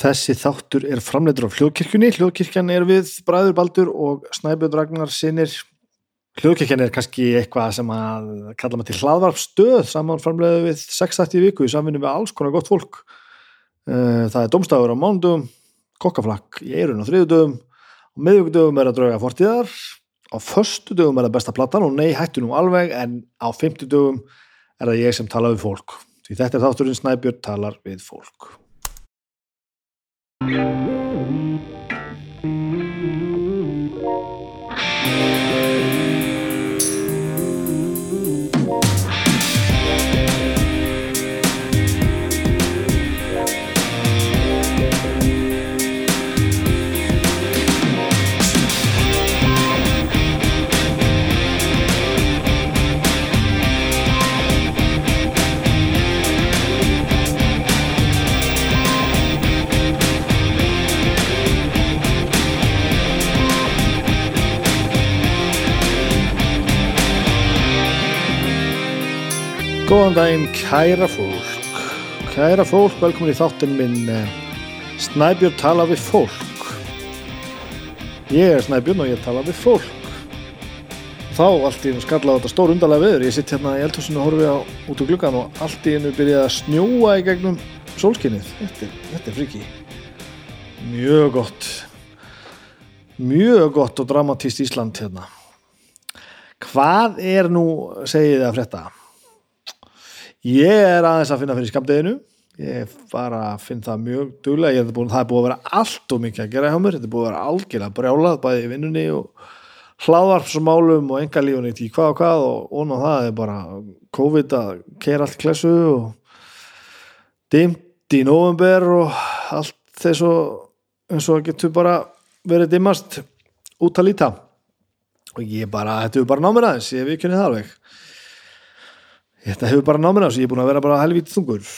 Þessi þáttur er framleitur á hljóðkirkjunni. Hljóðkirkjan er við Bræður Baldur og Snæbjörn Ragnar sinir. Hljóðkirkjan er kannski eitthvað sem að kalla maður til hlaðvarpstöð saman framleiðu við 6-8 viku í samvinni við alls konar gott fólk. Eh, Það er domstafur á mánudum, kokkaflakk í eirun á þriðudöfum, á miðugdöfum er að drauga fortíðar, á föstudöfum er það besta platan og nei hættu nú alveg en á fimmtudöfum er það ég sem tala við fólk. Því þetta er þátturinn Snæbjörn talar við fólk. Thank you. Góðan daginn, kæra fólk. Kæra fólk, velkomin í þáttinn minn eh, Snæbjörn tala við fólk. Ég er Snæbjörn og ég tala við fólk. Þá allt í einu skalla á þetta stór undarlega veður. Ég sitt hérna í eldhúsinu og horfi á út úr gluggan og allt í einu byrjaði að snjóa í gegnum sólskinnið. Þetta, þetta er friki. Mjög gott. Mjög gott og dramatíst Ísland hérna. Hvað er nú, segið þið að frétta? Ég er aðeins að finna fyrir skamdeginu ég bara finn það mjög duglega, er búin, það er búið að vera allt og mikið að gera hjá mér, þetta er búið að vera algjörlega brjálað bæði í vinnunni og hlaðvarpsmálum og engalífunni í hvað og hvað og ón á það. Er bara COVID að keira allt klessu og dimmt í november og allt þess og eins og getur bara verið dimmast út að líta. Og ég bara, þetta er bara námið aðeins, ég hef ekki það alveg Þetta hefur bara námið á sig, ég er búin að vera bara helvítið þungur.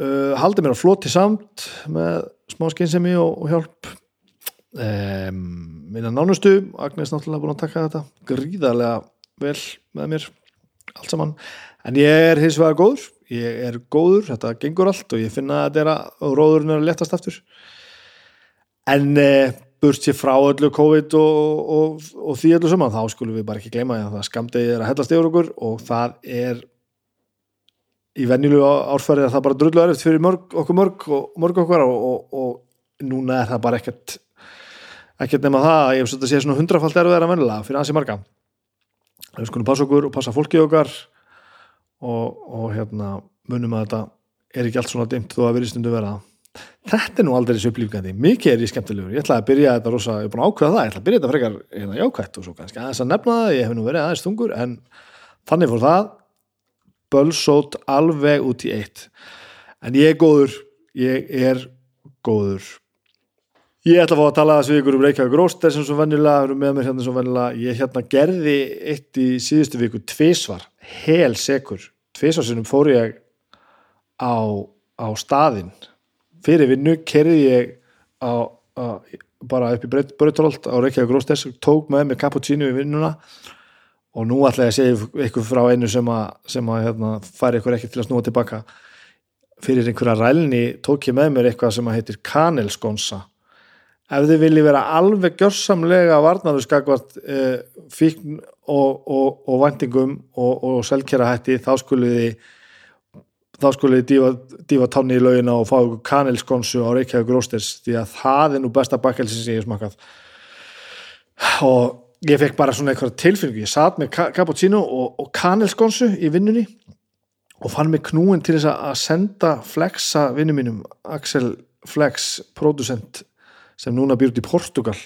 Uh, haldið mér á floti samt með smá skynsemi og, og hjálp. Um, minna nánustu, Agnes náttúrulega búin að taka þetta gríðarlega vel með mér, allt saman. En ég er hins vegar góður, ég er góður, þetta gengur allt og ég finna að þetta er að róðurinn er að letast aftur. En uh, burt sér frá öllu COVID og, og, og því öllu saman, þá skulum við bara ekki gleyma að það skamdegi er að hellast yfir okkur og það er í venjulegu árfæri að það bara drullu erfitt fyrir mörg, okkur mörg og mörg okkur og, og, og núna er það bara ekkert ekkert nema það að ég hef svolítið að sé svona hundrafald erfiðar að venjulega fyrir ansi marga. Við skulum passa okkur og passa fólkið okkar og, og hérna munum að þetta er ekki allt svona dimt þó að verið stundu vera. Þetta er nú aldrei þessu upplýfgandi, mikið er ég skemmtilegur. Ég ætlaði að byrja þetta rosa, ég er búin að ákveða það. Ég ætlaði að byrja þetta frekar hérna, jákvætt og svo kannski aðeins að nefna það, ég hef nú verið aðeins þungur en þannig fór það bölsót alveg út í eitt. En ég er góður. Ég er góður. Ég ætla að fá að tala þessu ykkur um Reykjavík Róster sem svo vennilega, með mér hérna svo vennilega ég hérna gerði eitt í síðustu viku tvisvar, hel sekur. Tvisvar sinnum fór ég á, á staðinn. Fyrir vinnu kerði ég á, á, bara upp í Brautrolt á Reykjavík Róster, tók með mér cappuccino í vinnuna og nú ætla ég að segja ykkur frá einu sem að, sem að hérna, færi ykkur ekki til að snúa tilbaka fyrir einhverja rælni tók ég með mér eitthvað sem að heitir kanelskonsa. Ef þið viljið vera alveg gjörsamlega varnaður skakvart eh, fíkn og, og, og væntingum og, og selkjara hætti þá skulið þið þá skulið þið dífa, dífa tanni í laugina og fá ykkur kanelskonsu á Reykjavík Rósters því að það er nú besta bakkelsin sem ég smakað og ég fekk bara svona eitthvað tilfinningu, ég satt með cappuccino og, og kanelskonsu í vinnunni og fann mig knúin til þess að senda flexa vinnu mínum Axel Flex, producent sem núna út í Portugal.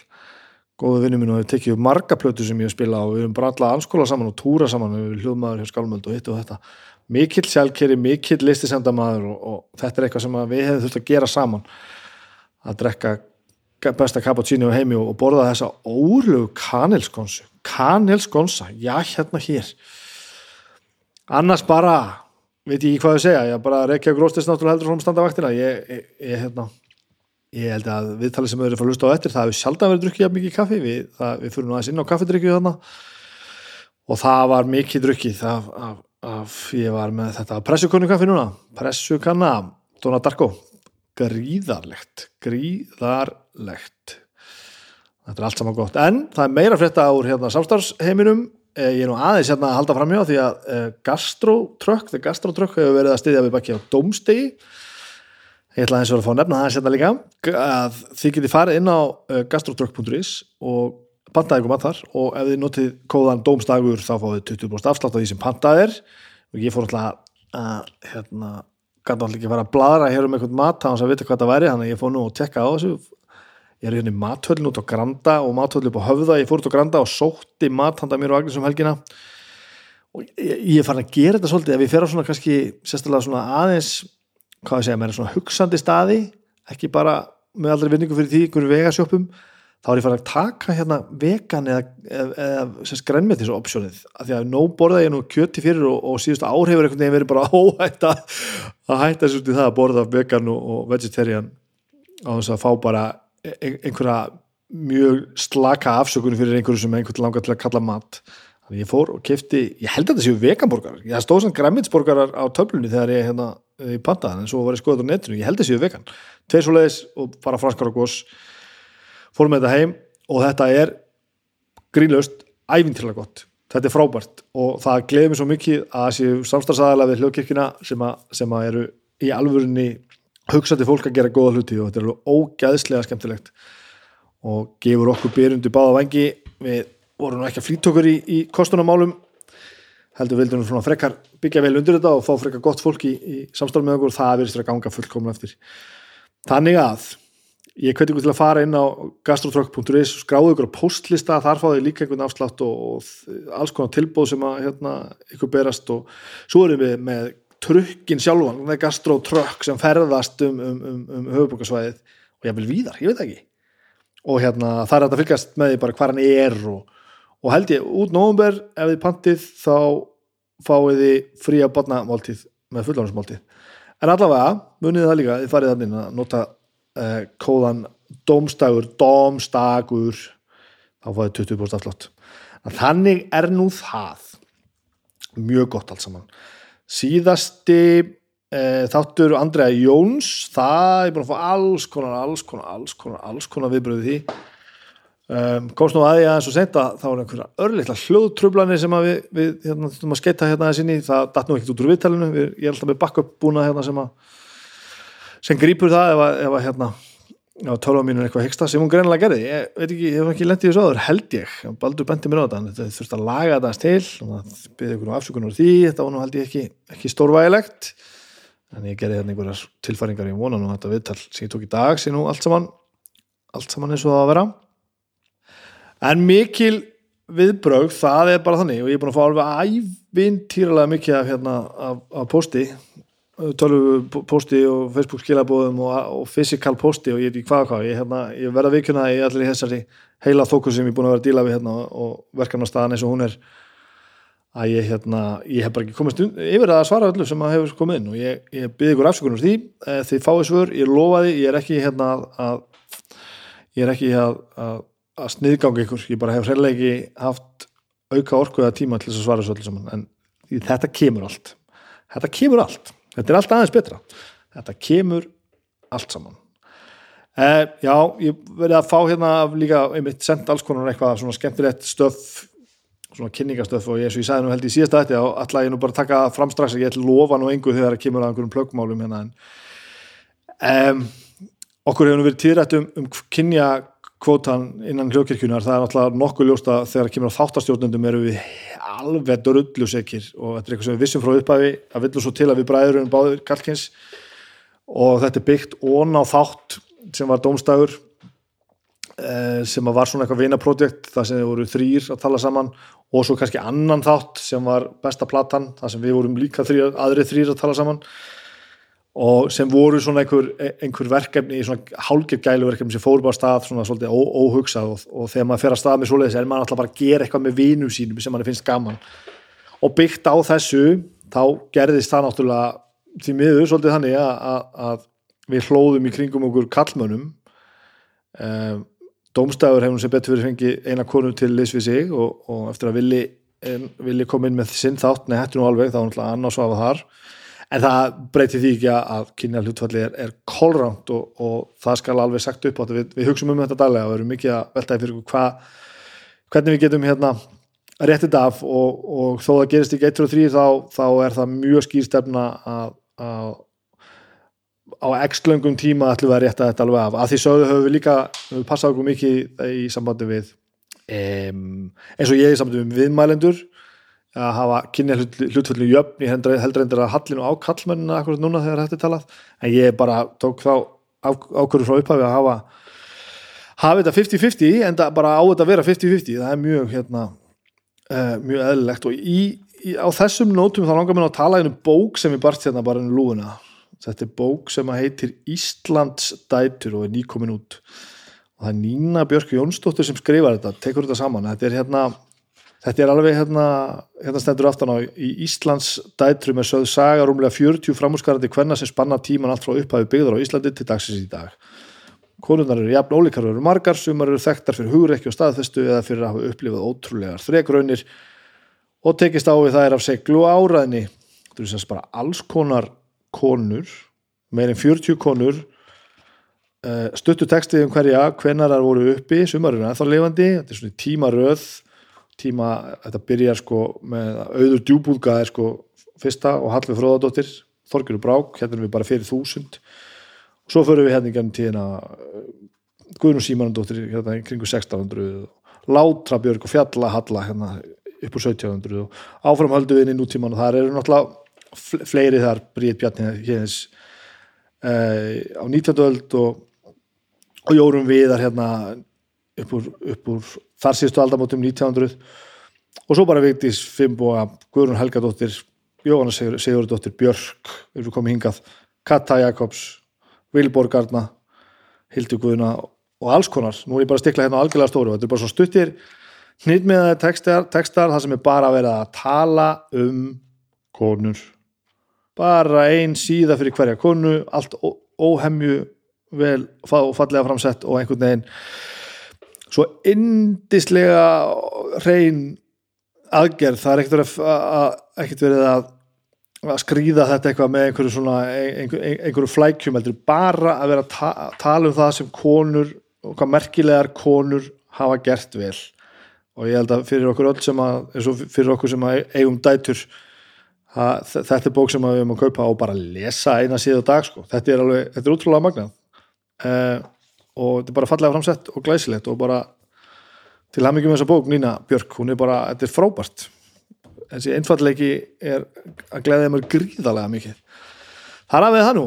Góðu vinnu mín og hefur tekið marga plötu sem ég hef spilað og við höfum bara alla anskóla saman og túra saman við hljóðmaður hjá Skálmöld og hitt og þetta. Mikill sjálfkeri, mikill listisendamaður og, og þetta er eitthvað sem við hefum þurft að gera saman. Að drekka besta cappuccino heimi og, borða þessa órlegu kanelskonsu. Kanelskonsa, já hérna hér. Annars bara veit ég hvað ég segja, ég bara reykja gróstist náttúrulega heldur frá um standa vaktina. Ég, ég, ég, hérna, ég held að viðtalið sem við erum að hlusta á eftir, það hefur sjaldan verið drukkið jafn mikið kaffi, við, það, við fyrir nú aðeins inn á kaffidrykkju þarna. Og það var mikið drukkið af, af, af, ég var með þetta pressukunnu kaffi núna. Pressukanna, Dona Darko gríðarlegt gríðarlegt. Þetta er allt saman gott. En það er meira frétta úr hérna samstarfsheiminum. Eh, ég er nú aðeins hérna að halda fram hjá því að gastrotrökk, þegar gastrotrökk hefur verið að styðja við bakki á domstegi ég ætla að eins og að fá að nefna það hérna líka að þið getið farið inn á uh, gastrotrökk.is og pantaði ykkur maður þar og ef þið notið kóðan domstagur þá fáið 20% afslátt á því sem pantað er. Og ég fór alltaf að hérna, gæti alltaf ekki að fara að bladra hér um einhvern mat þannig að vita hvað það væri, þannig að ég fór nú að tekka á þessu. Ég er hérna í mathöllin út á Granda og mathöllin upp á Höfða, ég fór út á Granda og sótti mat handa mér og Agnes um helgina. Og ég, ég er farin að gera þetta svolítið ef ég fer á svona kannski sérstaklega svona aðeins, hvað ég segja, mér er svona hugsandi staði, ekki bara með aldrei vinningu fyrir því, einhverju vegasjópum þá er ég farin að taka hérna vegan eða, eða, eða grænmetis optionið, af því að nó borða ég nú kjöti fyrir og, og síðustu ár hefur einhvern veginn verið bara óhætt að hætta svolítið það að borða vegan og, og vegetarian á þess að fá bara einhverja mjög slaka afsökunum fyrir einhverju sem einhvern langar til að kalla mat. Þannig ég fór og kefti, ég held að þetta séu veganborgar ég stóð svona græmitsborgarar á töflunni þegar ég hérna í pantaðan en svo var ég skoðað á netinu, ég held að þetta séu vegan. Tveir svo leiðis og bara franskar og gos fór með þetta heim og þetta er grínlaust ævintilega gott, þetta er frábært og það gleði mér svo mikið að séu samstarfsæðala við hljóðkirkina sem, sem að eru í alvörunni hugsaði fólk að gera góða hluti og þetta er alveg ógæðslega skemmtilegt og gefur okkur byrjundu báða vangi við vorum ekki að flýttökur í, í kostunamálum heldur vildum við svona frekar byggja vel undir þetta og fá frekar gott fólk í, í samstofn með okkur það verðist að ganga fullkomlega eftir. Þannig að ég hveti ykkur til að fara inn á gastrotrök.is skráðu ykkur á postlista, þar fáðu líka einhvern afslátt og, og alls konar tilbóð sem að hérna, ykkur berast og svo erum við með trukkin sjálfan, það er gastrotrökk sem ferðast um, um, um, um höfubókarsvæðið og ég vil víðar, ég veit ekki. Og hérna það er að fylgast með því bara hvað hann er og, og held ég út nógumber ef þið pantið þá fáið þið fría barnamáltíð með fullónusmáltíð en allavega, munið það líka, þið farið þannig að nota uh, kóðan domstagur, domstagur þá fáið 20% afslott þannig er nú það. Mjög gott allt saman. Síðasti e, þáttur Andrea Jóns. Það er búin að fá alls konar alls konar, alls konar, alls konar viðbröðu því. Um, komst nú aðeins aðeins og senda þá er einhverja örlittla hljóðtrublanir sem við, við hérna, þurfum að skeita hérna aðeins inn í. Það datt nú ekkert út úr viðtælinu við, ég er alltaf með backup búna hérna sem að sem grýpur það ef að, ef að hérna á tölva mínu eitthvað hegsta sem hún greinlega gerði. Ég veit ekki, ég hef ekki lendið þessu áður held ég. Baldur bendi mér á þetta, þetta þurfti að laga þetta til. Og það byrði ykkur á afsökunar því. Þetta var nú held ég ekki, ekki stórvægilegt. En ég gerði hérna einhverjar tilfæringar í vonan og þetta viðtal sem ég tók í dag sem nú allt saman allt saman eins og það að vera. En mikil viðbrögg það er bara þannig. Og ég er búin að fá alveg ævintýralega mikið af, hérna, af, af posti tölvuposti og Facebook skilabóðum og, og fysikal posti og ég er í hvað hvað. Ég, hérna, ég verða vikuna í allir þessari heila þókus sem ég er búin að vera að díla við hérna, og verkanarstaðan eins og hún er. Að ég, hérna, ég hef bara ekki komist yfir að svara öllu sem að hefur komið inn og ég, ég byrði ykkur afsökunum því. Eh, þið fáið svör, ég lofaði, ég er ekki hérna að ég er ekki að, að, að sniðganga ykkur. Ég bara hef reyðlega ekki haft auka orku eða tíma til þess að svara þessu öllu saman. En þetta kemur allt. Þetta kemur allt þetta er allt aðeins betra. Þetta kemur allt saman. Eh, já, ég verði að fá hérna líka, einmitt senda alls konar eitthvað svona skemmtilegt stöf svona kynningastöf og ég, eins og ég sagði nú held í síðasta þetta og alltaf ég nú bara taka fram strax ég ætla lofa nú engu þegar það kemur að einhverjum plöggmálum hérna en um, okkur hefur nú verið týrætt um, um kynja kvotan innan hljókirkjunar það er náttúrulega nokkuð ljósta þegar kemur á þáttastjórnundum eru við alveg drullusekir og þetta er eitthvað sem við vissum frá upphæfi að villum svo til að við bræður um báður kalkins og þetta er byggt ón á þátt sem var domstæður eh, sem var svona eitthvað vinaprojekt það sem við vorum þrýr að tala saman og svo kannski annan þátt sem var besta platan, það sem við vorum líka þrýr, aðrið þrýr að tala saman og sem voru svona einhver, einhver verkefni, svona hálgir gælu verkefni sem fóru bara stað svona svolítið ó, óhugsað. Og, og þegar maður fer að stað með svoleiðis er maður alltaf bara að gera eitthvað með vinum sínum sem mann finnst gaman. Og byggt á þessu þá gerðist það náttúrulega því miður svolítið þannig að, að, að við hlóðum í kringum okkur kallmönum um, Dómstæður hefum sem betur fyrir fengi eina konu til liðs við sig og, og eftir að villi, villi koma inn með sinn þátt, nei hættu nú alveg þá er náttúrulega annars að það þar en það breytir því ekki að kynja hlutfalli er, er kolránt og, og það skal alveg sagt upp á þetta, við, við hugsaum um þetta daglega og við erum mikið að veltaði fyrir hva, hvernig við getum hérna réttið af og, og þó það gerist ekki 1 og 3 þá, þá er það mjög skýrstefna að, að á x-löngum tíma ætlum við að rétta þetta alveg af, að því sögðu höfum við líka við passaðum mikið í sambandi við um, eins og ég í sambandi við viðmælendur að hafa kynja hlut, hlutföllu jöfn ég heldur endur að hallinu á kallmennina akkurat núna þegar þetta er talað. En ég bara tók þá ákvörðu frá upphafi að hafa hafa þetta 50-50 en bara á þetta að vera 50-50 það er mjög hérna uh, mjög eðlilegt. Og í, í, á þessum nótum þá langar mér að tala um bók sem er bart hérna bara í lúuna þetta er bók sem heitir Íslands dætur og er nýkomin út. Og það er Nína Björk Jónsdóttir sem skrifar þetta, tekur þetta saman. Þetta er hérna Þetta er alveg hérna, hérna stendur aftan á í Íslands dætrum er sögð saga rúmlega 40 framhúsgarandi hvenna sem spanna tíman allt frá upphafi byggður á Íslandi til dagsins í dag. Konundar eru jafn ólíkar og eru margar, sumar eru þekktar fyrir hugreikki og staðfestu eða fyrir að hafa upplifað ótrúlegar þregraunir og tekist á við þær af seglu áraðni. Þetta eru semst bara alls konar konur, meirinn 40 konur, eh, stuttu textið um hverja, hvennar þær voru uppi, sumar eru ennþá lifandi, þetta er svona tímaröð tíma, þetta byrjar sko með auður djúbúðga er sko fyrsta og Hallvið Fróðardóttir Þorgjörður Brák, hérna erum við bara fyrir þúsund og svo förum við hérna í gennum tíðina uh, Guðnum Símanandóttir hérna kringu 1600 Látra Björg og Fjalla Halla hérna upp úr 1700 og áfram höldu við inn í nútíman og það eru náttúrulega fleiri þar Bríð Bjarni hérna uh, á 19. öld og, og Jórum Viðar hérna upp úr, upp úr þar síðustu aldamótum 1900 og svo bara Vigdís Fimboa, Guðrún Helgadóttir Jóhanna Sigur, Sigurdóttir Björk erum komið hingað, Katta Jakobs Vilborgarna Hildur Guðuna og alls konar. Nú er ég bara að stikla hérna á algjörlega stóru þetta er bara svo stuttir nýttmiðaði tekstar, tekstar það sem er bara að vera að tala um konur. Bara ein síða fyrir hverja konu allt óhemju vel og fallega framsett og einhvern veginn svo indislega reyn aðgerð, það er ekkert verið að, að skrýða þetta eitthvað með einhverju svona einhver, einhverju flækjum, heldur bara að vera að ta tala um það sem konur og hvað merkilegar konur hafa gert vel. Og ég held að fyrir okkur öll sem að, eins og fyrir okkur sem að eigum dætur að, þetta er bók sem við höfum að kaupa og bara lesa eina síðu dag sko, þetta er alveg, þetta er útrúlega magnað. Eða uh, og þetta er bara fallega framsett og glæsilegt og bara til með þessa bók Nína Björk, hún er bara, þetta er frábært. Þessi einfallegi er að glæða mér gríðarlega mikið. Þar af við það nú.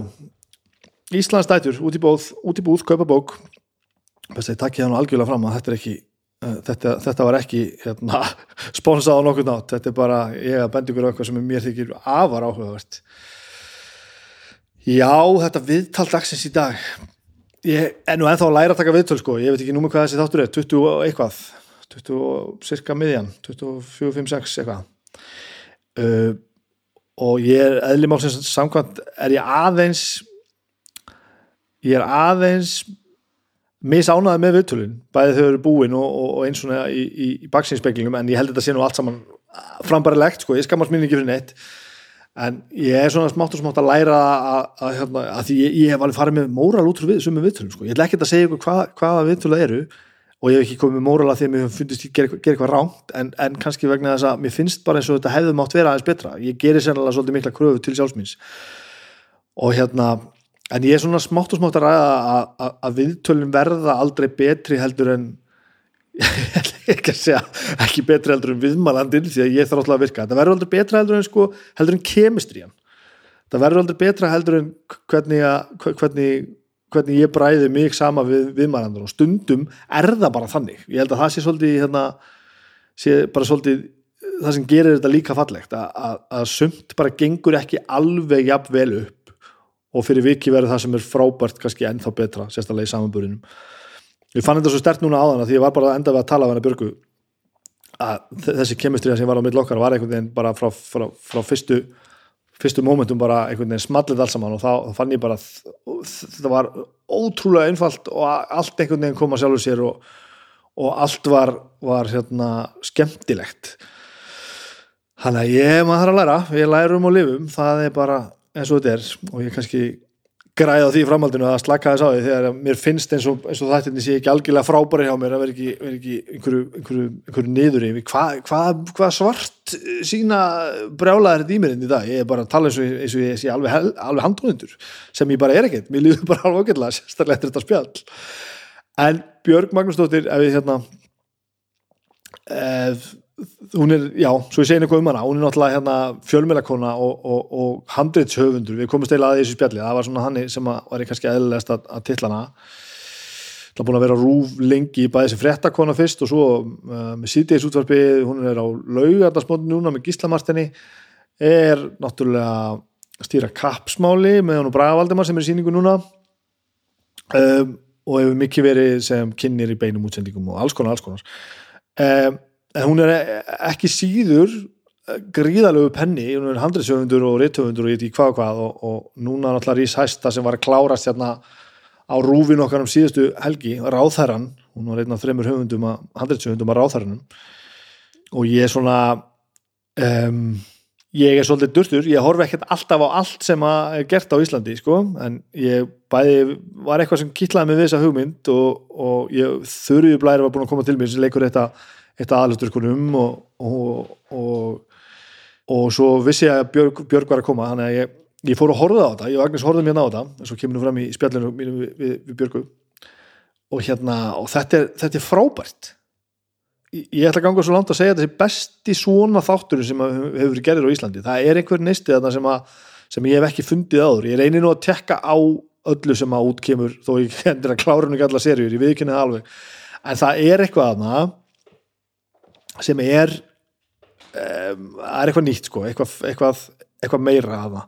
Íslands dætur, út í búð, út í búð kaupa bók. Þess að ég takki það nú algjörlega fram að þetta er ekki uh, þetta, þetta var ekki hérna, sponsað á nokkur nátt, þetta er bara ég að bendi ykkur á eitthvað sem mér þykir afar áhugavert. Já, þetta viðtal dagsins í dag ég er nú ennþá að læra að taka viðtöl sko, ég veit ekki númur hvað þessi þáttur er. 20 og eitthvað. 20 og cirka miðjan. 24, 5, 6 eitthvað. Uh, og ég er eðlimálsins samkvæmt er ég aðeins ég er aðeins misánaði með viðtölun bæðið þau eru búin og, og, og eins og í, í, í baksinspeiklingum en ég held þetta sé nú allt saman frambærilegt sko, ég skammast mín ekki fyrir neitt en ég er svona smátt og smátt að læra að, að, hérna, að, að ég, ég hef alveg farið með móral út frá við, er viðtölum sko. ég ætla ekki að segja ykkur hvað, hvaða viðtölu eru og ég hef ekki komið með móral að því að mér finnst ég gera, gera eitthvað ránt en, en kannski vegna þess að mér finnst bara eins og þetta hefði mátt vera aðeins betra ég gerir sérlega svolítið mikla kröfu til sjálfsmýns og hérna en ég er svona smátt og smátt að ræða að viðtölum verða aldrei betri heldur en ekki að segja ekki betri heldur en viðmælandin því að ég þarf alltaf að virka. Það verður aldrei betra heldur en sko heldur en kemistrían. Það verður aldrei betra heldur en hvernig, að, hvernig, hvernig ég bræði mig sama við viðmælandur og stundum er það bara þannig. Ég held að það sé svolítið hérna, sé bara svolítið það sem gerir þetta líka fallegt að, að, að sumt bara gengur ekki alveg jafn vel upp. Og fyrir viki verður það sem er frábært kannski ennþá betra sérstaklega í samanbúrinum ég fann þetta svo stert núna á þann því ég var bara að enda við að tala af hennar Björgu að þessi kemistriða sem var á mitt lokkar var einhvern veginn bara frá, frá, frá fyrstu fyrstu mómentum bara einhvern veginn smallið alls saman og þá, þá fann ég bara þetta var ótrúlega einfalt og allt einhvern veginn koma sjálfur sér og, og allt var, var hérna, skemmtilegt. Þannig að ég maður þarf að læra við lærum og lifum það er bara eins og þetta er og ég kannski græða því framhaldinu að slaka þess á því þegar mér finnst eins og, og þættinni sé ekki algjörlega frábæri hjá mér að vera ekki, vera ekki einhverju, einhverju, einhverju niður yfir hvað hva, hva svart sína brjálaðir þetta í mér inn í dag? Ég er bara að tala eins og, eins og ég sé alveg, alveg handrónundur sem ég bara er ekkert. Mér líður bara alveg ágætlega sérstaklega eftir þetta spjall. En Björg Magnúsdóttir ef við hérna ef, hún er, já, svo ég segi eitthvað um hana hún er náttúrulega hérna fjölmjölakona og, og, og handreitshöfundur, við komum stela að í þessu spjalli, það var svona hann sem að var kannski eðlilegast að, að titla hana. Það er búin að vera rúf lengi bæði sem fréttakona fyrst og svo uh, með síðdeis útvarpi, hún er á laugardarsmótin núna með gíslamartinni er náttúrulega að stýra kappsmáli með hann og Braga Valdimar sem er í síningu núna. Um, og hefur mikið verið sem kynir í beinum útsendingum og alls konar, alls konar. Um, en hún er ekki síður gríðalegu penni, hún er handriðsöfundur og rithöfundur og ég veit ekki hvað og hvað og, og núna náttúrulega Rís Hæsta sem var að klárast hérna á rúfin okkar um síðustu helgi, Ráþæran hún var einn af þreymur höfundum að Ráþæranum og ég er svona um, ég er svolítið durtur, ég horfi ekkert alltaf á allt sem er gert á Íslandi sko, en ég bæði var eitthvað sem kittlaði mig við þessa hugmynd og, og ég þurriði blæri var búin að koma til mér sem leikur þetta, þetta aðlusturkunum og, og, og, og svo vissi ég að Björg, Björg var að koma þannig að ég, ég fór að horfa á þetta. Ég og Agnes horfðum hérna á þetta, en svo kemur nú fram í spjallinu mínu við, við, við Björgu. Og hérna, og þetta er, þetta er frábært. Ég ég ætla að ganga svo langt að segja að þessi besti svona þáttur sem hefur verið gerðir á Íslandi. Það er einhver neisti þarna sem, að, sem ég hef ekki fundið áður, ég reynir nú að tekka á öllu sem að út kemur þó ég hendur að klára nú ekki alla serjur, ég viðkynni það alveg. En það er eitthvað þarna sem er um, það er eitthvað nýtt sko eitthvað, eitthvað, eitthvað meira þarna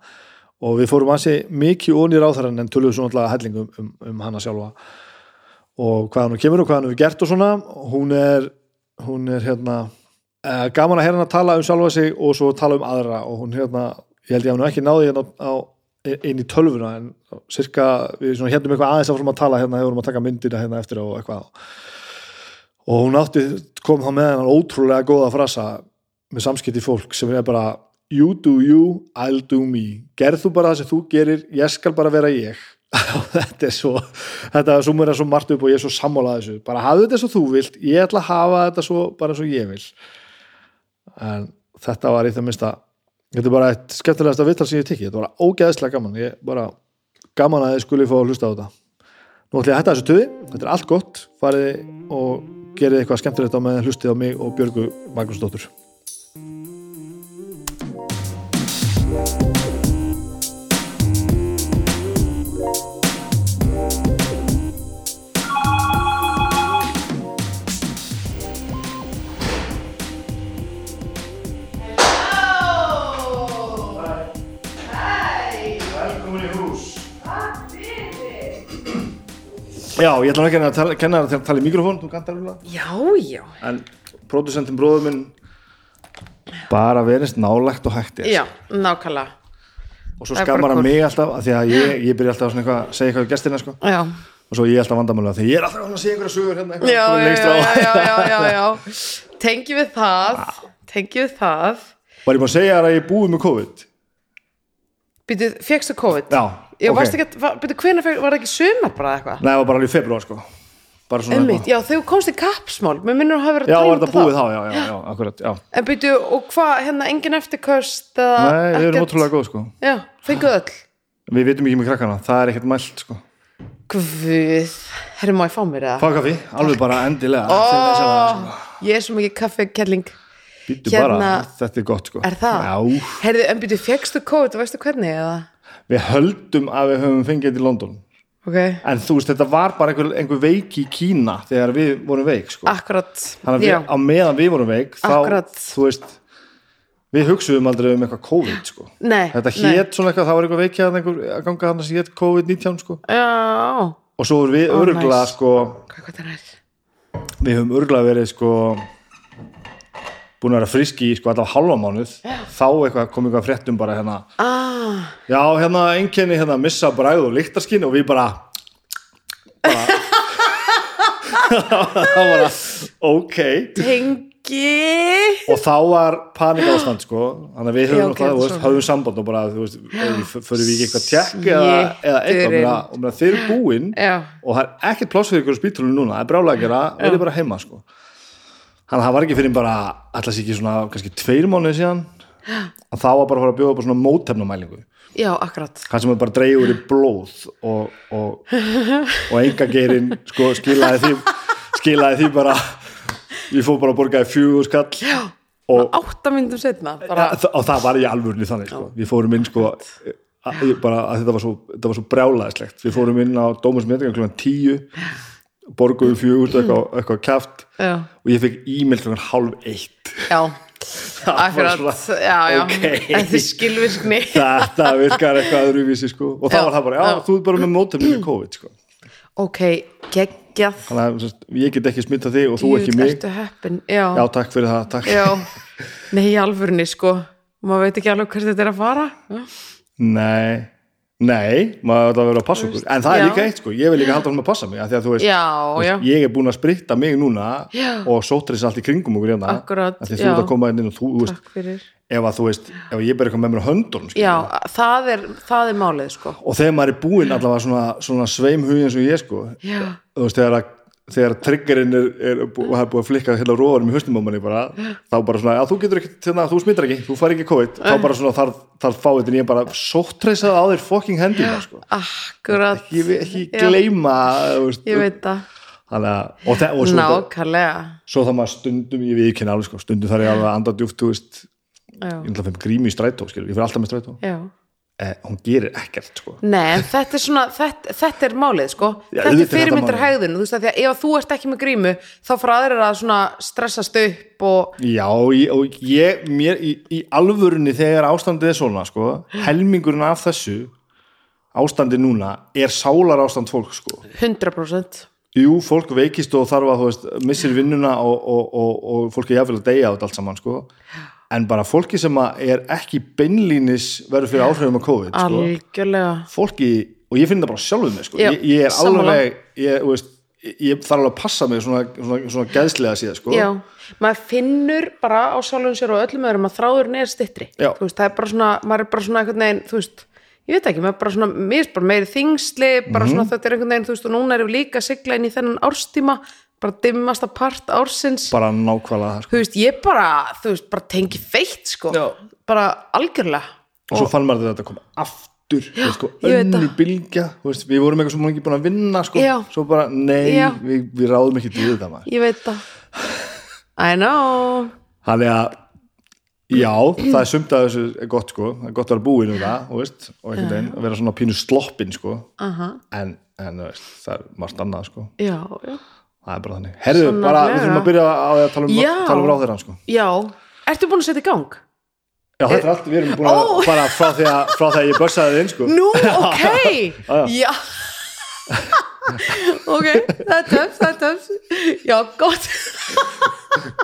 og við fórum ansi mikið onni ráþarann en tölum svona alltaf hellingum um, um hana sjálfa. Og hvað hann kemur og hvað hann hefur gert og svona hún er hún er hérna uh, gaman að hérna að tala um sjálfa sig og svo tala um aðra. Og hún hérna, ég held ég að hún ekki náði hérna á, á inn í tölvuna en cirka, við hérna eitthvað aðeins áfram að tala hérna, hefur við að taka myndina hérna eftir og eitthvað og hún átti, kom þá með hennar ótrúlega góða frasa með samskipti fólk sem er bara you do you, I'll do me. Gerð þú bara það sem þú gerir, ég skal bara vera ég. Og þetta er svo þetta er svo mér að svo margt upp og ég er svo sammálað þessu. Bara hafa þetta svo þú vilt, ég ætla að hafa þetta svo bara svo ég vil. En þetta var í það minnsta þetta er bara eitt skemmtilegasta vittal sem ég tekið, þetta var ógeðslega gaman. Ég bara gaman að þið skuli fá að hlusta á þetta. Nú ætla ég að hætta þessu tuði, þetta er allt gott. Farið og gerið eitthvað skemmtilegt á með hlustið á mig og Björgu Magnúsdóttur Já, ég ætla ekki að kenna þér að tala í mikrofón, þú kantar alveg Já, já, en pródusentin bróður minn bara verist nálægt og hægt er já, nákvæmlega. Og svo það er skammar hann mig alltaf af því að ég, ég byrja alltaf að segja eitthvað við gestina sko. Já, og svo ég alltaf vandamálega því ég er alltaf að segja einhverja sögur hérna já, já, já, já, já. Tengi við það Tengi við það. Var ég búin að segja þér að ég búið með COVID? Býtu, fegstu COVID? já, Já, ok. varstu ekki, var, býtu, hvenær feg, var það ekki sumar bara eitthvað? Nei, það var bara alveg februar sko. Bara svona Einmitt, já, þegar komst í kappsmál Mér minnur að hafa verið já, að var tala þetta. um búið þá, já, já, já, akkurat já. En býtu, og hvað, hérna, engin eftirköst eða Nei, við erum ekkert? ótrúlega góð sko. Já, fenguð öll? Við vitum ekki með krakkana, það er ekkert mælt sko. Guð, herri, má ég fá mér það? Fá kaffi, alveg bara endilega. Ó, það sjá ég er svo mikið kaffekelling Býttu Hérna- bara, þetta er gott sko. Er það? Já, Herðu, en býtu, fegstu COVID, veistu hvernig eða? Við höldum að við höfum fengið til London Ok, En þú veist, þetta var bara einhver, einhver veik í Kína þegar við vorum veik sko. akkurat Þannig að við, á meðan við vorum veik þá, Akkurat. þú veist við hugsuðum aldrei um eitthvað COVID sko. nei Þetta nei. hét svona eitthvað, það var eitthvað veikja einhver, að ganga hann að hét COVID-19 sko. Og svo erum við Ó, örgla nice. sko, við höfum örgla verið sko, búin að vera friski í sko, alltaf halva mánuð þá eitthvað, kom eitthvað fréttum bara hérna. Ah, já, hérna einkenni hérna missa bræð og lyktarskinn og við bara bara það var bara ok. Tengi. Og þá var panik ástand sko. Þannig að við höfum, ok, okay, veist, sorry. höfum samband og bara, þú veist, f- förum við ekki eitthvað tjekk eða, eða eitthvað, og þeir eru búin Já, og það er ekkert pláss fyrir ykkur á spítalunum núna, það er brálega að gera, verið bara heima sko. Það var ekki fyrir bara alltaf sér ekki svona, kannski tveir mánuði síðan að þá var bara að fara að bjóða bara svona mótefnumælingu, já, akkurat. Hann sem bara dreigur í blóð og, og, og enga geirinn sko, skilaði því skilaði því bara ég fór bara að borgaði fjögur skall Já, og, átta myndum setna bara, ja, og það var í alvörni þannig sko. við fórum inn sko ég bara, að þetta var svo, svo brjálæðislegt. Við fórum inn á Dómus Metingan kl. 10 borguðum fjögur eitthvað, eitthvað kæft og ég fekk e-mail kl. halv eitt. Já, akkurat. svona, Já, já, ok. þetta er skilvirkni. Þetta virkar eitthvað öðruvísi sko. Og þá Já, var það bara, já, já. þú er bara með mótefni við COVID sko. Ok, geggjað. Þannig að ég get ekki smitta þig og þú ekki Djöfull mig heppin, já, já, takk fyrir það, takk. Nei, alvörni, sko. Maður veit ekki alveg hvert þetta er að fara. Nei, nei, maður ætla að vera að passa okkur. en það er Já. líka eitt sko, ég vil líka halda hún að passa mig af því að þú veist, Já, já, veist, ég er búin að spritta mig núna og sótris allt í kringum okkur hérna. Akkurat, því að þú ert að koma inn og þú, veist, ef að þú veist ef ég ber eitthvað með mér á skilur, Já, það er, það er málið, sko. Og þegar maður er búinn allavega svona, svona sveimhug eins og ég sko Já, þú veist, þegar að þegar triggerinn er, er, er búið að flikka hérna róðanum í haustum á manni bara, þá bara svona, já þú getur ekki hérna, þú smittar ekki, þú fær ekki COVID þá bara svona þarf, þarf fáið en ég bara sóttreysað á þér fucking hendina sko. akkurat. Ekki, ekki veist, Ég veit það, þannig að og, þe- og svo, það, nákvæmlega. svo það maður stundum ég við ekki alveg sko, stundum þarf ég alveg að anda djúft þú veist, Já, ég ætla að fyrir grími í strætó skilur, ég fyrir alltaf með strætó. Já eh, hún gerir ekkert sko Nei, en þetta er svona, þetta, þetta er málið sko, Já, þetta er málið. hegðun, þú veist að því að ef þú ert ekki með grímu, þá fara aðrir að svona stressast upp og Já, og ég, mér, í, í alvörunni þegar ástandið er svona, sko, helmingurinn af þessu ástandi núna er sálar ástand fólk, sko. 100% Jú, fólk veikist og þarf að, þú veist, missir vinnuna og, og, og, og fólk er jafnvel að deyja á þetta allt saman, sko. En bara fólki sem er ekki beinlínis verður fyrir áhrifum af COVID, sko. algjörlega Fólki, og ég finn það bara sjálfuð mig, sko. Ég, ég er alveg, ég, veist, ég þarf alveg að passa mig svona, svona, svona geðslega síðan, sko. Maður finnur bara á sjálfum sér og öllum öðrum að þráðurinn er stittri það er bara svona, maður er bara svona einhvern veginn, þú veist, ég veit ekki, maður bara svona mér er bara meiri þingsli, bara Mhm. svona þetta er einhvern veginn, þú veist, og núna erum við líka að sigla inn í þennan árstíma, bara dimmasta part ársins, Bara nákvæmlega það, sko. þú veist, ég bara þú veist, bara tengi feitt, sko. Já. bara algjörlega. Og svo fann maður þetta að koma aftur já, sko, ég veit önnu þú veist, við vorum eitthvað sem ekki búin að vinna sko, Já. svo bara, nei, við, við ráðum ekki til þetta maður. Ég veit það. I know. Þannig að, já, það er sumt að þessu er gott sko, það er gott að vera búin um það, þú veist, og einhvern veginn að vera svona pínu sloppin sko, Aha. en, en þú veist, það er margt annað sko, já, já, það er bara þannig. Herðu, bara, við þurfum að byrja á því að tala um, Já. tala um ráðherran sko. Já. Ertu búin að setja í gang? já, þetta er allt, við erum búin að Ó. fara frá því að, frá því að ég börsaði þið inn sko. Nú, ok. Já, Ok, það er töfs, það er töfs Já, gott.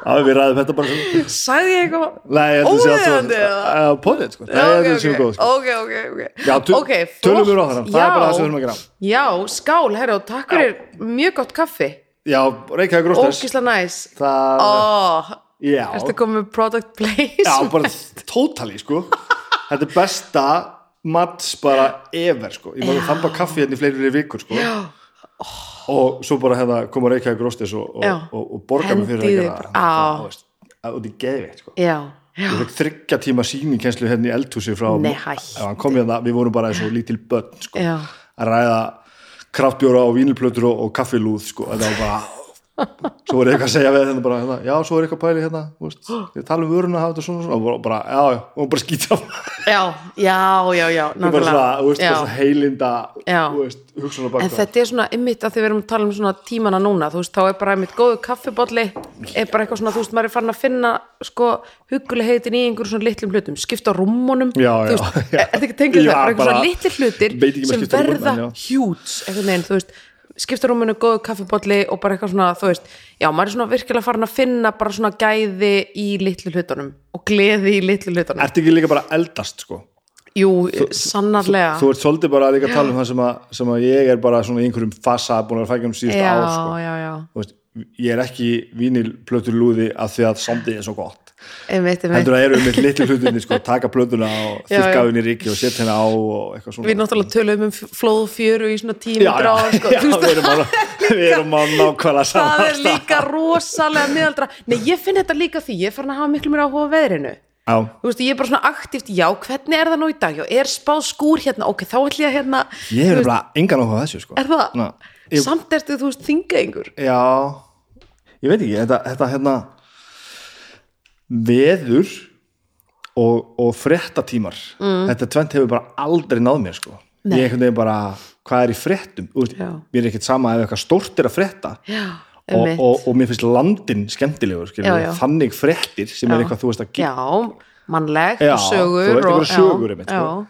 Já, við ræðum þetta bara svona Sagði ég eitthvað? Að alltaf Póðið, sko, það er þessi ok, góð, sko. Ok, ok, ok Já, tu- Ok, tölum við ráðherrann, það er bara það sem við þurfum að gera. Já, skál, herra, og takk fyrir mjög gott kaffi Já, Reykjavík Rósters Ógisla næs. Það, já. ertu komið product place Já, bara totally, sko. Þetta er besta mats bara ever, sko. Ég var að þamba kaffi hérna í fleiri vikur, sko. Já, Og svo bara hérna koma Reykjavík Rósters og, og, og, og borga mig fyrir bara- það á. þú veist, Og þetta er geðveikt, sko. Já, Ég fekk þryggja tíma sýningkenslu hérna í eldhúsi frá Nei, hætt. Já, hann kom hérna, við vorum bara eins og lítil börn, sko Já, að ræða kraftbjóra og vínilplötur og, og kaffilúð sko, þetta var bara svo er eitthvað að segja við hérna bara, hérna, já, svo er eitthvað pæli hérna, veist, ég tala um vöruna hafa þetta svona, svona, og bara, já, já, og bara skýta já, já, já, já bara svona, þú veist, já. bara heilinda veist, En þetta er svona ymmit að því við erum að tala um svona tímana núna, þú veist, þá er bara ymmit góðu kaffibolli, er bara eitthvað svona, þú veist, maður er farin að finna, sko, huggulegheitin í einhverjum svona litlum hlutum, skipta rúmmunum, þú veist, já. er þetta ekki tengið það, bara eitthvað svona litlir hlutir sem verða en já. Hjúts, einhvern veginn, þú veist, skipta rúmmunu góðu kaffibolli og bara eitthvað svona, þú veist, já, maður er svona virkilega farin að finna bara svona gæði í litlu hlutunum og gleði í litlu hlutunum. Ertu ekki líka bara eldast, sko Jú, sannarlega. Þú ert svolítið bara að líka tala um það sem að, sem að ég er bara svona í einhverjum fasa búin að fækja um síðust ár, sko já, já. Þú veist, ég er ekki vínilplötur lúði af því að sondið er svo gott einmitt, einmitt heldur að eru um litlu hlutinni sko, taka plötuna og henni í ríki og setja henni á og eitthvað svona Við náttúrulega tölum um flóð og fjöru í svona tími gráð sko. já, við erum á, við erum á nákvæmlega það saman er líka rosalega miðaldra Nei, ég finn þetta líka því, ég farin að hafa miklu mér áhuga veðrinu já, Þú veist, ég er bara svona aktíft, já, hvernig er það nú í dag? Já, er spáð skúr hérna? Ok, þá ætlum ég að hérna ég er bara engan áhuga þessu sko. Er það? Ná, ég, Samt ertu, þú veist, þingaengur já, ég veit ekki þetta, þetta hérna veður og, og fréttatímar mm. þetta tvent hefur bara aldrei náð mér sko. Ég einhvern veginn bara hvað er í Já. mér er ekkert sama ef eitthvað stórt er að frétta Já, og, og, og mér finnst landin skemmtilegur Já, já. þannig fréttir sem er Já. eitthvað þú veist að gera Já, mannlegt og sögur sögur einmitt, sko.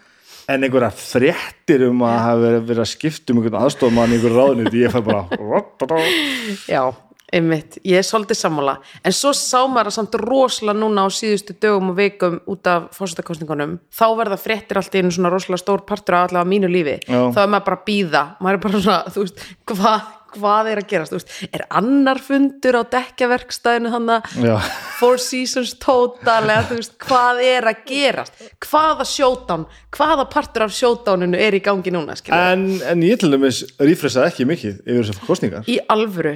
en einhverja fréttir um að hafa verið, að skipta um einhvern aðstofmann í einhverju ráðunni ég fæ bara já, einmitt, ég er svolítið sammála. En svo sá maður að samt rosalega núna á síðustu dögum og vikum út af fórsetakostningunum, þá verða fréttir allt í einu svona rosalega stór partur af allavega mínu lífi. Já. þá er maður bara að býða maður er bara svona, þú veist, hvað hvað er að gerast, þú veist, er annar fundur á dekkjaverkstæðinu þannig Já. Four Seasons Total eða þú veist, hvað er að gerast? Hvaða showdown, hvaða partur af showdowninu er í gangi núna en, en ég til dæmis rífressaði ekki mikið yfir þessar kostningar í alvöru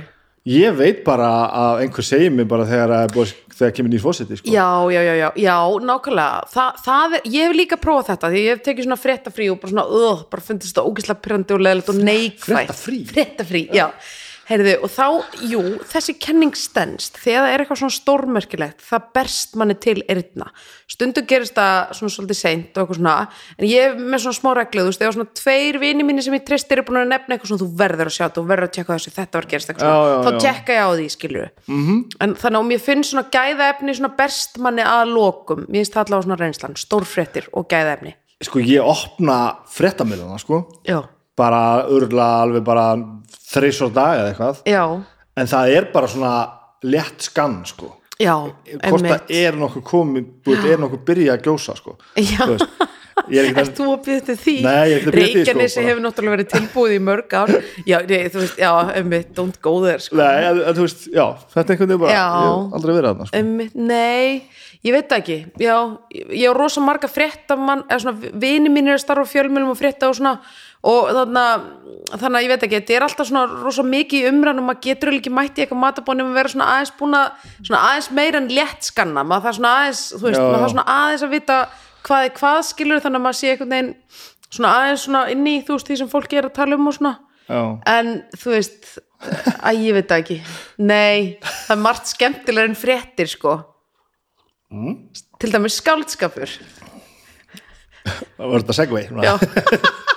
ég veit bara að einhver segir mig bara þegar, þegar kemur nýr fósiti sko. Já, já, já, já, já, nákvæmlega Þa, það er, ég hef líka prófað þetta því ég hef tekið svona fréttafrí og bara svona uh, bara fundist þetta ógislega pyrrandi og leðilegt og neikvætt Fréttafrí? Fréttafrí, já Heyrðu, og þá, jú, þessi kenning stendst þegar það er eitthvað svona stórmerkilegt það berst manni til eyrna. Stundum gerist það svona svolítið seint og eitthvað svona, en ég hef með svona smá reglu þú veist, þegar svona tveir vini mínu sem ég treyst eru búin að nefna eitthvað svona, þú verður að sjá þetta þú verður að tjekka þessu, þetta var gerist eitthvað svona þá tjekka ég á því, skilur -hmm. en þannig að mér finnst svona gæðaefni svona berst manni að lokum. Mér finnst það allavega svona reynslan, stórfréttir og gæðaefni. Sko ég opna fréttamiluna sko. Já, bara urla alveg bara þreysor dag eða eitthvað já, en það er bara svona létt skann sko já hvort það er nokkuð komið búið, er nokkuð byrjað að gjósa sko Já. Þú er að býða til því? Nei, ég er ekki að biðja til því, sko, Reykjanesi bara. hefur náttúrulega verið tilbúið í mörg ár Já, nei, þú veist, já, einmitt, don't go there sko. Nei, en, þú veist, já, þetta er einhvern veginn bara ég hef aldrei verið þarna sko. Einmitt, nei, ég veit það ekki Já, ég á rosa marga fréttamann eða svona, vini mínir er að starfa á fjölmjölum og frétta og svona og þannig að, ég veit ekki, þetta er alltaf svona rosa mikið í umræðum, maður getur ekki mætt í eitthvað matabónum að vera svona aðeins búin að svona aðeins meira en létt skanna. Maður það svona aðeins, þú veist, Já, maður það svona aðeins að vita hvað er hvað skilur þannig að maður sé einhvern veginn svona aðeins svona inn í þú veist því sem fólki er að tala um og svona. Já, en þú veist að ég veit ekki. Nei, það er margt skemmtilega en fréttir sko. Mm. til dæmis skáldskapur. Það var þetta segvei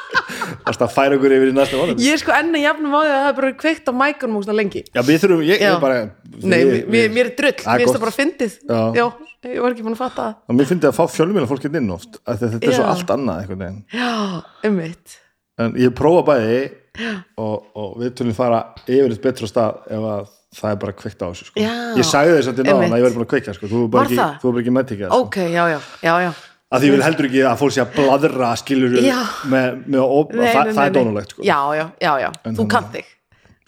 já, Varst að færa okkur yfir í næsta vonum ég er sko enn að jafnum á því að það er bara kveikt á mækunum og svona lengi Já, við þurfum, ég, ég bara nei, við- mér, mér er drull, Það er mér finnst það bara fyndið Já. já, ég var ekki búin að fatta það mér finnst að fá fjölmjöla fólkið inn oft af því að Þetta er svo Já. allt annað einhvern veginn já, ummitt En ég prófa bæði og, og við tulum fara yfirleitt betur á stað ef að það er bara kveikt á þessu sko. Ég sagði þess að þetta náðan Einmitt. að ég verið búin að kveikja sko. Þú er bara ekki, það? er ekki meðtíkja sko. ok, já, já, já, já að því vil heldur ekki að fólk sé að bladra skilur með, með op, Nei, það, nei, það er dónulegt sko. já, já, já, já, þú kannt þig.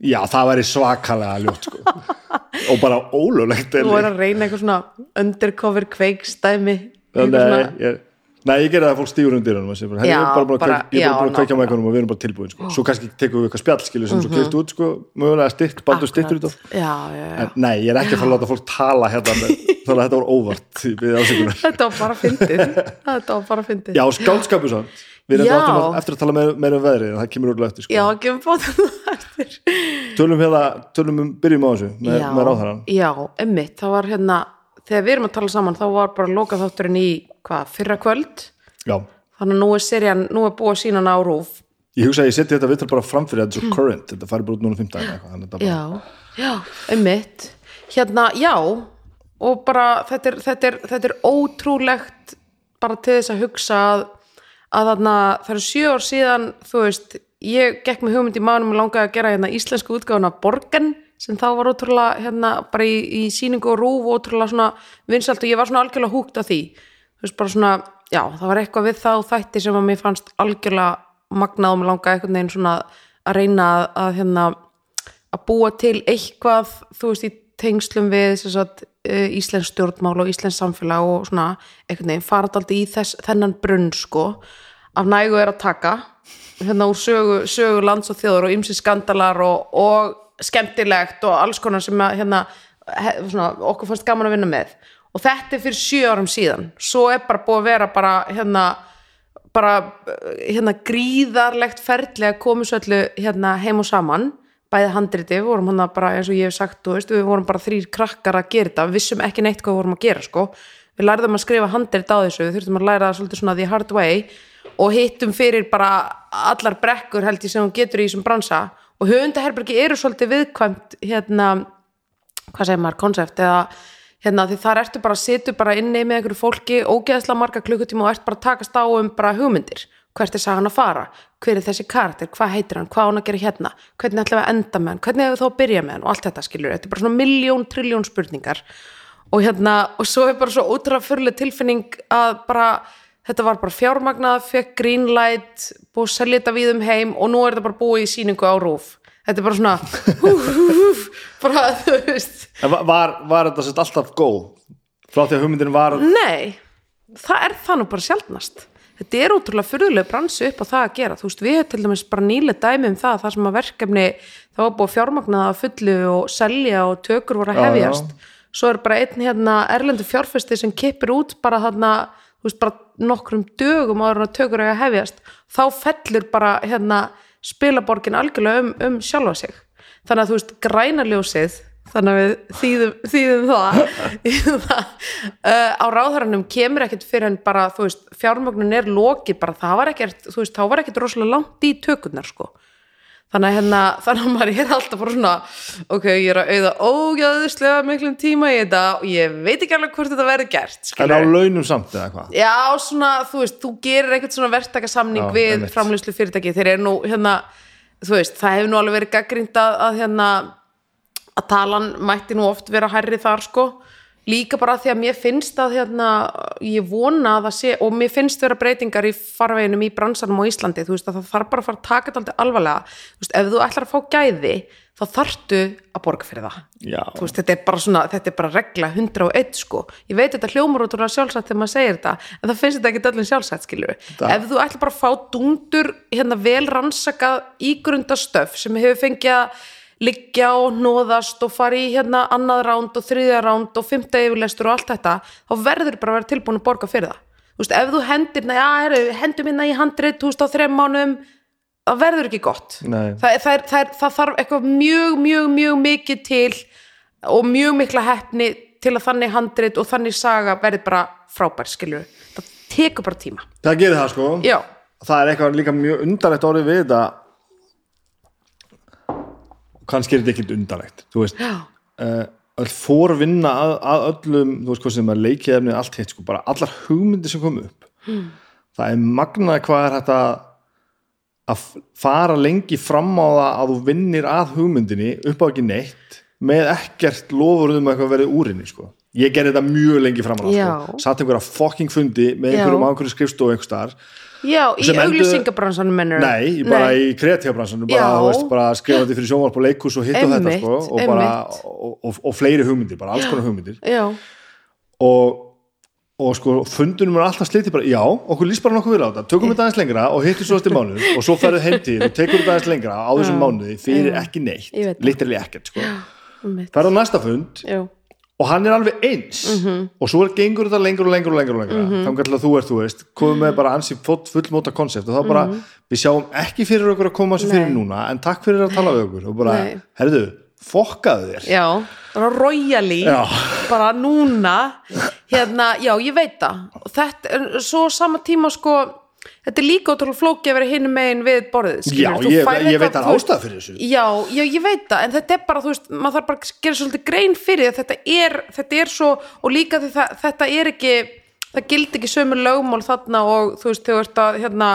Já, það væri svakalega ljótt sko. og bara ólulegt þú voru að reyna eitthvað svona undercover kveikstæmi eitthvað svona ég, nei, ég gerði það að fólk stígur undir hann ég er bara búin að bara- kveik- ég já, bara búin að kveikja með einhvernum og við erum bara tilbúin sko. svo kannski tekum við eitthvað spjall skilur sem svo keirt út sko, mögulega styrt, baldur styrtur út af en nei, ég er ekki að fara að láta fólk tala hérna þannig að þetta var óvart Þetta var bara fyndið. Þetta var bara fyndið. Já, skálskapu svo Við erum að, eftir að tala meira, meira um veðrið en það kemur úrlega eftir sko. Já, bóta það eftir. Tölum um, hvað, fyrra kvöld? Já, Þannig að nú er serían, nú er búið að sína hana á rúf ég hugsa að ég setja þetta viðtal bara framfyrir þetta er svo current, þetta fari bara út núna 15 eitthvað, þannig að þetta bara- Já, já, emmitt Hérna, já og bara þetta er, þetta er, þetta er ótrúlegt bara til þess að hugsa að, að þarna, það eru sjö ár síðan þú veist, ég gekk með hugmynd í mánum og langaði að gera hérna íslensku útgáfuna Borgen sem þá var ótrúlega hérna bara í, í síningu og rúf ótrúlega svona vinsalt og ég var svona algjörlega húgt af því veist bara svona, já, það var eitthvað við þá þætti sem að mér fannst algjörlega magnað og mér langaði einhvern veginn svona að reyna að, að hérna að búa til eitthvað þú veist í tengslum við sagt, uh, Íslensk stjórnmál og Íslensk samfélag og svona einhvern veginn fara daldi í þess, þennan brunn sko af nægu er að taka hérna úr sögu, sögu lands og þjóður og ymsi skandalar og, og skemmtilegt og alls konar sem að hérna, svona, okkur fannst gaman að vinna með og þetta er fyrir sjö árum síðan. Svo er bara búið að vera bara hérna bara hérna gríðarlegt ferli að koma svo öllu hérna heim og saman. Bæði handriti, við vorum hann bara eins og ég hef sagt, veist, við vorum bara þrýr krakkar að gera þetta, við vissum ekki neitt hvað við vorum að gera sko, við lærðum að skrifa handrit á þessu, við þurftum að læra það svolítið svona the hard way. Og hittum fyrir bara allar brekkur held ég sem hún getur í þessum bransa. Og höfundaherbergi eru svolítið viðkvæmt hérna, hvað segir maður, konsept eða hérna því þar ertu bara að sitja bara inni með einhverju fólki, ógeðslega marga klukkutíma og ert bara að takast á um bara hugmyndir. Hvert er sagan að fara, hver er þessi karakter? Hvað heitir hann, hvað hann að gera hérna? Hvernig ætlum við að enda með hann, hvernig hefur þá að byrja með hann? Og allt þetta skilur, þetta er bara svona miljón, trilljón spurningar. Og hérna og svo er bara svo ótrúlega fyrirlega tilfinning að bara, þetta var bara fjármagnað fekk greenlight, búið að selja þetta við um heim og nú er þetta bara búið í síningu á rúf þetta er bara svona hú, hú, hú, bara þú veist. En va- var, var þetta sett alltaf góð? Frá því að hugmyndin var Nei, það er það nú bara sjaldnast. Þetta er ótrúlega fyrðuleg bransu upp á það að gera. Þú veist, við höfum til dæmis bara nýlega dæmi um það þar sem að verkefni, það var búið að fjármagnaða að fullu og selja og tökur voru að Já, hefjast, svo er bara einn hérna erlendu fjárfesti sem kippir út bara þarna, þú veist, bara nokkrum dögum áður en að tökur að hefjast. Þá fellur bara hérna spilaborgin algjörlega um, um sjálfa sig þannig að þú veist, grænaljósið þannig að við þýðum, þýðum það, það. Uh, á ráðhæranum kemur ekkert fyrir en bara, þú veist, fjármögnun er lokið bara, það var ekkert, þú veist, þá var ekkert rosalega langt í tökurnar, sko þannig að hérna, þannig að maður er alltaf bara svona, ok, ég er að auða ógæðislega miklum tíma í þetta og ég veit ekki alveg hvort þetta verður gert en á launum samt eða hvað? Já, svona, þú veist, þú gerir einhvern svona verktakasamning Já, við framlýslu fyrirtæki, þeir eru nú hérna, þú veist, það hefur nú alveg verið gaggrínt að, að hérna að talan mætti nú oft vera hærri þar sko, líka bara því að mér finnst að hérna, ég vona að það sé, og mér finnst vera breytingar í farveginum í bransanum á Íslandi, þú veist að það þarf bara að fara að taka þetta aldrei alvarlega, þú veist, ef þú ætlar að fá gæði, þá þarftu að borga fyrir það. Já, þú veist, þetta er bara svona, þetta er bara regla 101 sko, ég veit þetta hljómar út úr að sjálfsagt þegar maður segir þetta, en það finnst þetta ekki öllum sjálfsagt, Það- ef þú ætla bara að fá dundur hérna vel rannsakað ígrundastöf sem hefur fengið liggja og nóðast og fara í hérna annað ránd og þriðja ránd og fymta yfirlestur og allt þetta, þá verður bara að vera tilbúin að borga fyrir það, þú veist, ef þú hendir heru, hendum hérna í handrið, þú veist, á þrem mánum það verður ekki gott. Það, það, er, það, er, það þarf eitthvað mjög, mjög, mjög mikið til og mjög mikla hefni til að þannig handrit og þannig saga verði bara frábær, skilur það tekur bara tíma. Það gerir það sko. Já, það er eitthvað líka mjög undarlegt orðið við þetta kannski er þetta ekkert undarlegt þú veist uh, öll fórvinna að, að öllum þú veist hvað sem er leikið efnið allt hitt sko, bara allar hugmyndir sem kom upp Hmm. það er magnað hvað er þetta að fara lengi fram á það að þú vinnir að hugmyndinni upp á ekki neitt með ekkert lofur um að eitthvað verið úrinni sko. ég gerði þetta mjög lengi fram á það sko. satt einhverja fucking fundi með einhverjum Já. á einhverju skrifstofu einhver staðar já í auglýsingabransanum mennur Nei, ég bara í kreatífabransanum bara, veist, bara skrifandi fyrir sjónvarp og leikus og hitt og þetta sko, og, bara, og, og, og fleiri hugmyndir, bara alls konar hugmyndir. Já, og, og sko fundunum er alltaf slitið bara, já, okkur líst bara nokkuð við á þetta. Tökum þetta aðeins lengra og hittum svo eftir mánuð og svo ferðu heim til og tekur þetta aðeins lengra á þessum mánuði fyrir ekki neitt það. literally ekkert sko. einmitt. ferðu á næsta fund já, og hann er alveg eins. Mhm. og svo er gengur þetta lengur og lengur og lengur, lengur. Mm þannig að þú ert, þú veist, komum með bara ansi full- fullmóta konsept og þá bara við sjáum ekki fyrir okkur að koma þessu fyrir núna en takk fyrir að tala við okkur. Og bara, Nei. herðu, fokkaðu þér. Já bara royally. Já. bara núna. Hérna, já ég veit það. Og þetta, svo sama tíma sko þetta er líka ótrúlega flóki að vera hinum megin við borðið Já, skilurðu. Þú ég, færð ég veit að ástæða fyrir þessu Já, já, ég veit það, en þetta er bara, þú veist, maður þarf bara að gera svolítið grein fyrir að þetta er, þetta er svo, og líka því það, þetta er ekki, það gildi ekki sömu lögmál þarna og þú veist, þú ert að, hérna,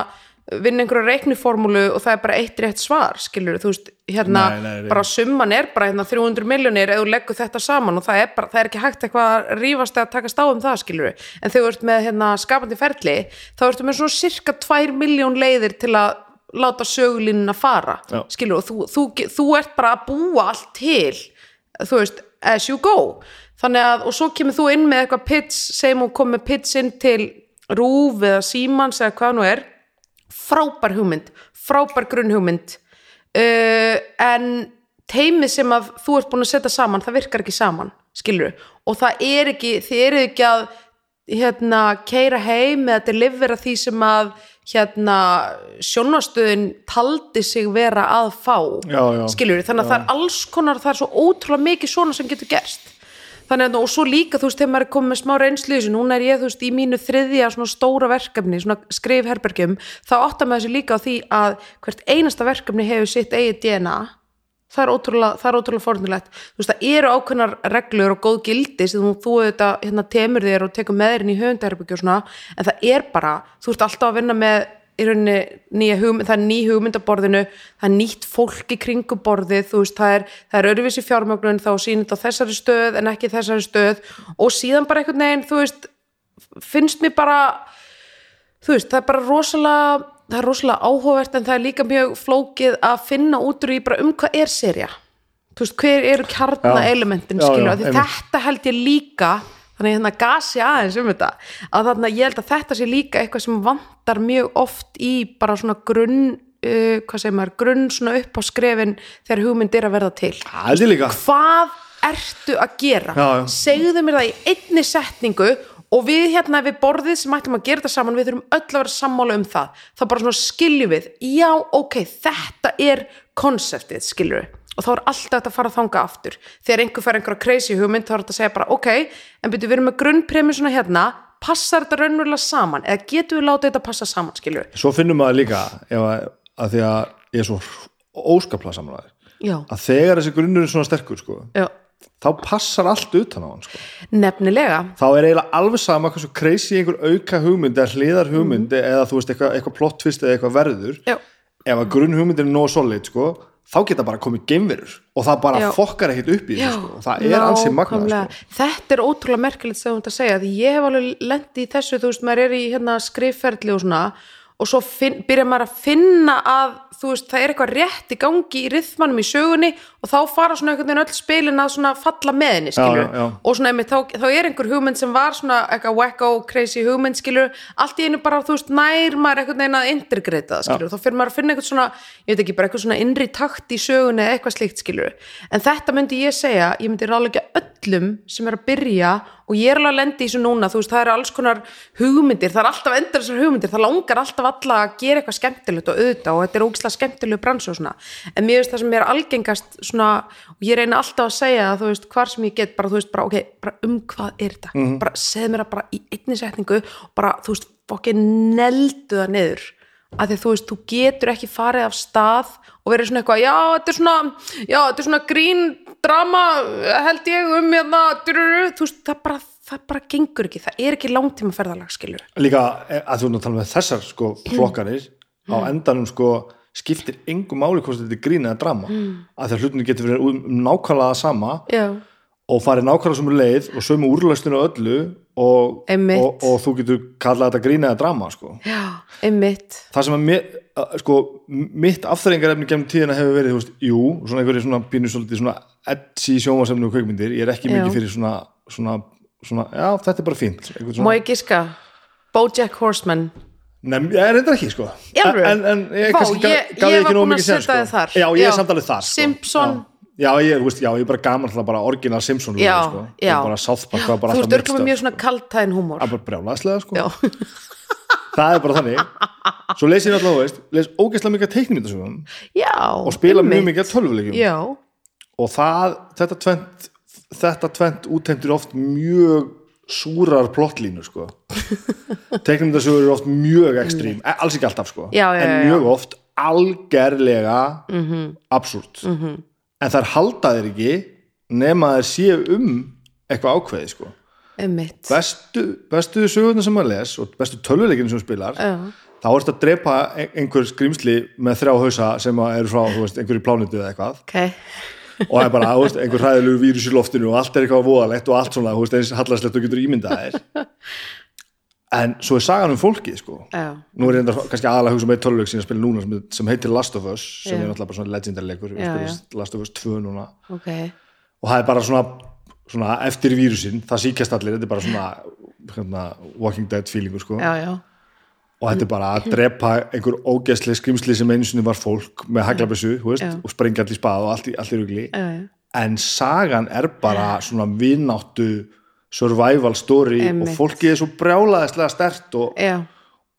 vinna einhverju reikniformúlu og það er bara eitt rétt svar, skilur, þú veist, hérna, Nei, nei, nei. bara summan er bara hérna 300 miljónir eða leggur þetta saman og það er bara, það er ekki hægt eitthvað að rífast eða takast á um það, skilur en þegar þú ert með hérna skapandi ferli, þá ertu með svona cirka 2 miljón leiðir til að láta sögulínuna fara Já. skilur, og þú, þú, þú ert bara að búa allt til þú veist, as you go þannig að, og svo kemur þú inn með eitthvað pits, segjum hún kom með pits inn til Rúf eða Símans eða hvað nú er frábær hugmynd, frábær grunnhugmynd uh, en teimið sem að þú ert búin að setja saman, það virkar ekki saman skilur og það er ekki, þið eru ekki að hérna, keira heim eða delivera því sem að hérna, sjónastöðin taldi sig vera að fá Já, já. skilur þannig að það er alls konar, það er svo ótrúlega mikið svona sem getur gerst þannig að og svo líka þú veist þegar maður er komið með smá reynslu þessu, núna er ég þú veist í mínu þriðja svona stóra verkefni, svona skrifherbergjum þá áttar maður þessi líka á því að hvert einasta verkefni hefur sitt eigið DNA það er ótrúlega, ótrúlega fornulegt þú veist það eru ákveðnar reglur og góð gildi sem þú, þú auðvitað hérna, temur þér og tekur með þér inn í svona en það er bara, þú ert alltaf að vinna með í rauninni nýja hugmynd, það er ný hugmyndaborðinu, það er nýtt fólk í kringum borðið, þú veist, það er, það er öruvísi fjármögnun þá sýnit á þessari stöð en ekki þessari stöð og síðan bara einhvern veginn, þú veist finnst mér bara þú veist, það er bara rosalega það er rosalega áhugavert en það er líka mjög flókið að finna út úr í bara um hvað er serja þú veist, hver eru kjarna Já. elementin Já, skilur, já, af því einmitt. þetta held ég líka þannig hérna gasi aðeins um þetta að þarna ég held að þetta sé líka eitthvað sem vantar mjög oft í bara svona grunn uh, hvað segir maður, grunn svona upp á skrefin þegar hugmynd er að verða til. Er líka. Hvað ertu að gera? Já, já. segðu mér það í einni setningu og við hérna við borðið sem ætlum að gera þetta saman við þurfum öll að vera sammála um það. Þá bara svona skiljum við já ok, þetta er konseptið skiljum við og þá er alltaf þetta að fara að þanga aftur. Þegar einhver fær einhverja crazy hugmynd þá er þetta að segja bara ok, en byrju við erum með grunnpremisuna hérna. Passar þetta raunverulega saman? Eða getum við látið þetta passa saman skiljum við Svo finnum maður líka ef að, að því að ég er svo óskaplega samanlæður já, að þegar þessi grunnur er svona sterkur sko, já, þá passar allt utan á hann sko. nefnilega. Þá er eiginlega alveg sama hversu crazy einhver auka hugmynd eða hliðar hugmynd eða þú veist eitthvað, eitthvað þá geta bara komið geimverur og það bara Já. fokkar ekkert upp í þessu sko. og það er ansið magnað sko. þetta er ótrúlega merkilegt sem þú ert að segja því ég hef alveg lendi í þessu þú veist, maður er í hérna skrifferðli og svona og svo finn, byrja maður að finna að þú veist, það er eitthvað rétt í gangi í rithmanum í sögunni og þá fara svona einhvern veginn öll spilin að svona falla með henni skilur, já, já. og svona einmitt, þá, þá er einhver hugmynd sem var svona eitthvað wacko, crazy hugmynd skilur, allt í einu bara, þú veist, nær maður einhvern veginn að integrata það skilur, þá fyrir maður að finna eitthvað svona, ég veit ekki, bara eitthvað svona innri takt í sögunni eða eitthvað slíkt skilur en þetta myndi ég segja, ég myndi ráðleika öllum sem er að byrja og ég er alveg að lendi í þessu núna, þú veist, það eru alls konar hugmyndir, það er alltaf endur þessar hugmyndir, það langar alltaf alla að gera eitthvað skemmtilegt og auðvitað og þetta er ógislega skemmtilegu bransu og svona, en mér veist það sem er algengast svona, og ég reyna alltaf að segja það, þú veist, hvar sem ég get, bara, þú veist, bara, ok, bara um hvað er þetta, bara segð mér það bara í einni setningu og bara, þú veist, fokkið neldu það niður, að því þú veist, þú getur ekki farið af stað og verið svona eitthvað, já, þetta er svona já, þetta er svona grín drama held ég um hérna dururu, þú veist, það bara, það bara gengur ekki, það er ekki langtíma ferðalag skilur líka eh, að þú erum að tala með þessar sko, flokkanir á endanum sko, skiptir engu máli hvort þetta er grín eða drama. Að því að hlutinu getur verið um, nákvæmlega sama já, og farið nákvæmlega sem leið og sömu úrlæstinu öllu og, og, og þú getur kallað þetta grín eða drama sko. já, einmitt. Það sem að mér, sko, mitt afþrengarefni gemn tíðina hefur verið, veist, jú svona einhverju svona pínu svona edsi sjómasefni og kveikmyndir, ég er ekki Já. mikið fyrir svona, svona, svona já, þetta er bara fínt má ég giska, Bojack Horseman Nefn, ég er reyndar ekki, sko. En, en ég, Vá, kannski ég- gaf ég ekki nóg mikið sen, þar. já, ég er samt alveg þar sko. Simpson. já, já, ég, er bara gaman alltaf bara orginal Simpson já, sko. bara South Park var bara þú mitt örgum stöf, mjög sko. svona kaltæðin húmor. Það er bara sko. Já, það er bara þannig. Svo les ég alltaf, veist, les ógeðslega mikið teiknumyndasögum já og spila mjög mikið já, og það, þetta tvent þetta tvent útheimtir oft mjög súrar plottlínur sko. teiknumyndasögur eru oft mjög ekstrím, e, alls ekki alltaf sko Já, já, en já, mjög oft algerlega mm. -hmm. absúrt -hmm. en þær halda þér ekki nema þær séu um eitthvað ákveði sko bestu, bestu sögurnar sem maður les og bestu tölvuleikinu sem spilar já, þá ertu að drepa ein- einhver skrimsli með þrjá hausa sem eru frá veist, einhverju plánutu eða eitthvað ok og það er bara veist, einhver hræðilegu vírus í loftinu og allt er eitthvað voðalegt og allt svona veist, eins hallarslegt og getur ímyndað þér. En svo er sagan um fólkið sko. Nú er enda kannski aðalega að hugsa um eitt töluleik sem ég spila núna sem, sem heitir Last of Us sem Já. er náttúrulega bara svona legendary leikur Já, við spilum Last of Us 2 núna. Ok. Og það er bara svona, svona eftir vírusinn, það síkjast allir þetta er bara svona hérna, Walking Dead feelingur sko. Já, já, og þetta er bara að drepa einhver ógeðsleg skrimsli sem einu sinni var fólk með haglabessu veist, Já. og sprengja allir spað og allt í, allt í rugli en sagan er bara svona vinnáttu survival story Einmitt. og fólkið er svo brjálaðislega stert og,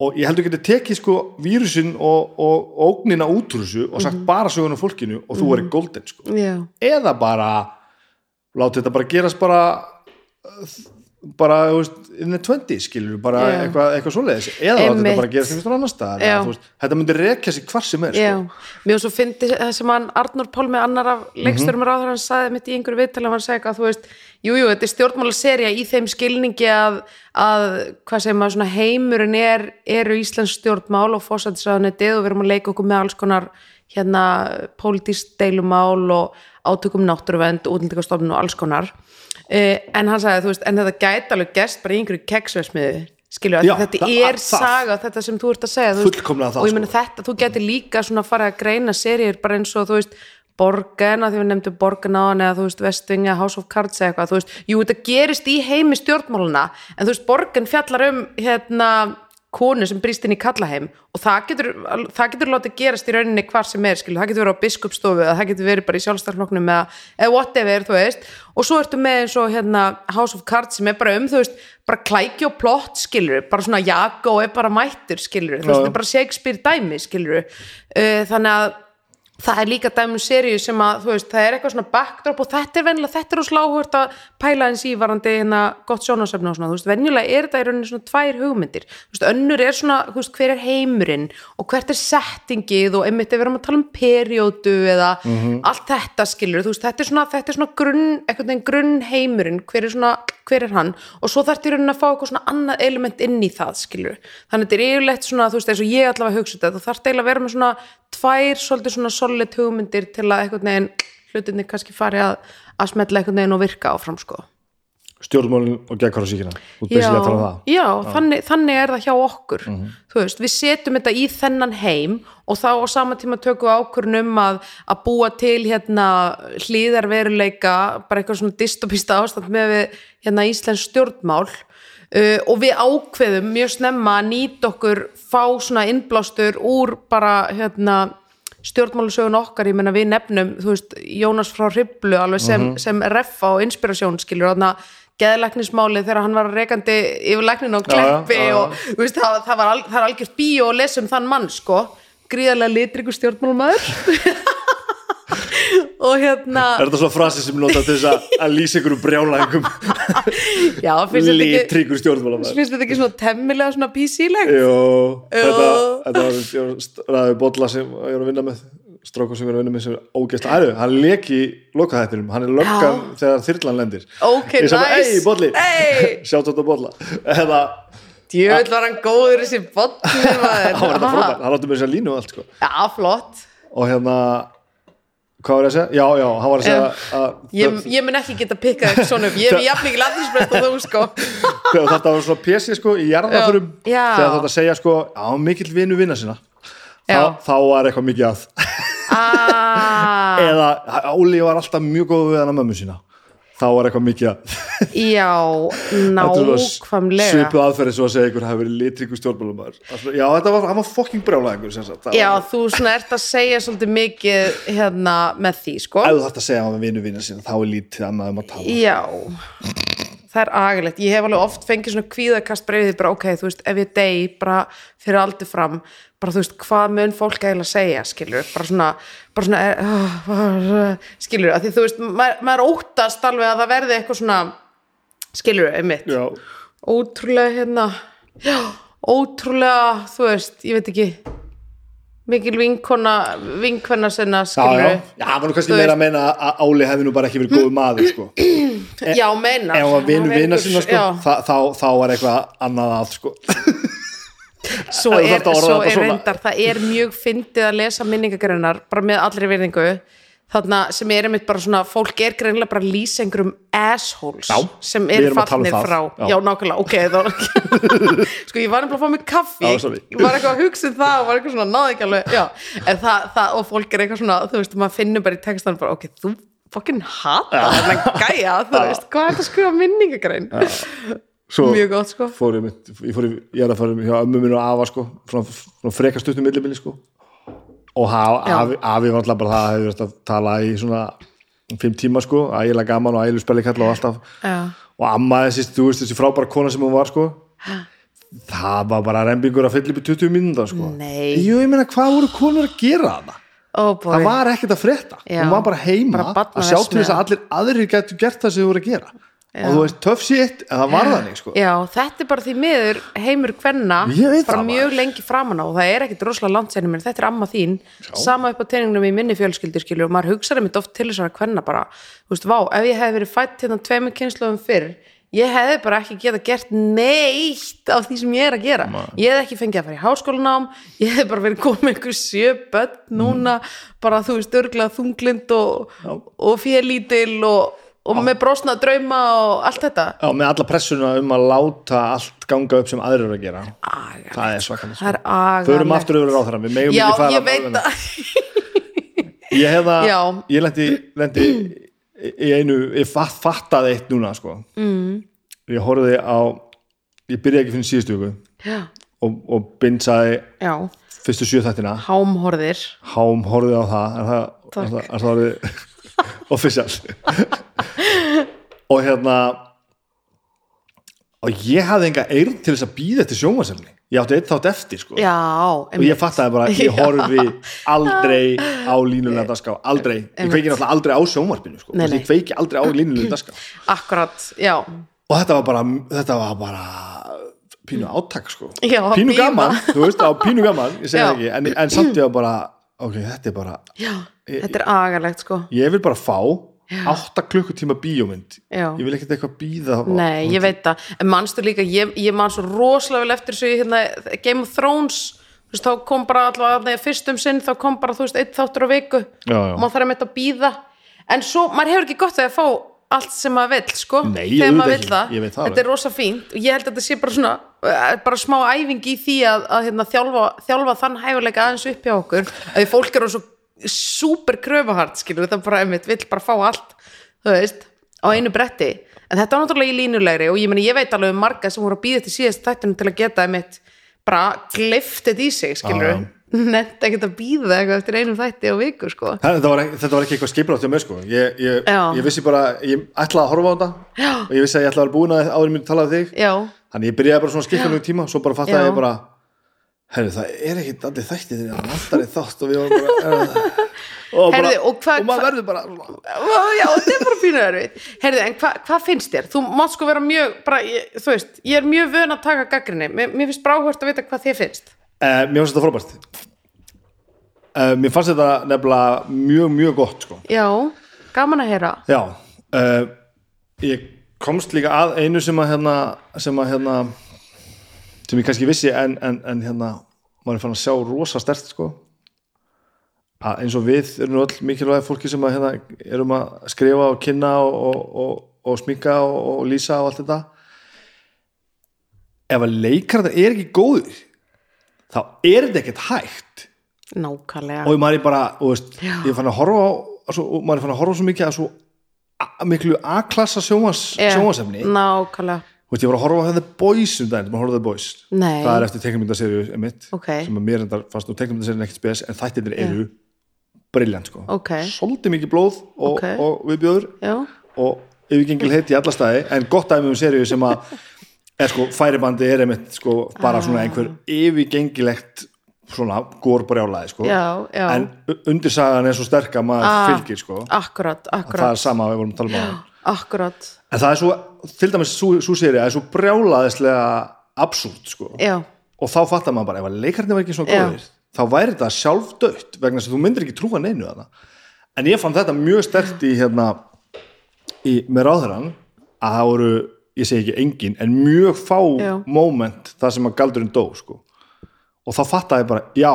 og ég heldur getið tekið sko vírusin og, og, og ógnina út úr þessu og sagt Mhm. bara söguna fólkinu og þú er golden sko já. eða bara láta þetta bara gerast bara bara, þú veist, in the 20 skilur bara Já. eitthvað, eitthvað svoleiðis eða láta Einmitt. þetta bara gerast einhvers annar eða, veist, þetta myndi rekja sig hvar sem er sko. mér svo fyndi það sem hann Arnur Pálmi annar af leiksturum mm -hmm. hann sagði mitt í einhverju viðtali hann að segja eitthvað, þú veist, jú, jú, þetta er stjórnmálaserja í þeim skilningi að, að hvað segir maður, svona heimurinn er, eru Íslands stjórnmál og fósættisraðunetið og við erum að leika okkur með alls konar hérna pólitísk deilumál og átökum náttúruvend, útlendingastofnun og alls konar en hann sagði, þú veist, en þetta gæti alveg gest bara í einhverju keksversmiðu skilju, Já, þetta er það- saga, þetta sem þú ert að segja veist, og ég meina sko. þetta, þú getur líka svona farið að greina seríur bara eins og þú veist Borgen, að því við nefndum Borgen á hann eða þú veist Vestinga, House of Cards eða eitthvað þú veist, jú þetta gerist í heimi stjórnmáluna en þú veist Borgen fjallar um hérna konu sem brýst inn í kallaheim og það getur, það getur látið gerast í rauninni hvar sem er, skilu, það getur verið á biskupstofu eða það getur verið bara í sjálfstæðarflokknum eða, eða whatever, þú veist, og svo ertu með eins og hérna House of Cards sem er bara um, þú veist, bara klæki og plott, skilur. Bara svona Jago er bara mættur, skilur. Þú veist, þetta er bara Shakespeare dæmi, skilur. Uh, þannig að það er líka dæmi um seríu sem að, þú veist, það er eitthvað svona backdrop og þetta er venjulega, þetta er úr sláhvert að pæla eins í varandi hérna gott sjónasefni og svona, þú veist, venjulega er þetta í rauninni svona tvær hugmyndir, þú veist, önnur er svona, þú veist, hver er heimurinn og hvert er settingið og einmitt ef við erum að tala um periódu eða allt þetta skilur, þú veist, þetta er svona, þetta er svona grunn, grunn heimurinn, hver er svona, hver er hann. Og svo þarf í rauninni að fá eitthvað svona annað element inn í það, skilur, þannig að þetta er yfirleitt svona, þú veist, eins og ég allavega hugsa þetta, þú þarf eiginlega að vera með svona tvær svolítið svona solid hugmyndir til að eitthvað neginn hlutinni kannski fari að, að smetla eitthvað neginn og virka áfram sko. stjórnmálin og tala um það. Já, Þannig, þannig er það hjá okkur. Þú veist, við setjum þetta í þennan heim og þá á sama tíma tökum við ákvörðun um að, að búa til hérna hlýðarveruleika bara eitthvað svona dystopista ástand með við hérna Íslands stjórnmál uh, og við ákveðum mjög snemma að nýta okkur fá svona innblástur úr bara hérna stjórnmálusögun okkar, ég meina við nefnum þú veist, Jónas frá Hriblu alveg sem, sem reffa og inspirasjón skilur. Þarna geðlæknismáli þegar hann var rekandi yfir læknin á já, kleppi já, já. og þú veist, það, það, var al, það algjört bíó að lesa um þann mann sko. Gríðarlega litriku stjórnmálumæður og hérna Er þetta svo frasi sem nota þess að, lýsa ykkur brjálæðingum? Já, finnst þetta ekki litríkur stjórnmálamæður finnst þetta ekki svona temmilega svona PC-legt Jó, þetta, þetta var ræði bolla sem ég er að vinna með strákur sem er að vinna með sem er ógæst Æru, hann leki lokaðættinum, hann er löggan þegar þyrlan lendir. Ok, nice. ei, bolli, sjátt þetta bolla. Eða, djöfull var hann góður þessi botni hann var átti með þess að línu og allt sko. já, flott. Og hérna hvað var ég að segja? Já, já, hann var að segja að ég, ég mun ekki geta pikkað eitthvað svona upp. Ég hef jafn mikið landrinsbreytt og þú sko. Þegar þetta var svona pési sko í jarðafurum Já. Já. þegar þetta segja sko, já, mikill vinu vinna sinna. Þá, þá var eitthvað mikið að ah, eða Óli var alltaf mjög góð við hann að mömmu sína þá var eitthvað mikið að já, nákvæmlega. svipu aðferði svo að segja ykkur hafi verið litríku stjórnmálumæður já, þetta var, var fokking brjálæðingur já, var- þú svona ert að segja svolítið mikið hérna með því sko. Ef þú þarft að segja hann með vinu vinna sinna þá er lítið annað um að tala. Já það er agalegt, ég hef alveg oft fengið svona kvíðakast breyðið bara ok, þú veist, ef ég dey bara fyrir aldur fram bara þú veist, hvað mun fólk eiginlega segja skilur, bara svona, bara svona uh, skilur, að því þú veist maður, maður óttast alveg að það verði eitthvað svona skilur, einmitt. Já, ótrúlega hérna já, ótrúlega, þú veist, ég veit ekki mikil vinkona vinkvenna sinna, skilur já, já, það var nú kannski meira að meina að Óli hefði nú bara ekki verið góð maður sko. Já, meina. Ef hann var vinu vinna sinna sko, þá, þá, þá var eitthvað annað að sko. Svo er, svo er reyndar það er mjög fyndið að lesa minningagreinar bara með allri virðingu þarna sem er einmitt bara svona fólk er greinilega bara einhverjum assholes Já, sem eru tala um frá. Já. já, nákvæmlega, ok sko ég var nefnilega að fá mig kaffi. Já, ég var eitthvað að hugsa um það og var eitthvað svona náði ekki alveg, já, en það, það og fólk er eitthvað svona, þú veist, maður finnur bara í textan bara, ok, þú fucking hata þennan gæja, þú veist, hvað er þetta að skrifa minningagrein, svo mjög gott sko. fór ég, mitt, ég, fór í, ég er að fara hjá ömmu minn og afa sko, stuttum millibili sko. Og afi, var alltaf bara það að hefur verið að tala í svona fimm tíma sko, ægilega gaman og ægilega spelli kalla og alltaf. Já, og amma þessi, þú veist þessi frábæra kona sem hún var sko. Það var bara rembingur að fylla upp í 20 mínúta sko. Nei. Jú, ég meina hvað voru konur að gera þarna? Oh það var ekkert að frétta, Já. hún var bara heima Bara að sjá til þess að allir aðrir getur gert það sem þau voru að gera og þú veist, töff sétt, en það var þannig sko. Já, þetta er bara því miður heimur bara það, mjög lengi framan á. Og það er ekkit rosalega langt sennum en þetta er amma þín. Sama upp á teiningnum í minni fjölskyldu skilju og maður hugsaði mitt oft til þessara kvenna bara, þú veist, vá, ef ég hefði verið fætt hérna tveimur kynsluðum fyrr ég hefði bara ekki geta gert neitt af því sem ég er að gera. Ég hefði ekki fengið að fara í háskólanám ég hefði bara verið komið einhver sjö börn núna, bara þú veist, örglega þunglind og, og félítil og, og með brosna drauma og allt þetta. Já, með alla pressuna um að láta allt ganga upp sem aðrir eru að gera. Agalegt. það er svakalega það er agalegt Förum aftur yfir ráðherra, við megum já, ekki fara ég veit að Ég hefða, Já. ég lendi, lendi í einu, ég fatt, fattaði eitt núna sko. Mm. Ég horfði á, ég byrjaði ekki fyrir síðustu viku. Já, og, og bindsaði já, fyrstu sjö þættina. Hámhorðir. Hám horfði á það er er það, er það orðið official og hérna og ég hafði enga eirn til þess að býða eftir sjónvarsefni ég átti eitt þátt eftir sko. Já, og ég fattaði bara, ég horfi aldrei á línulega dagská aldrei, ég kveiki náttúrulega aldrei á sjónvarpinu sko. Nei, nei. ég kveiki aldrei á línulega dagská akkurat, já. Og þetta var bara, þetta var bara pínu átak sko. Já, pínu bíða. gaman, þú veist, á pínu gaman ég ekki, en, en samt ég var bara ok, þetta er bara, já, þetta er agalegt sko. Ég vil bara fá átta klukkutíma bíómynd. Já. ég vil ekkert eitthvað býða nei, ég veit það, en manstu líka ég, ég man svo rosalega vel eftir þessu hérna, Game of Thrones. Þú veist, þá kom bara allavega fyrst um sinn þá kom bara, þú veist, einn þáttur á viku. Já, já. og maður þarf að með að býða en svo, maður hefur ekki gott að fá allt sem maður vill, sko. Nei, þegar maður það, veit það þetta er rosa fínt. Og ég held að þetta sé bara svona eh, bara smá æfing í því að, að hérna, þjálfa, þjálfa þann hæfuleika aðeins upp hjá okkur. Að super kröfuhart, skilur það bara einmitt vill bara fá allt, þú veist á einu bretti, en þetta er náttúrulega í línulegri og ég meni, ég veit alveg um marga sem voru að býða til síðast þættunum til að geta einmitt bara gliftið í sig, skilur já. nefnt ekkert að býða eitthvað eftir einum þætti á viku, sko. Var, ekki- þetta var ekki eitthvað skiprátt hjá mér sko. Ég, ég, ég vissi bara, ég ætlaði að horfa á þetta og ég vissi að ég ætlaði að vera búin að áður myndi tala af þig. Já, þannig ég byrjaði bara svona skiptunum tíma svo bara fattaði ég bara herru það er ekki allir þættið þegar það vantar í þátt og við varum bara og, bara, Heyrðu, og hvað- og maður verður bara já, þetta er bara pínu erfið Herðu, en hvað hva finnst þér? Þú mátt sko vera mjög, bara, ég, þú veist ég er mjög vön að taka gaggrinni mér, mér finnst bráhvert að vita hvað þér finnst. Uh, mér fannst þetta frábært. Uh, mér fannst þetta nefnilega mjög mjög gott sko. Já, gaman að heyra. Já uh, ég komst líka að einu sem að hérna sem að hérna sem ég kannski vissi en, en, en hérna maður er fann að sjá rosa stert sko. Að eins og við erum öll mikilvæg fólki sem að hérna erum að skrifa og kynna og, og, og, og sminka og, lýsa og allt þetta. Ef að leikarðar er ekki góður þá er þetta ekkert hægt. Nákvæmlega. Og maður er bara, veist, ég fann að horfa á svo, og maður er fann að horfa svo mikið að svo a- miklu A-klassa sjómas, Já, sjómasefni Nákvæmlega veist, ég var að horfa á The Boys um daginn, maður horfa á The Boys Nei. það er eftir teiknumyndaserju emitt Ok. sem að mér endar fast og teiknumyndaserjun ekkert spes en þættirnir eru briljant sko Ok. svolítið mikið blóð og, Ok. og viðbjöður Já, og yfirgengil heitt í alla staði en gott dæmi um serju sem að er sko, færibandi er einmitt sko bara svona einhver yfirgengilegt svona gór sko Já, já. en undirsagan er svo sterk að maður Ah. fylgir sko akkurat, það er akkurat sama að við vorum að tala um það Akkurat, en það er svo, til dæmis svo, svo serið er svo brjálaðislega absúrt sko. Já, og þá fattar maður bara, ef að leikarnir var ekki svona góðir þá væri þetta sjálfdött vegna þess að þú myndir ekki trúa neinu að en ég fann þetta mjög stert í hérna í, með ráðherran að það voru, ég segi ekki engin en mjög fá Já. moment þar sem að galdurinn dó sko. Og þá fattaði ég bara, já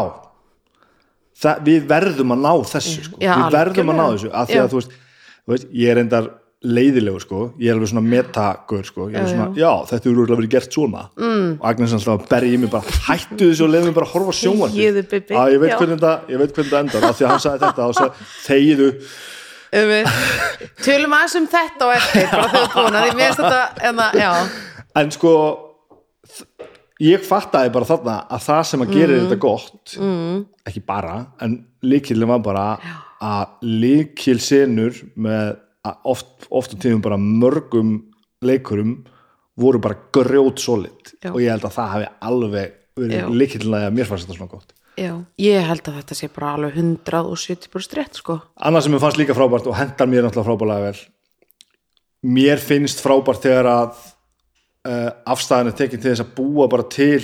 það, við verðum að ná þessu sko. Já, við verðum að ná þessu af því að þú veist, þú veist, ég er endar leiðilegur sko, ég er alveg svona metagur sko, ég er svona, já, þetta eru örugglega verið gert svona. Mm. og Agnes alltaf að berja í mig bara, hættu þessu og leiðum mig bara að horfa að ég veit Já. hvernig þetta, ég veit hvernig þetta endar. Af því að hann sagði þetta og sagði, þegiðu um, tölum aðeins um þetta og eftir bara þegar þú búin að því mér þetta en það, já, en sko ég fattaði bara þarna að það sem að gerir Mm. þetta gott mm. ekki bara, en líkilin var bara að líkil senur með oft, oft á tíðum bara mörgum leikurum voru bara grjót solid. Já. og ég held að það hafi alveg verið að mér fannst þetta svona gott. Já ég held að þetta sé bara alveg 170% rétt sko. Annað sem mér fannst líka frábært og hendar mér náttúrulega frábærlega vel mér finnst frábært þegar að uh, afstæðan er tekin til þess að búa bara til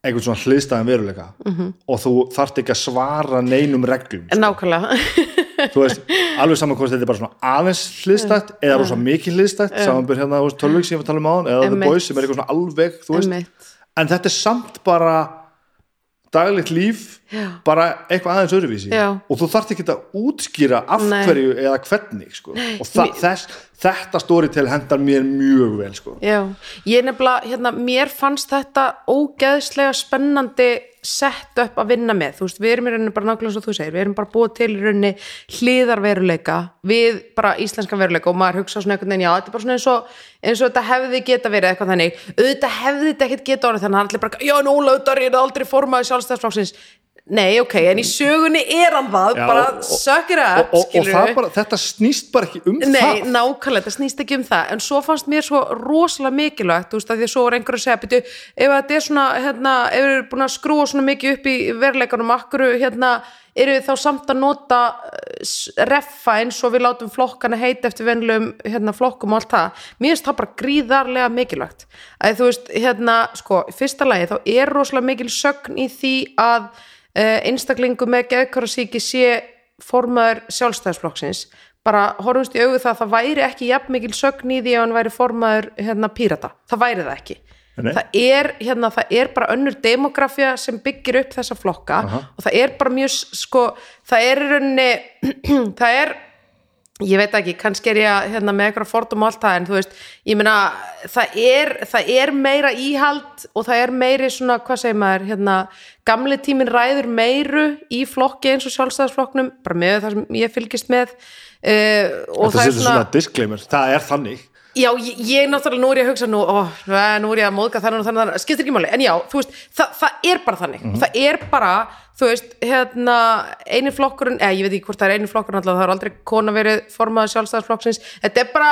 einhvern svona hliðstæðan veruleika. -hmm. og þú þarft ekki að svara neinum reglum en nákvæmlega, þú veist, alveg saman hvort þetta er bara svona aðeins hliðstætt eða rosa mikið hliðstætt samanbyrð hérna, tölvik sem ég var að tala um á eða The. Boys sem er eitthvað svona alveg þú veist, en þetta er samt bara daglegt líf bara eitthvað aðeins öðruvísi. Og þú þarft ekki að útskýra af hverju eða hvernig sko. og þess, þetta stóri til hendar mér mjög vel sko. ég nefnilega, hérna, mér fannst þetta ógeðslega spennandi sett upp að vinna með. Þú veist, við erum í rauninni bara nákvæmlega svo þú segir. Við erum bara búið til í rauninni hliðarveruleika við bara íslenskan veruleika og maður hugsa svona einhvern veginn, já, þetta er bara svona eins og eins og þetta hefði geta verið eitthvað þannig. Auðvitað hefði þetta ekkert geta orðið þannig. Að allir bara, já, nú lautar ég er aldrei formaði sjálfstæðsflokksins Nei, ok, en í sögunni er hann það, Já, bara og- sökir og, upp, og, og skilurðu. það bara, þetta snýst bara ekki um Nei, það. nákvæmlega, það snýst ekki um það en svo fannst mér svo rosalega mikilvægt þú veist, að því að svo var einhver að segja byrju, ef þetta er svona, hérna, ef við erum búin að skrúa svona mikið upp í veruleikanum akkur, hérna, eru við þá samt að nota eh, reffa eins og við látum flokkana heita eftir venlum hérna, flokkum og allt það? Mér finnst það bara gríðarlega mikilvægt. Að þú veist, hérna, sko uh, einstaklingu með geðkarasíki sé formaður sjálfstæðisflokksins. Bara horfumst í augu það að það væri ekki jafn mikil sögn í því að hann væri formaður hérna, pírata, það væri það ekki. Nei. það er, hérna, það er bara önnur demografía sem byggir upp þessa flokka og það er bara mjög sko, það er í rauninni það er ég veit ekki, kannski er ég hérna, með eitthvað fordum og allt það en þú veist, ég meina það er, það er meira íhald og það er meiri svona, hvað segir maður hérna, gamli tíminn ræður meiru í flokki eins og sjálfstæðisflokknum bara með það sem ég fylgist með uh, og þetta það er svona disclaimer, það er þannig Já, ég, ég náttúrulega, nú er ég að hugsa nú, ó, nú er ég að móðga þannig og þannig, þannig skiptir ekki máli, en já, þú veist, það, það er bara þannig, það er bara, þú veist, hérna, eini flokkurinn, eða ég veit ekki hvort það er eini flokkurinn alltaf, það er aldrei kona verið formaður sjálfstæðarsflokksins, þetta er bara,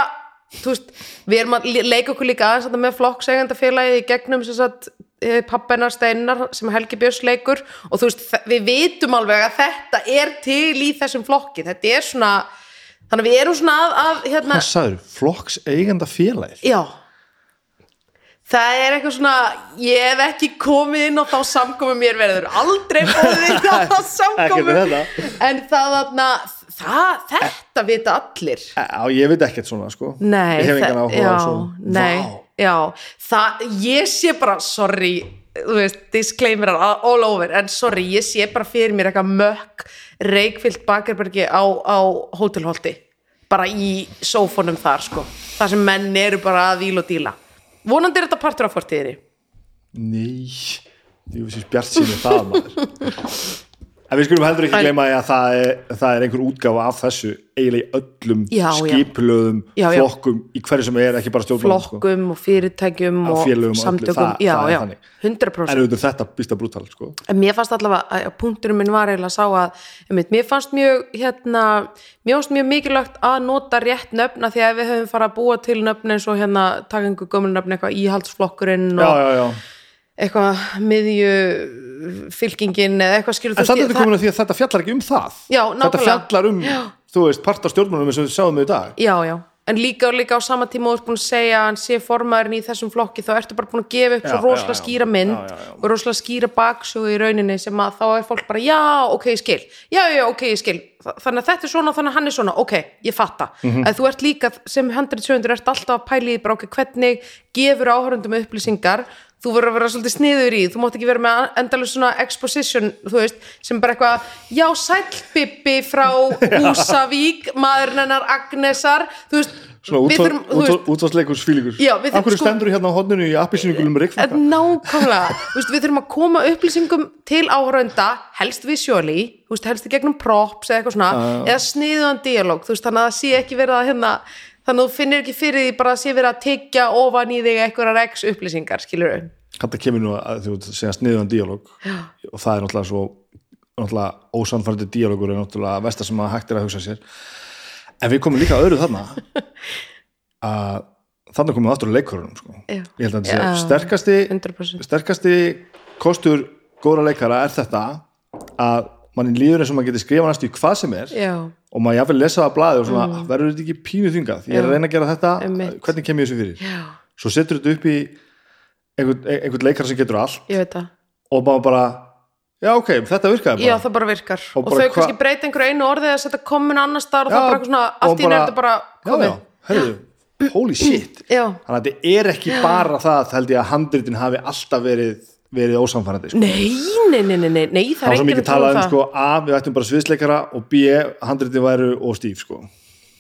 þú veist, við erum að le- leika okkur líka aðeins með flokkseigandafélagið í gegnum sem sagt pappennar steinar sem Helgi Björns leikur. Og þú veist, við vitum alveg að þetta er til í þessum flokki, þetta er svona, þannig að við erum svona að, að hérna, hvað sagður, flokks eigenda félagið Já. Það er eitthvað svona ég hef ekki komið inn og þá samkomi mér verður aldrei bóðið inn á þá Ekkert þetta. en það þarna það, þetta vita allir. Já, ég veit ekkert svona sko. Nei, Ég hef engan áhuga á já, svona Vá. já, það, ég sé bara sorry, þú veist, disclaimer all over, en sorry, ég sé bara fyrir mér eitthvað mökk reikfyllt bakarbergi á, á hótelholti. Bara í sófónum þar, sko. Þar sem menn eru bara að víla og díla. Vonandi er þetta partur á fortíðinni. Nei, ég veist bjart síni það maður En við skulum heldur ekki gleyma að það er, það er einhver útgáfa af þessu eiginlega í öllum Já, já. skipulöðum Já, já. flokkum í hverju sem er ekki bara stjórnmálum sko. flokkum og fyrirtækjum og og samtökum, já, já, þannig. 100% En auðvitað þetta býsta brútal sko. En mér fannst allavega að punkturinn minn var eiginlega að sá að einmitt, mér fannst mjög hérna, mér fannst mjög mikilvægt að nota rétt nöfna því að við höfum fara að búa til nöfn eins og hérna gömul nöfn eitthvað íhaldsflokkurinn Já, og já, já eitthvað miðju fylkingin eða eitthvað skilur En það er komin að því að þetta fjallar ekki um það. Já, Þetta fjallar um, þú veist, part af stjórnmálum og við sjáum við í dag. Já, já, en líka, líka á sama tíma og þú ert búin að segja að hann sé formaðurinn í þessum flokki þá ertu bara búin að gefa upp Já, svo já, rosalega já. skýra mynd Já, já, já. og rosalega skýra baksögu í rauninni sem að þá er fólk bara, já, ok, ég skil. Já, já, ok, ég skil, Þa- þannig að þetta er svona þannig að hann er svona, ok, ég fatta. Mhm. að þú ert líka, sem 100-200 ert alltaf að pæla í ok, hvernig gefur áhörundum upplýsingar þú verður að vera svolítið sniður í þú mátt ekki vera með endalur svona exposition þú veist, sem bara eitthvað já, sælbibbi frá Húsavík, maðurinn hennar Agnesar, þú veist Svona við þurfum, þú útvarsleikur þurfum- Af hverju sko- stendur hérna á hodninu í appisínugulum En reikfanga? nákvæmlega, þú veist, við þurfum að koma upplýsingum til áhraunda, helst visually, þú veist, helst í gegnum props eða eitthvað svona, eða sniðuðan dialóg, þú veist, þannig að það sé ekki verið að hérna, þannig að þú finnir ekki fyrir því bara að sé verið að tekja ofan í þig einhverjar x upplýsingar, skilur við. Þetta kemur nú að þú segja sniðuðan díalóg og það er náttúrulega svo náttúrulega ósannfærandi díalógur er náttúrulega vestar sem að hægt er að hugsa sér en við komum líka öðru þarna að þarna komum við aftur á leikurunum sko. Ég held að þetta sé sterkasti 100%. sterkasti kostur góðra leikara er þetta að mann líður eins og maður getur skrifa næstu í hvað sem er Já, og maður jáfnvel lesa það að blaði og svona verður þetta ekki pínu þingað, ég er að Já. reyna að gera þetta Einmitt. hvernig kem ég þessu fyrir? Já, svo setur þetta upp í einhvern, einhvern leikara sem getur allt. Og maður bara, já ok, þetta virkaði Já, bara það bara virkar. Og Og, bara þau hva- kannski breyta einhverju einu orðið að setja komin annar staðar og Já, það bara svona, og allt í er bara- bara já, komið. já, herðu, holy shit. Já, þannig að þetta er ekki bara það held ég að handritin hafi alltaf verið verið ósamfærandi sko. nei, nei, nei, nei, nei, nei, það er svo mikið að tala talað um um það. sko, a, við ættum bara sviðsleikara og b, handritin væru og stíf sko.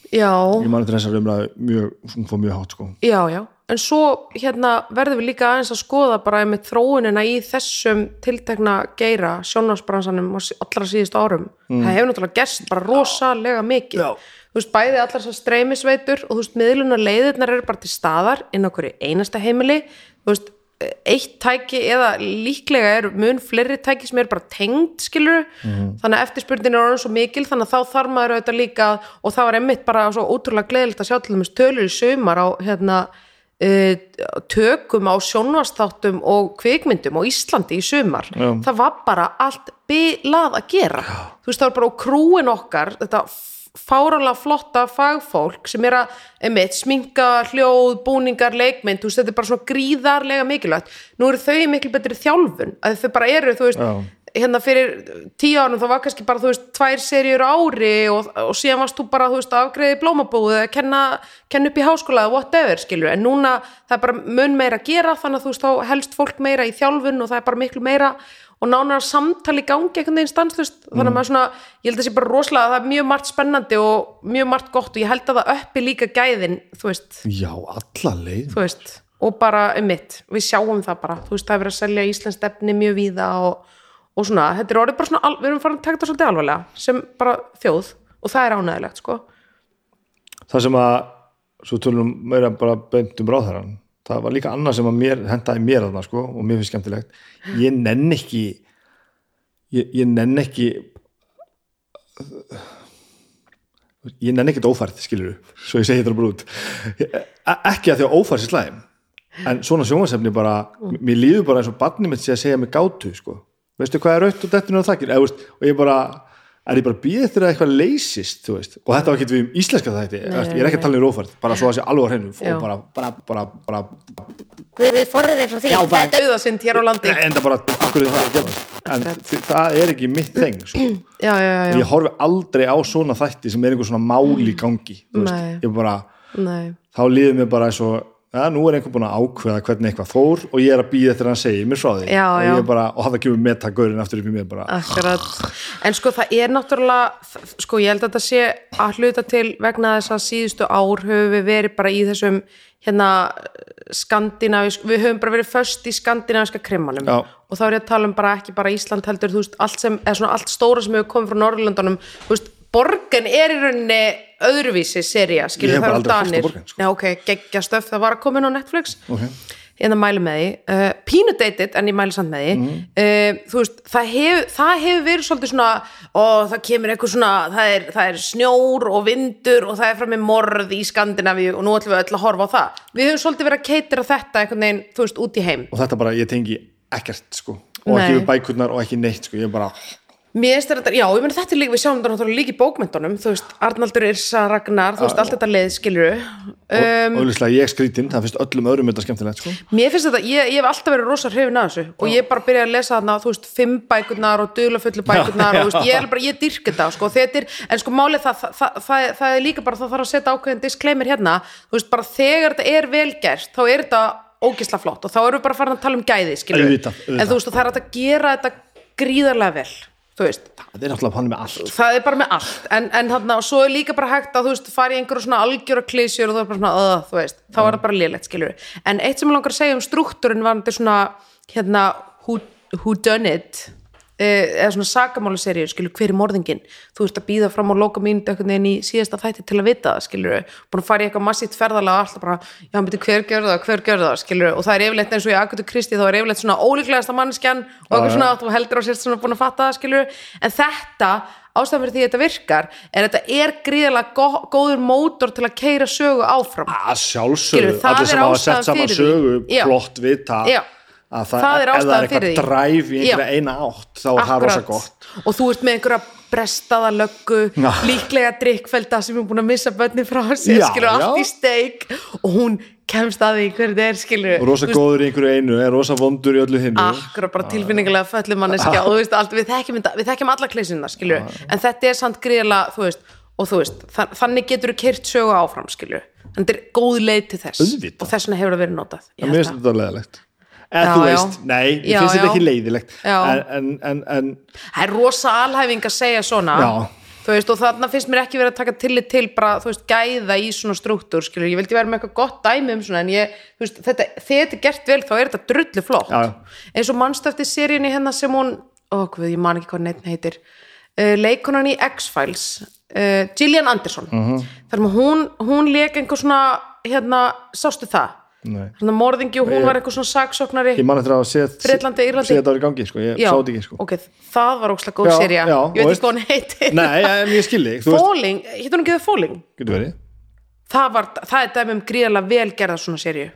Já, ég mani til þessar umræðu mjög, hún fór mjög hátt sko. Já, já, en svo hérna verðum við líka aðeins að skoða bara með þróunina í þessum tiltekna geira sí- allra síðustu árum. Það hefur náttúrulega gerst bara rosalega mikið. Já. Þú veist, bæði allar þessar streymisveitur og þú veist, miðlunar leiðirnar eru bara til staðar inn á hverju einasta heimili. Þú veist, eitt tæki eða líklega eru mun fleiri tæki sem eru bara tengd skilur þannig að eftirspurnin er orðin svo mikil þannig að þá þarf maður auðvitað líka og það var einmitt bara svo ótrúlega gleðilegt að sjá til dæmis tölur í sumar á hérna uh, tökum á sjónvastáttum og kvikmyndum á Íslandi í sumar. Já. það var bara allt bilað að gera. Þú veist það var bara á krúin okkar þetta fáralega flotta fagfólk sem er að einmitt, sminka, hljóð, búningar, leikmynd þú veist, þetta er bara svona gríðarlega mikilvægt nú eru þau í miklu betri þjálfun að þau bara eru, þú veist, Já. Hérna fyrir tíu árum þá var kannski bara, þú veist, tvær seríur á ári og, og síðan varst þú bara, þú veist, að afgreiði blómabúð eða kenna, kenna upp í háskóla eða whatever, skilur, en núna það er bara mun meira að gera, þannig að þú veist, þá helst fólk meira í þjálfun og það er bara miklu meira og nánar samtali gangi einhvern veginn stanslust, þannig að maður svona ég held að sé bara rosalega, það er mjög margt spennandi og mjög margt gott og ég held að það uppi líka gæðin, þú veist, já, þú veist og bara um mitt, við sjáum það bara. Þú veist, það er verið að selja íslensk efni mjög víða og, og svona, þetta er orðið bara svona við erum farin að taka þetta svolítið alvarlega sem bara þjóð og það er ánægilegt sko. Það sem að svo tölum meira bara beint um ráðherran það var líka annað sem að mér hendaði mér þarna sko og mér finnst skemmtilegt. Ég nenn ekki ég, ég nenn ekki ég nenn ekkert ófært skilur svo ég segi þetta bara út. E- ekki að því að ófært sér slæðum en svona sjónvarsefni bara mér líður bara eins og barnið mitt sé að segja mig gátu sko veistu hvað er raut og dettur og þakkir Eða, veist, og ég bara er ég bara býð eftir að eitthvað leysist þú veist, og þetta var ekki við um íslenska þætti Nei, ég er ekki að tala um rófært, bara svo að sé alveg á hreinu Já. og bara, bara, bara, bara Guð forðið þig frá því. Já, bara- auðasind hér á landi enda bara, akkur er það að gera en þi- það er ekki mitt þeng sko. já, já, já, ég horfi aldrei á svona þætti sem er einhver svona mál í gangi þú veist, Nei. ég bara, Nei. þá líður mér bara eins og ja, nú er einhver búin að ákveða hvernig eitthvað fór og ég er að býða að hann segi mér frá því. Já, og, ég bara, og það kemur metagaurin aftur upp í mér bara, Akkurat, en sko það er náttúrulega, sko ég held að þetta sé að hluta til vegna þess að síðustu ár höfum við verið bara í þessum hérna skandinavísk, við höfum bara verið föst í skandinavíska krimmanum. Já. og þá er ég að tala um bara ekki bara Ísland heldur, þú veist, allt sem, allt stóra sem hefur komið frá Norrlöndunum, þú veist, borgen er í rauninni öðruvísi seria, skilur það á danir. Sko. Já, ok, geggja stöf, það var að koma inn á Netflix Ok. en það mælu með því uh, pínu dated en ég mælu samt með því Mhm. uh, þú veist, það hefur það hef verið svolítið svona og það kemur eitthvað svona, það er, það er snjór og vindur og það er fram með morð í Skandinavíu og nú ætlum við öll að horfa á það við höfum svolítið verið að keitira þetta einhvern veginn, þú veist, út í heim og þetta bara, ég tengi ekkert sko, og Nei. ekki við bækurnar og ekki neitt sko, ég bara, Mér finnst þetta, já, ég meni þetta er líka, við sjáum þetta náttúrulega líka í bókmyndunum, þú veist, Arnaldur Irsa Ragnar, þú veist, allt þetta leið, skiluru um, og auðvitað ég skrítinn það finnst öllum öðrum þetta skemmtilegt sko. Mér finnst þetta, ég, ég hef alltaf verið rosa hrifin að þessu. Og ég bara byrjaði að lesa þarna, þú veist, fimm bækurnar og dulafullu bækurnar og þú veist, ég er bara, ég dyrk þetta, sko, þetta er, en sko málið það, það, það, það, er líka bara, það þarf að setja ákveðin disclaimer hérna, þú veist, bara þegar þetta er vel gert, þá er þetta ógisla flott. Og þá erum við bara farin að tala um gæði skilur Auðvitað, auðvitað. en þú veist og það er að gera þetta gríðarlega vel veist, það er náttúrulega hann með allt. það er bara með allt. En, en þarna, og svo er líka bara hægt að þú veist fara í einhverju svona algjöra klísjur og það er bara svona, uh, þú veist, þá er það bara lélegt skilur en eitt sem ég langar að segja um struktúrin var þetta svona, hérna who, who done it eða svona sakamálu seríu, skilur, hver er morðingin þú ert að býða fram á loka einhvern veginn í síðasta þætti til að vita það, skilur búin að fara í eitthvað massíft ferðalega alltaf bara já, beti, hver gjörðu það, hver gjörðu það, skilur og það er yfirleitt eins og í Akutu Kristi, þá er yfirleitt svona ólíklegasta mannskjan og eitthvað svona þú heldur á sérst svona búin að fatta það, skilur en þetta, ástæðan fyrir því að þetta virkar er að þetta er gríðarlega gó, góður mótor til að keira sögu áfram. Að það allir sem hafa sett saman sögu plott vita Já. Að það, Það er ef það er eitthvað dræf í einhverja Já. eina átt þá er það rosa gott. Og þú ert með einhverja brestaða löggu Já. líklega drikkfelda sem er búin að missa bönni frá Já, skilur allt já. í steik. Og hún kemst að því hver þetta er, skilur og rosa góður í einhverju einu, er rosa vondur í öllu hinnu akkurat bara tilfinningulega föllum manneskja og þú veist, allt, við þekkjum, þekkjum alla klísina, skilur en þetta er samt gríðlega, þú veist og þú veist, þa- þannig getur þú kyrt sögu áfram, skilur en þetta er góð leið til þess. Auðvitað. og þess eða Já, þú já. veist, nei, ég Já, finnst þetta já. ekki leiðilegt Já. en, en, en, það er rosa alhæfing að segja svona Já. þú veist, og þarna finnst mér ekki verið að taka tillit til bara, þú veist, gæða í svona struktúr skilur, ég vildi vera með eitthvað gott dæmi um svona en ég, þú veist, þetta, þegar þetta er gert vel þá er þetta drullu flott Já, já. eins og mannstöfti seríunni hérna sem hún hvað, ég man ekki hvað neitt heitir uh, leikonan í X-Files uh, Gillian Anderson uh Mhm. -huh. þar með hún, hún leik einhver svona hérna, sástu það. Hérna morðingi og hún var einhver svona saksóknari ég man eftir að hafa séð þetta í gangi, sko, ég Já, sá þetta ekki sko. ok, það var ókslega góð já, ég veit ekki hvað hún heitir. Nei, en ég skilji, Falling, hittur hún ekki það verið. Það, var, það er dæmi um gríðarlega vel gerða svona seríu.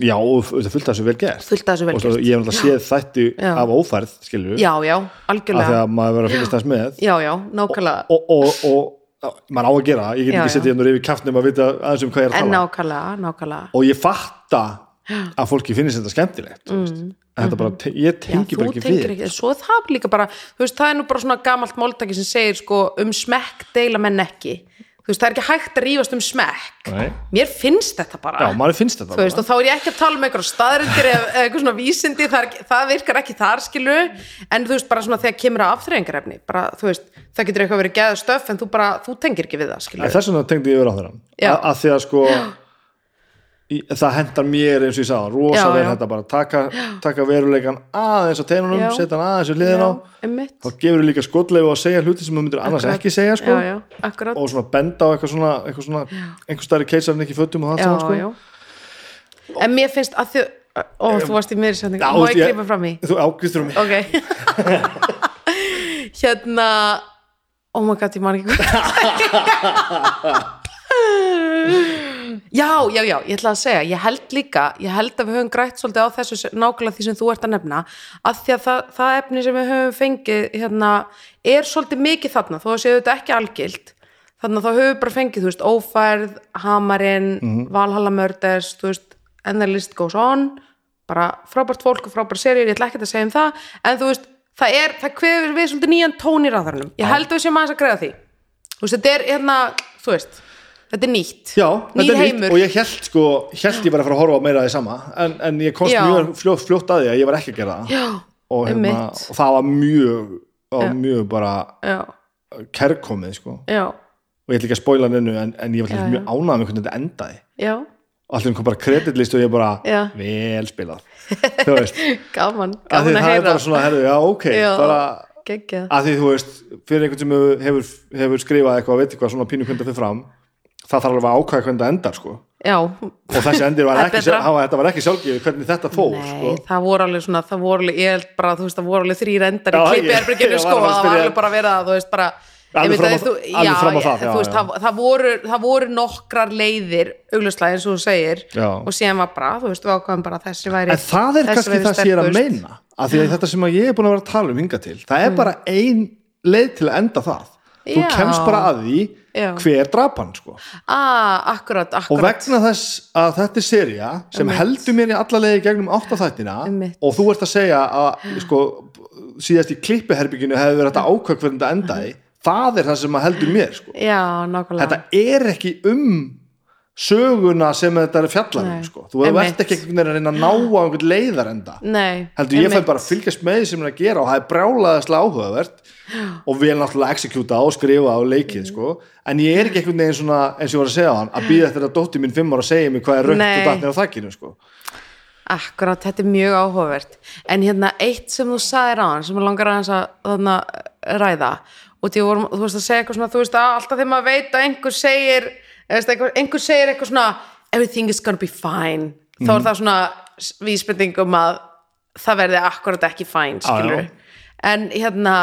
Já, og þetta fullt af þessu vel gert. Fullt af þessu vel og svo, ég hef náttúrulega séð þætti Já. af ófærð, skilju já, já, af því algjörlega að maður verður að finnast þess með. Já, já, nákvæmlega. Og, og, og, maður á að gera ég get Já, ekki já. setið hérna yfir kæftnum að vita aðeins um hvað ég er að tala. Nákvæmlega, nákvæmlega. Og ég fatta að fólki finnist þetta skemmtilegt mm. þetta bara, te ég já, tengi þú bara ekki við. ekki, svo það líka bara þú veist, það er nú bara svona gamalt máltaki sem segir sko, um smekk deila menn ekki þú veist, það er ekki hægt að rífast um smekk. Nei. mér finnst þetta bara. Já, maður finnst þetta þú veist, og þá er ég ekki að tala um einhverja staðrindir eða eitthvað svona vísindi, það, er, það virkar ekki þar skilu, en þú veist, bara svona þegar kemur að afþreyingarefni, bara, þú veist það getur eitthvað verið geða stöf, en þú bara, þú tengir ekki við það skilu, En þess vegna tengdi ég yfir á þeirra Já. að, því að sko í, það hendar mér eins og ég sagði rosa já. þetta bara. Taka, taka veruleikan aðeins á teinunum setja hann aðeins við hliðin á. þá gefur líka skotleifu að segja hluti sem þú myndir annars Akkurat. ekki segja sko. Já, já, og svona benda á eitthvað svona, eitthvað svona einhver stærri keisarinn ekki fötum og það já, saman sko. en mér finnst að þau ó, þú varst í meiri setning, Já, má ég klippa fram í? þú ágristur um mig. Ok. Hérna oh my god, ég man ekki hvað já, já, já, ég ætla að segja ég held líka, ég held að við höfum grætt svolítið á þessu nákvæmlega því sem þú ert að nefna að því að það, það efni sem við höfum fengið hérna, er svolítið mikið þarna þó að séu þetta ekki algild þannig að þá höfum við bara fengið, þú veist, ófærð Hamarinn, Mhm. Valhalla Mörders þú veist, and the list goes on. Bara frábært fólk og frábært seríur ég ætla ekki að segja um það, en þú veist það er, það kveður við svolítið nýjan tón í ráðarnum ég held að við séum aðeins að greiða því. Þú veist, þetta er hérna, þú veist þetta er nýtt, Já, nýr er nýtt heimur. og ég held sko, held ég var að fara að horfa á meira af því sama en, en ég komst Já. mjög fljótt, fljótt að því að ég var ekki að gera það. Já, og, hérna, einmitt. og það var mjög, það var mjög bara já, kærkomið sko. Já, og ég ætla ekki að spoila nennu en, en ég var Já, alltaf mjög ánægð með hvernig þetta endaði. Já, og allir kom bara kreditlist og ég bara Já. vel spilað. Þú veist, gaman, að því gaman að það er heyra. bara svona herðu, já ok, Já. bara geggjað, að því þú veist, fyrir einhvern sem hefur, hefur, hefur skrifað eitthvað, veit eitthvað svona pínu hvernig það fyrir fram það þarf alveg að ákvæða hvernig það endar sko. Já. Og þessi endir var ekki, ekki sjálfgefið hvernig þetta fór Nei, sko. það voru alveg svona, það voru alveg, ég held bara, þú veist, það voru alveg þrýr endar í Já, klippi ég- erbyrginu ég sko, það var alveg bara að vera það, þú veist, bara Alveg fram á það- já, já, það, voru, nokkrar leiðir auglustlega eins og þú segir og síðan var bara, þú veist, við ákvæðum bara þessi væri en það er kannski það sem ég er að meina að því að þetta sem ég er búin að vera að tala um hinga til það er bara ein leið til að enda það. Þú kemst bara að því Já. hver drapan sko ah, akkurat, og akkurat vegna þess að þetta er seria sem Einmitt. heldur mér í alla leiði gegnum áttaþættina Einmitt. og þú ert að segja að sko, síðast í klippiherbygginu hefði verið þetta ákvæð hvernig þetta endaði það er það sem heldur mér sko. já, þetta er ekki um söguna sem þetta er fjallar um Nei, sko. þú ert ekki einhvern veginn að reyna að ná á einhvern leiðar enda nei heldur ég fæ einmitt. bara að fylgjast með því sem er að gera og það er brjálaðislega áhugavert og vel náttúrulega executa og skrifa og leikið sko. en ég er ekki einhvern veginn svona eins og ég var að segja á hann að býða eftir að dóttir mín fimm ára að segja mér hvað er Nei. og datnir á þakkinu sko. Akkurat, þetta er mjög áhugavert en hérna eitt sem þú sagðir á hann sem langar að ræða og þú veist að segja eitthvað svona þú veist að alltaf þegar maður veit að einhver segir einhver, einhver segir eitthvað svona everything is gonna be fine. Þá er það svona vísbending um að það verði akkurat ekki fine skilur já. en hérna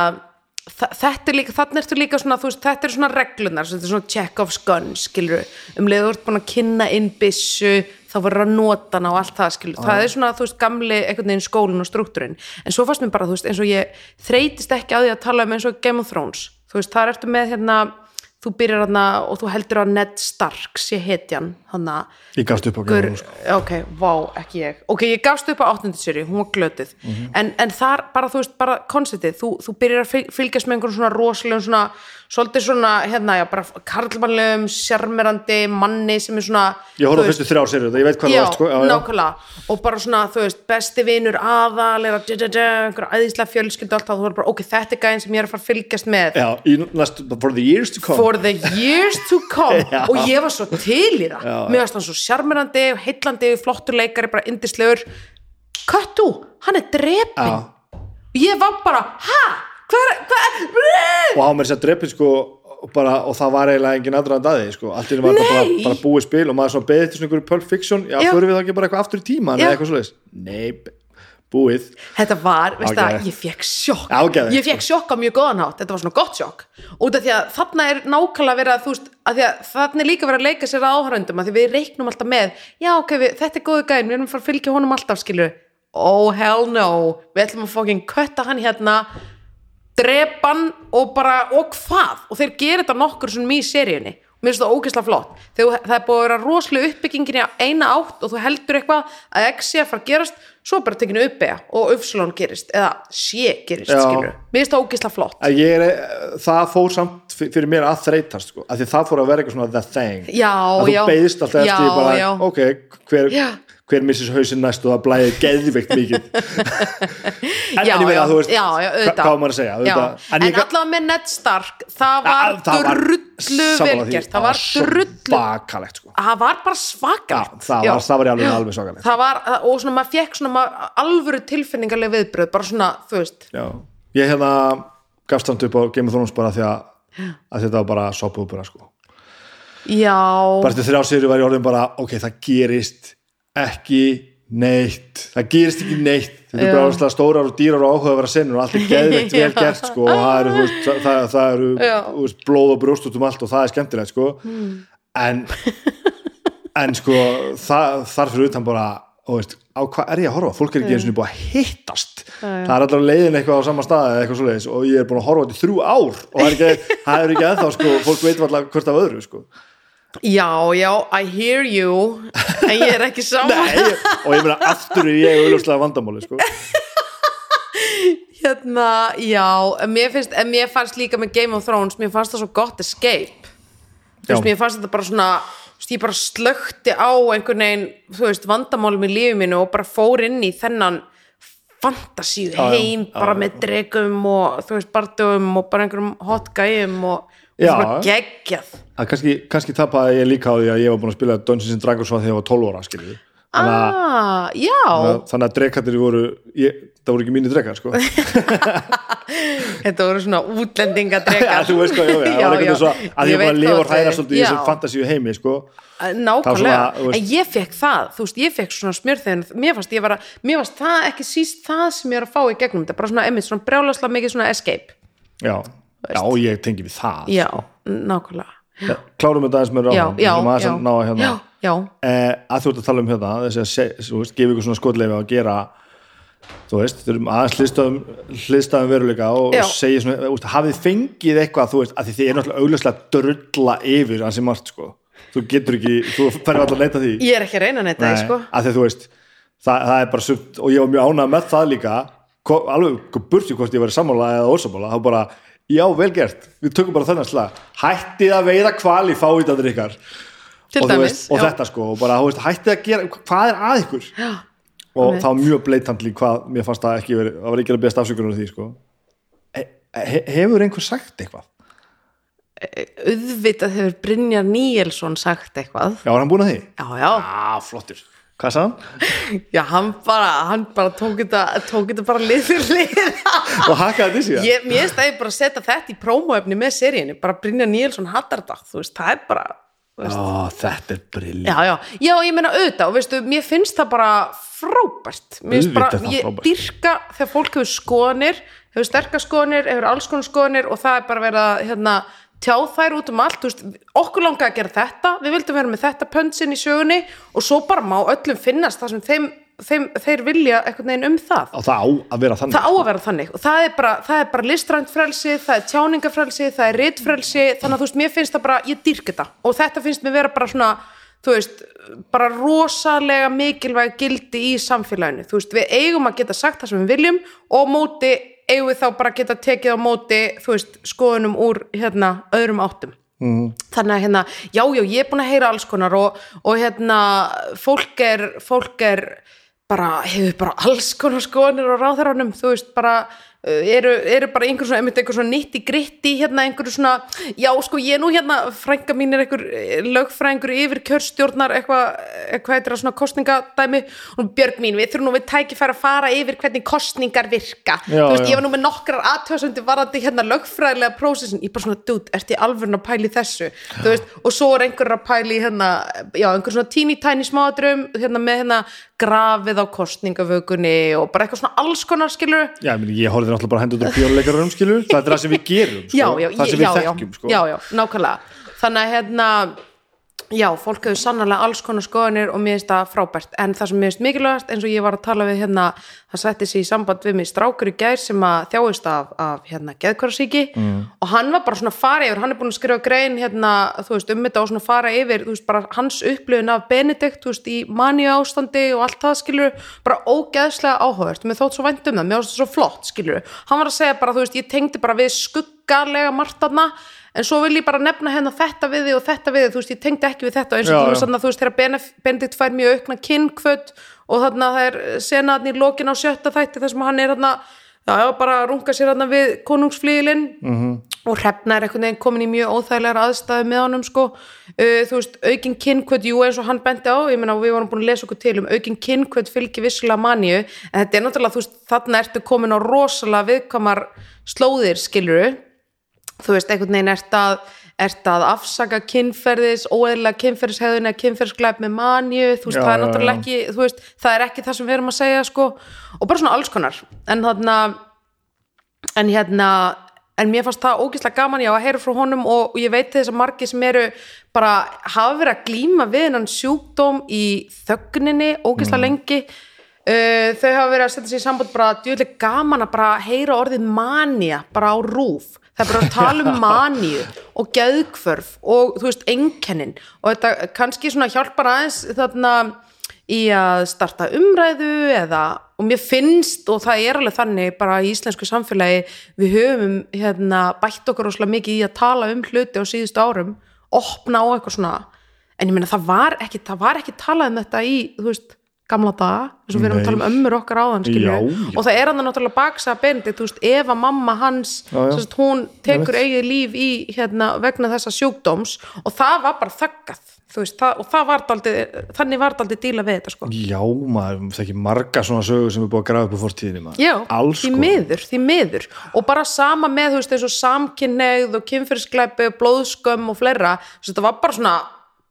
þetta er líka, þannig ertu líka svona veist, þetta er svona reglunar, þetta er svona Chekhov's gun skilur, um leið þú ert búin að kynna inn byssu, þá verður að nota og allt það skilur, það er svona þú veist gamli einhvern veginn skólinn og struktúrin en svo fannst mér bara, þú veist, eins og ég þreytist ekki á því að tala um eins og Game of Thrones. Þú veist, þar ertu með hérna þú byrjar hérna og þú heldur að Ned Stark sé hetjan, hann að ég gafst upp á Thrones, sko. ok, vá, ekki ég. Ok, ég gafst upp á 8. seri, hún var glötuð. En, en þar, bara þú veist, bara konceptið, þú, þú byrjar að fyl- fylgjast með einhvern svona rosalegum svona, svolítið svona hérna, já, bara karlmannlegum sjarmerandi manni sem er svona ég horfði fyrstu þrjár serið ég veit hvað já, það var sko. já, nákvæmlega. Og bara svona, þú veist, besti vinur aðal er að einhverja æðislega fjölskyldu allt það, þú er bara, ok, þetta er gæðin sem ég er að fara að fylgjast með. Já, í næstu, for the years to come Já. og ég var svo til í það Já. mér varst hann svo sjarmerandi, heillandi flottur leikari, bara indislegur Köttu, hann er og ég var bara, ha? Hvað er, og á mér sér dreipin sko og, bara, og það var eiginlega engin aðdraðan daði sko. allt í einu var þetta bara, bara búið spil og maður svo beðið til svona einhverju Pulp Fiction já, Já. förum við þá ekki bara eitthvað aftur í tíman Já. eða eitthvað svoleiðis nei, búið. Þetta var, veist það, Ágæðið. ég fekk sjokk. Ágæðið. Ég fekk sjokk á mjög góðan hátt, þetta var svona gott sjokk. Út af því að þarna er nákvæmlega verið að þú veist, að því að þarna er líka verið að leika sér áhöröndum, að því við reiknum alltaf með já ok, við, þetta er góðu gæn, við erum að fara að fylgja honum alltaf skilu oh hell no, við ætlum að fókin kötta hann hérna drepan og bara, og hvað? Og þeir gera þetta nokkur svona í seríunni. Mér finnst það ógeðslega flott. Þegar það er búið að vera rosalega uppbyggingin í eina átt og þú heldur eitthvað að X sé að fara að gerast svo bara tekinu uppega og Upsilon gerist eða sé gerist, Já. skilur mér finnst það ógeðslega flott er, það fór samt fyr- fyrir mér að þreytast sko, af því það fór að vera eitthvað svona the thing já, að já, þú beðist alltaf já, eftir bara, já. ok, hver, Já. Hver missis hausinn næst og það blæði geðvikt mikið. En, já, en ég meina, já, þú veist já, já, hvað á maður að segja? Auðvitað, en, ég, allavega með Ned Stark það var var- drullu sammála vel því, gert það var drullu sko. það var bara Já, svakalegt það, var, það var alveg, alveg svakalegt. Var, og svona maður fekk svona maður, alvöru tilfinningarleg viðbröð bara svona, þú veist. Já. ég hérna gafst samt upp á Game of Thrones bara því að, að þetta var bara soppúbura sko. já, bara eftir þrjá séri var ég orðin bara ok, það gerist ekki neitt, það gerist ekki neitt. Þetta er bara stórar og dýrar og áhuga að vera sinnur og allt er geðveikt vel gert sko, og það eru, veist, það, það, eru veist, blóð og brjóst út um allt og það er skemmtilegt sko. en en sko það, þar fyrir utan bara veist, á hvað er ég að horfa, fólk er ekki eins og búið að hittast. Það er allavega leiðin eitthvað á sama svoleiðis og ég er búin að horfa þetta í þrjú ár og það er ekki, það er ekki ennþá sko, fólk veit alltaf hvert af öðru sko. Já, já, I hear you. En ég er ekki saman Nei, og ég meina aftur er ég auðvitað vandamáli sko. hérna, já, en mér finnst en mér fannst líka með Game of Thrones mér fannst það svo gott escape. Þú veist, mér fannst þetta bara svona ég bara slökti á einhvern veginn þú veist, vandamálum í lífi mínu og bara fór inn í þennan fantasíu heim já, bara já. með dregum og þú veist, bardugum og bara einhverjum hot gæjum og, og Já. bara geggjað Það kannski, kannski tapaði ég líka á því að ég var búin að spila Dungeons and Dragons þegar ég var 12 ára skilji að, ah, já, þannig að drekarnir voru ég, það voru ekki mínir drekar sko. þetta voru svona Já, útlendingadrekar þú veist hvað, já, já, það var eitthvað svo að ég var að lifa og hræra þau- svolítið í já. þessum fantasíu heimi sko. nákvæmlega, Það en ég fekk það þú veist, ég fekk svona smjörþegin mér fannst, ég var að, mér fannst það ekki síst það sem ég er að fá í gegnum þetta, bara svona, einmitt, svona brjálaslega mikið svona escape. Já, já, ég tengi við það. Já, nákvæmlega. Já, klárum þetta aðeins með já, ráðan já, að að eh, að þú ert að tala um hérna þess að gefa ykkur svona skotleifi að gera þú veist, þurfum hliðstæðum, hliðstæðum veruleika og, Já. segja svona, þú veist, hafið fengið eitthvað þú veist, að því þið er náttúrulega augljóslega drulla yfir hansi margt, sko. Þú getur ekki, þú færði alltaf að leita því. Ég er ekki að reyna neitt það, sko. að því að þú veist það, það er bara sumt, og ég var mjög ánægð með það líka alveg burti hvort ég var sammála eða ósammála, þá bara já, vel gert, við tökum bara þennan slag. Hættið að veiða kvali fáið að Til og, dæmis, veist, og þetta sko og bara, þú veist, hættið að gera, hvað er að ykkur? Já, og var mjög bleitandli hvað mér fannst það ekki verið, það var ekki að beðast afsökunar því sko. He, he, hefur einhver sagt eitthvað? auðvitað hefur Brynjar Níelsson sagt eitthvað. Já, er hann búin að því? já, já, Já, flottur. Hvað sagði hann? já, hann bara hann bara tók þetta, tók þetta bara lið fyrir lið. Og hakkaði þessi það? ég, mér að ég bara setja þetta í prómóefni með seríinu, bara Brynjar Níelsson hattar þetta, þú veist, það er bara Ó, þetta er briljant já, já, já, ég meina auðvitað og veistu, mér finnst það bara frábært. Mér finnst bara, ég frábært. dyrka þegar fólk hefur skoðanir hefur sterkar skoðanir, hefur alls konar skoðanir og það er bara verið að hérna, tjá þær út um allt, veist, okkur langaði að gera þetta, við vildum vera með þetta pöntsin í sögunni og svo bara má öllum finnast það sem þeim, þeim, þeir vilja einhvern veginn um það. Og það á að vera þannig það á að vera þannig. Og það er bara, það er bara listrænt frelsi, það er tjáningafrelsi, það er ritfrelsi. Þannig að þú veist, mér finnst það bara, ég dýrk þetta. Og þetta finnst mér vera bara svona þú veist, bara rosalega mikilvæg gildi í samfélaginu. Þú veist, við eigum að geta sagt það sem við viljum og móti eigum við þá bara geta tekið á móti, þú veist, skoðunum úr hérna, öðrum áttum. Mm. þannig að hérna, já, já, ég er búin að heyra alls konar og, og hérna fólk er, fólk er bara, hefur bara alls konar skoðanir á ráðherranum, þú veist, bara uh, eru, eru bara einhver svona, einmitt einhver svona nitti gritti, hérna einhver svona já, sko, ég er nú hérna, frænka mín er einhver eh, lögfræðingur yfir kjörstjórnar eitthvað, eh, hvað heitir það svona kostningadæmi, og Björg mín, við þurfum nú við tækifæri að fara yfir hvernig kostningar virka, Já, þú veist, já. ég var nú með nokkrar aðtöðsöndi varandi hérna lögfræðilega prósessin, ég bara svona, dude, ert í alvörun að pæli þessu, þú veist, og svo er einhver að pæli hérna, já, einhver svona tíni tæni smáadrum, hérna með hérna grafið á kostningavökunni og bara eitthvað svona alls konar skilur Já, ég, ég horfði náttúrulega bara hendur út úr bíóleikarum skilur Það er það sem við gerum sko. já, já, Það sem við þekkjum sko. já, já, nákvæmlega þannig að hérna já, fólk hefur sannarlega alls konar skoðanir og mér finnst það frábært, en það sem mér finnst mikilvægast eins og ég var að tala við hérna það setti sig í samband við mig strákur í gær sem að þjáist af, af hérna geðkvarasíki mm. og hann var bara svona fara yfir, hann er búin að skrifa grein hérna, þú veist, um þetta og svona fara yfir þú veist, bara hans upplifun af Benedikt þú veist, í maníu ástandi og allt það skilur bara ógeðslega áhugavert mér þótt svo vænt um það, mér það að en svo vil ég bara nefna hérna þetta við þig og þetta við þig, þú veist, ég tengdi ekki við þetta eins og Já, þú já. þú veist, þegar Benedikt fær mjög aukna kynnkvöt og þarna það er senaðan í lokin á sjötta þætti þar sem hann er þarna já, já, bara að runga sér þarna við konungsflílin Mhm. -hmm. og hrefna er einhvern veginn komin í mjög óþægilegar aðstæðu með honum sko, uh, þú veist, aukin kynnkvöt jú eins og hann bendi á, ég meina við vorum búin að lesa okkur til um aukin kynnkvöt fylgir vissulega maníu, en þetta er náttúrulega, þú veist, þarna ertu komin á rosalega viðkamar slóðir, skiluru þú veist, einhvern veginn ert að, ert að afsaka kynferðis, óeðlega kynferðishegðun eða kynferðisglæp með manju, þú veist, Já, það er náttúrulega ekki, þú veist, það er ekki það sem við erum að segja, sko, og bara svona alls konar, en þarna, en hérna, en mér fannst það ógislega gaman, já, að heyra frá honum og, og ég veit þess að margir sem eru bara hafa verið að glíma við hennan sjúkdóm í þögninni ógislega lengi. Uh, þau hafa verið að setja sig í samband bara djúlega gaman að bara heyra orðið mania bara á rúf það er bara að tala um maníu og geðkvörf og þú veist einkennin. Og þetta kannski svona hjálpar aðeins þarna í að starta umræðu eða, og mér finnst og það er alveg þannig bara í íslensku samfélagi við höfum hérna bætt okkur óslega mikið í að tala um hluti á síðustu árum, opna á eitthvað svona, en ég meina það var ekki það var ekki talað um þetta í, þú veist gamla daga, þess að við erum að tala um ömmur okkar áðan, Já, já. og það er hann náttúrulega baksa Benedikt, þú veist, ef að mamma hans Já, sagt, hún tekur eigið líf í hérna vegna þessa sjúkdóms. Og það var bara þaggað þú veist, það, og það var daldið, þannig var daldið díla við þetta sko. Já, maður, það ekki marga svona sögur sem er búið að grafa upp á fortíðinni maður. Já, Alls því miður, því miður. Og bara sama með, þú veist, eins og samkynneigð og kynfyrirskleipi, blóðskömm og fleira, þú veist, þetta var bara svona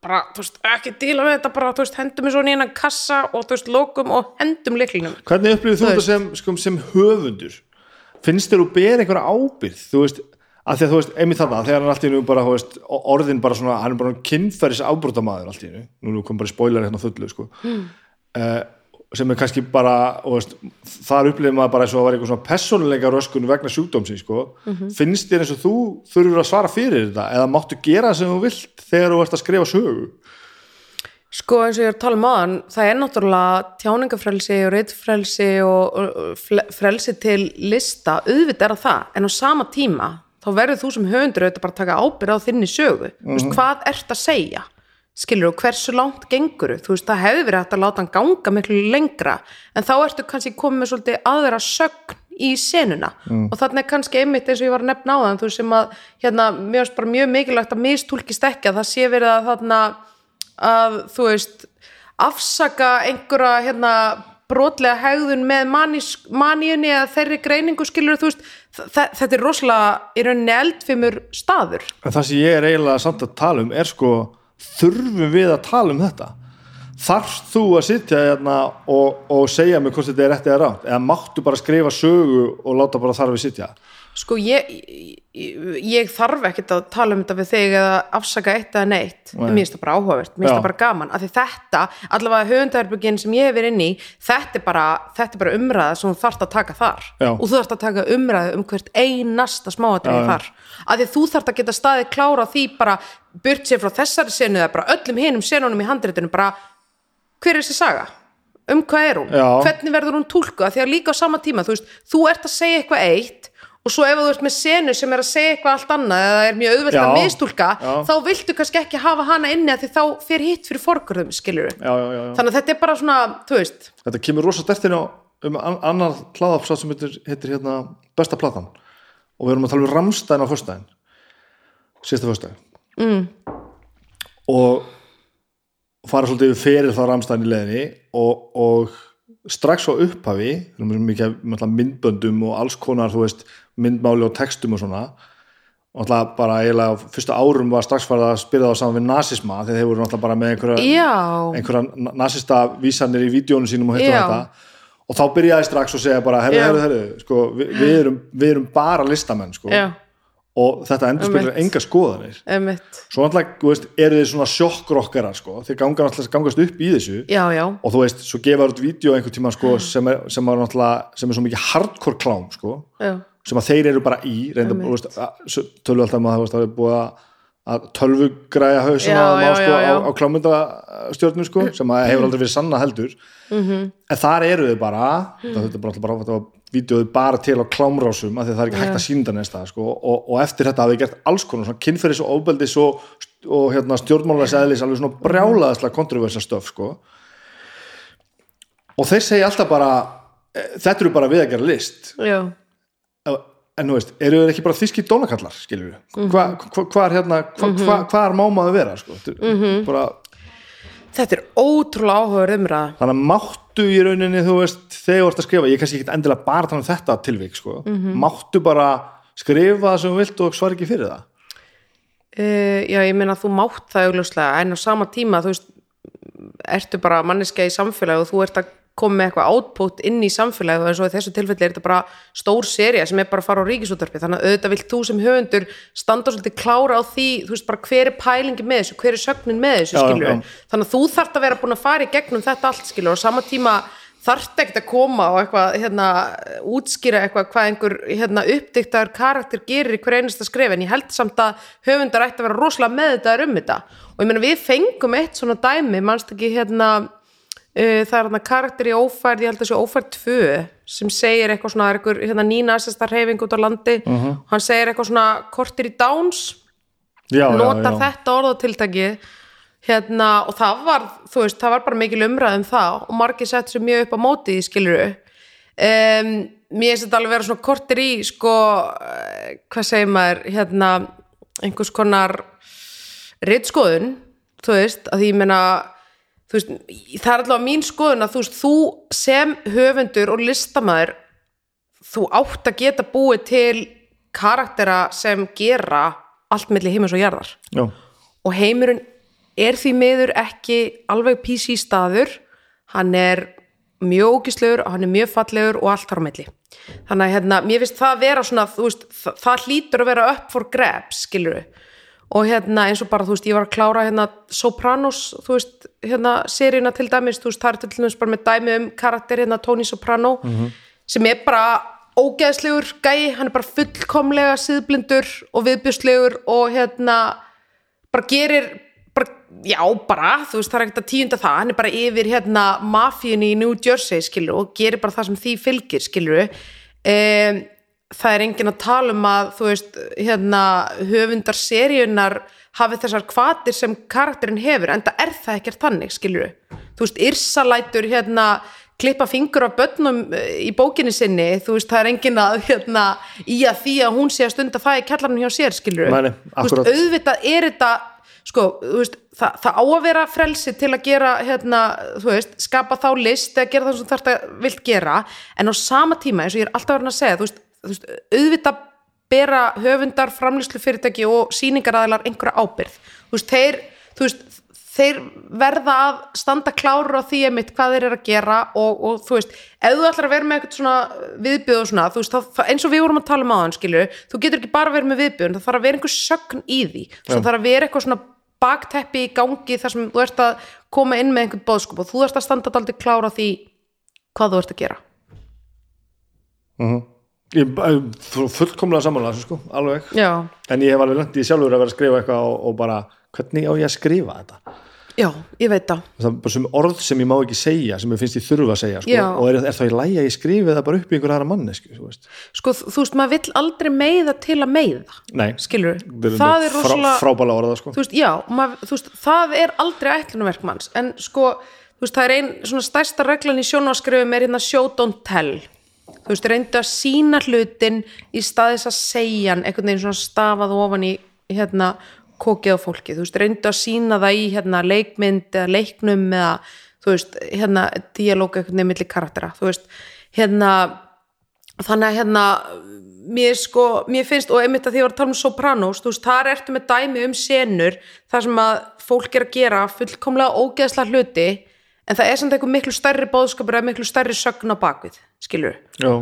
bara, þú veist, ekki díla við þetta bara, þú veist, hendum við svona í hennan kassa og þú veist, lokum og hendum liklinum Hvernig upplifir þú þetta sem, sko, sem höfundur? Finnst þér þú ber einhverja ábyrð? Þú veist, að því að þú veist, einmitt þarna, þegar hann allt í nú bara, þú veist, orðin bara svona, hann er bara kynferðis ábrótamaður allt í nú, nú kom bara spoiler hérna á fullu, sko, mm. Sem er kannski bara, veist, þar upplifir maður bara eins og að vera eitthvað personleika röskun vegna sjúkdómsins, sko, finnst þér eins og þú þurfur að svara fyrir þetta eða máttu gera það sem þú vilt þegar þú ert að skrifa sögu? Sko eins og ég er að tala um aðan, það er náttúrulega tjáningafrelsi og reytfrelsi og, og, frelsi til lista, auðvitað er að það, en á sama tíma þá verður þú sem höfundur auðvitað bara að taka ábyrð á þinni sögu, þú veist, hvað ert að segja? Skilur og hversu langt gengur þú? Veist, það hefði verið hægt að láta hann ganga miklu lengra, en þá ertu kannski komið með svolítið aðra sögn í senuna. Og þannig kannski einmitt eins og ég var að nefna á þann, þú veist sem að hérna, mér finnst bara mjög mikilvægt að mistúlkist ekki að það sé verið að þarna að þú veist afsaka einhverja hérna brotlega hegðun með manis, maníunni eða þeirri greiningu skilur þú veist, þetta er rosalega í rauninni eldfimur staður. En það sem ég er eiginlega samt að tala um er sko, þurfum við að tala um þetta? Þarfst þú að sitja hérna og, og segja mig hvort þetta er rétt eða rátt eða máttu bara skrifa sögu og láta bara þar við sitja sko ég, ég, ég þarf ekkert að tala um þetta við þig eða afsaka eitt eða neitt Nei. mér finnst það bara áhugavert, mér finnst það bara gaman af því þetta, allavega höfundarbyggin sem ég hef verið inn í, þetta er bara þetta er bara umræða sem þú þarft að taka þar Já. og þú þarft að taka umræðu um hvert einasta smáatrið þar af því þú þarft að geta staðið klára því bara burt sér frá þessari senu eða bara öllum hinum senunum í handritinu bara hver er þessi saga? Um hvað er hún? Já. Hvernig verður hún túlku? Af Því að líka á sama tíma, þú veist, þú ert að segja eitthvað eitt og svo ef þú ert með senu sem er að segja eitthvað allt annað eða er mjög auðvelt að mistúlka Já. þá viltu kannski ekki hafa hana inni því þá fer hitt fyrir já, já. þannig að þetta er bara svona, þú veist þetta kemur rosa stertinn á um an annar hlaðafsat sem heitir, heitir hérna besta platan og við erum að tala um Ramstein á föstudaginn síðasta föstudaginn mm. og fara svolítið yfir fyrir þá Ramstein í leðinni og, og strax á upphafi við erum mikið myndböndum og alls konar, þú veist, myndmáli og textum og svona. Og náttúrulega bara eiginlega fyrstu árum var strax farið að spyrja þá saman við nasisma þegar þeir voru náttúrulega bara með einhverja einhverja nasista vísanir í vídjónu sínum og hitt og Já. þetta. Og þá byrjaði strax og segja bara herru, herru, herru, sko, við, við, erum, við erum bara listamenn sko, og þetta endur spilur enga skoðanir. Emitt svo veist, eru þið svona sjokkrokkarar sko, þeir ganga náttúrulega gangast upp í þessu. Já, já, og þú veist, svo gefa þér út vídeo einhvern tíma sko, sem, er, sem, er sem er svo mikið hardcore klám sko, já, sem að þeir eru bara í tölvu alltaf maður, veist, það er búið að tölvugræja hausum á, sko, á, á klámyndastjórnum sko, sem að hefur aldrei verið sanna heldur. Mhm. en þar eru þau bara þetta, er bara, bara þetta var vídeoðu bara til á klámrásum af því að það er ekki hægt að sínda neista sko, og, og eftir þetta hafi gert alls konar kynferðis og ofbeldis og, og hérna, stjórnmálaðis eðlis alveg svona brjálaðislega kontroversa stöf sko. og þeir segja alltaf bara eh, þetta eru bara við að gera list. Já en þú veist, eru þeir ekki bara þíski dónakallar skilur við, hvað hva, hva er hérna hva, hva, hvað er mámaðu vera sko? Þetta er bara, Þetta er ótrúlega áhugaður umræða. Þannig að máttu í rauninni þú veist, þegar þú ert að skrifa, ég er kannski ekki endilega bara tala um þetta tilvík, sko. Máttu bara skrifa það sem þú vilt og svar ekki fyrir það? Uh, já, ég meina þú mátt það augljóslega en á sama tíma, þú veist ertu bara manneskja í samfélagi og þú ert að koma með eitthvað output inn í samfélagi og eins og í þessu tilfelli er þetta bara stór seria sem er bara að fara á ríkisúttarpi þannig að auðvitað vilt þú sem höfundur standa svolítið klára á því, þú veist bara hver er pælingi með þessu, hver er sögnin með þessu skilur þannig að þú þarft að vera búin að fara í gegnum þetta allt skilur og sama tíma þarft ekkert að koma og eitthvað hérna, útskýra eitthvað hvað einhver hérna, uppdiktaður karakter gerir í hver einasta skref en ég held samt að höfundar ætti að vera rosalega meðvitaður um þetta. Og ég meina við fengum eitt svona dæmi mannst ekki hérna það er hérna karakter í ófærð ég held að sé ófærð 2 sem segir eitthvað svona, það er eitthvað hérna, nýnasista reyfing út á landi. Og hann segir eitthvað svona kortir í dáns já, já, notar já. þetta orðatiltækið hérna, og það var, þú veist, það var bara mikil umræð um það og margir sett sér mjög upp á móti í skiluru um, mér finnst þetta alveg vera svona kortir í sko, eh, hvað segir maður hérna, einhvers konar ritskoðun þú veist, að því ég meina þú veist, það er allavega mín skoðun að þú veist, þú sem höfundur og listamæður þú átt að geta búið til karaktera sem gera allt milli heimis og jarðar. Já, og heimurinn er því miður ekki alveg PC staður. Hann er mjög ógislegur og hann er mjög fallegur og allt þar á milli. Þannig að hérna, mér finnst það vera svona veist, það, það hlýtur að vera up for grabs skilur og hérna eins og bara þú veist, ég var að klára hérna Sopranos, þú veist, hérna seríuna til dæmis, þú veist, það er til dæmis bara með dæmi um karakter hérna Tony Soprano sem er bara ógeðslegur gæi, hann er bara fullkomlega síðblindur og viðbjörslegur og hérna bara gerir bara, já bara, þú veist það er ekkert að tíunda það, hann er bara yfir hérna mafíunni í New Jersey skilur og gerir bara það sem því fylgir skilur um, það er enginn að tala um að þú veist, hérna höfundar seríunar hafi þessar kvatir sem karakterin hefur, en það er það ekkert þannig, skilur þú veist, Yrsa lætur hérna klippa fingur af börnum eh, í bókinni sinni, þú veist, það er enginn að hérna, í að því að hún sé að stunda það í kjallarinn hjá sér, skilur Nei, nei, þú veist, auðvitað er þetta sko, þú veist, það, það á að vera frelsi til að gera, hérna, þú veist skapa þá list eða gera það sem þetta vilt gera, en á sama tíma eins og ég er alltaf verið að segja, þú veist, þú veist auðvitað bera höfundar framlýslu fyrirtæki og sýningaraðilar einhverja ábyrð, þú veist, þeir þú veist, þeir verða að standa klárur á því einmitt hvað þeir eru að gera og, og þú veist, ef þú ætlar að vera með eitthvað svona viðbjöð og svona, þú veist, það, það, eins og við vorum að tala um aðan, skilur, þú getur ekki bara verið með viðbjöðun, það þarf að vera einhver sögn í því. Svo þarf að vera eitthvað svona bakteppi í gangi þar sem þú ert að koma inn með einhvern bóðskup og þú ert að standa aldrei klára á því hvað þú ert að gera. Ég er fullkomlega sammála þessu sko, alveg. Já, en ég hef alveg lent í sjálfur að vera að skrifa eitthvað og, og bara, hvernig á ég að skrifa þetta? Já, ég veit það. Það er bara sem orð sem ég má ekki segja sem ég finnst ég þurfa að segja sko, Já. og er, er þá í lægi að ég skrifi það bara upp í einhver aðra mannesku þú veist. Sko, þú veist, maður vill aldrei meiða til að meiða nei, skilur, það það er frá, rosalega frábæla orða sko. þú veist, já, maður, þú veist, það er aldrei ætlunarverk manns, en sko þú veist, það er ein svona stærsta reglan í sjónvaskrifum er hérna show don't tell þú veist, reyndu að sína hlutin í staðis að segja hann einhvern veginn svona stafað ofan í hérna kokið á fólki, þú veist, reyndu að sína það í hérna leikmynd eða leiknum eða, þú veist, hérna dialóg veginn milli karaktera, þú veist hérna þannig að hérna mér sko, mér finnst, og einmitt að því að ég var að tala um Sopranos, þú veist, þar ertu með dæmi um senur, þar sem að fólk er að gera fullkomlega ógeðsla hluti en það er samt eitthvað miklu stærri bóðskapur eða miklu stærri sögn á bakvið, skilur já,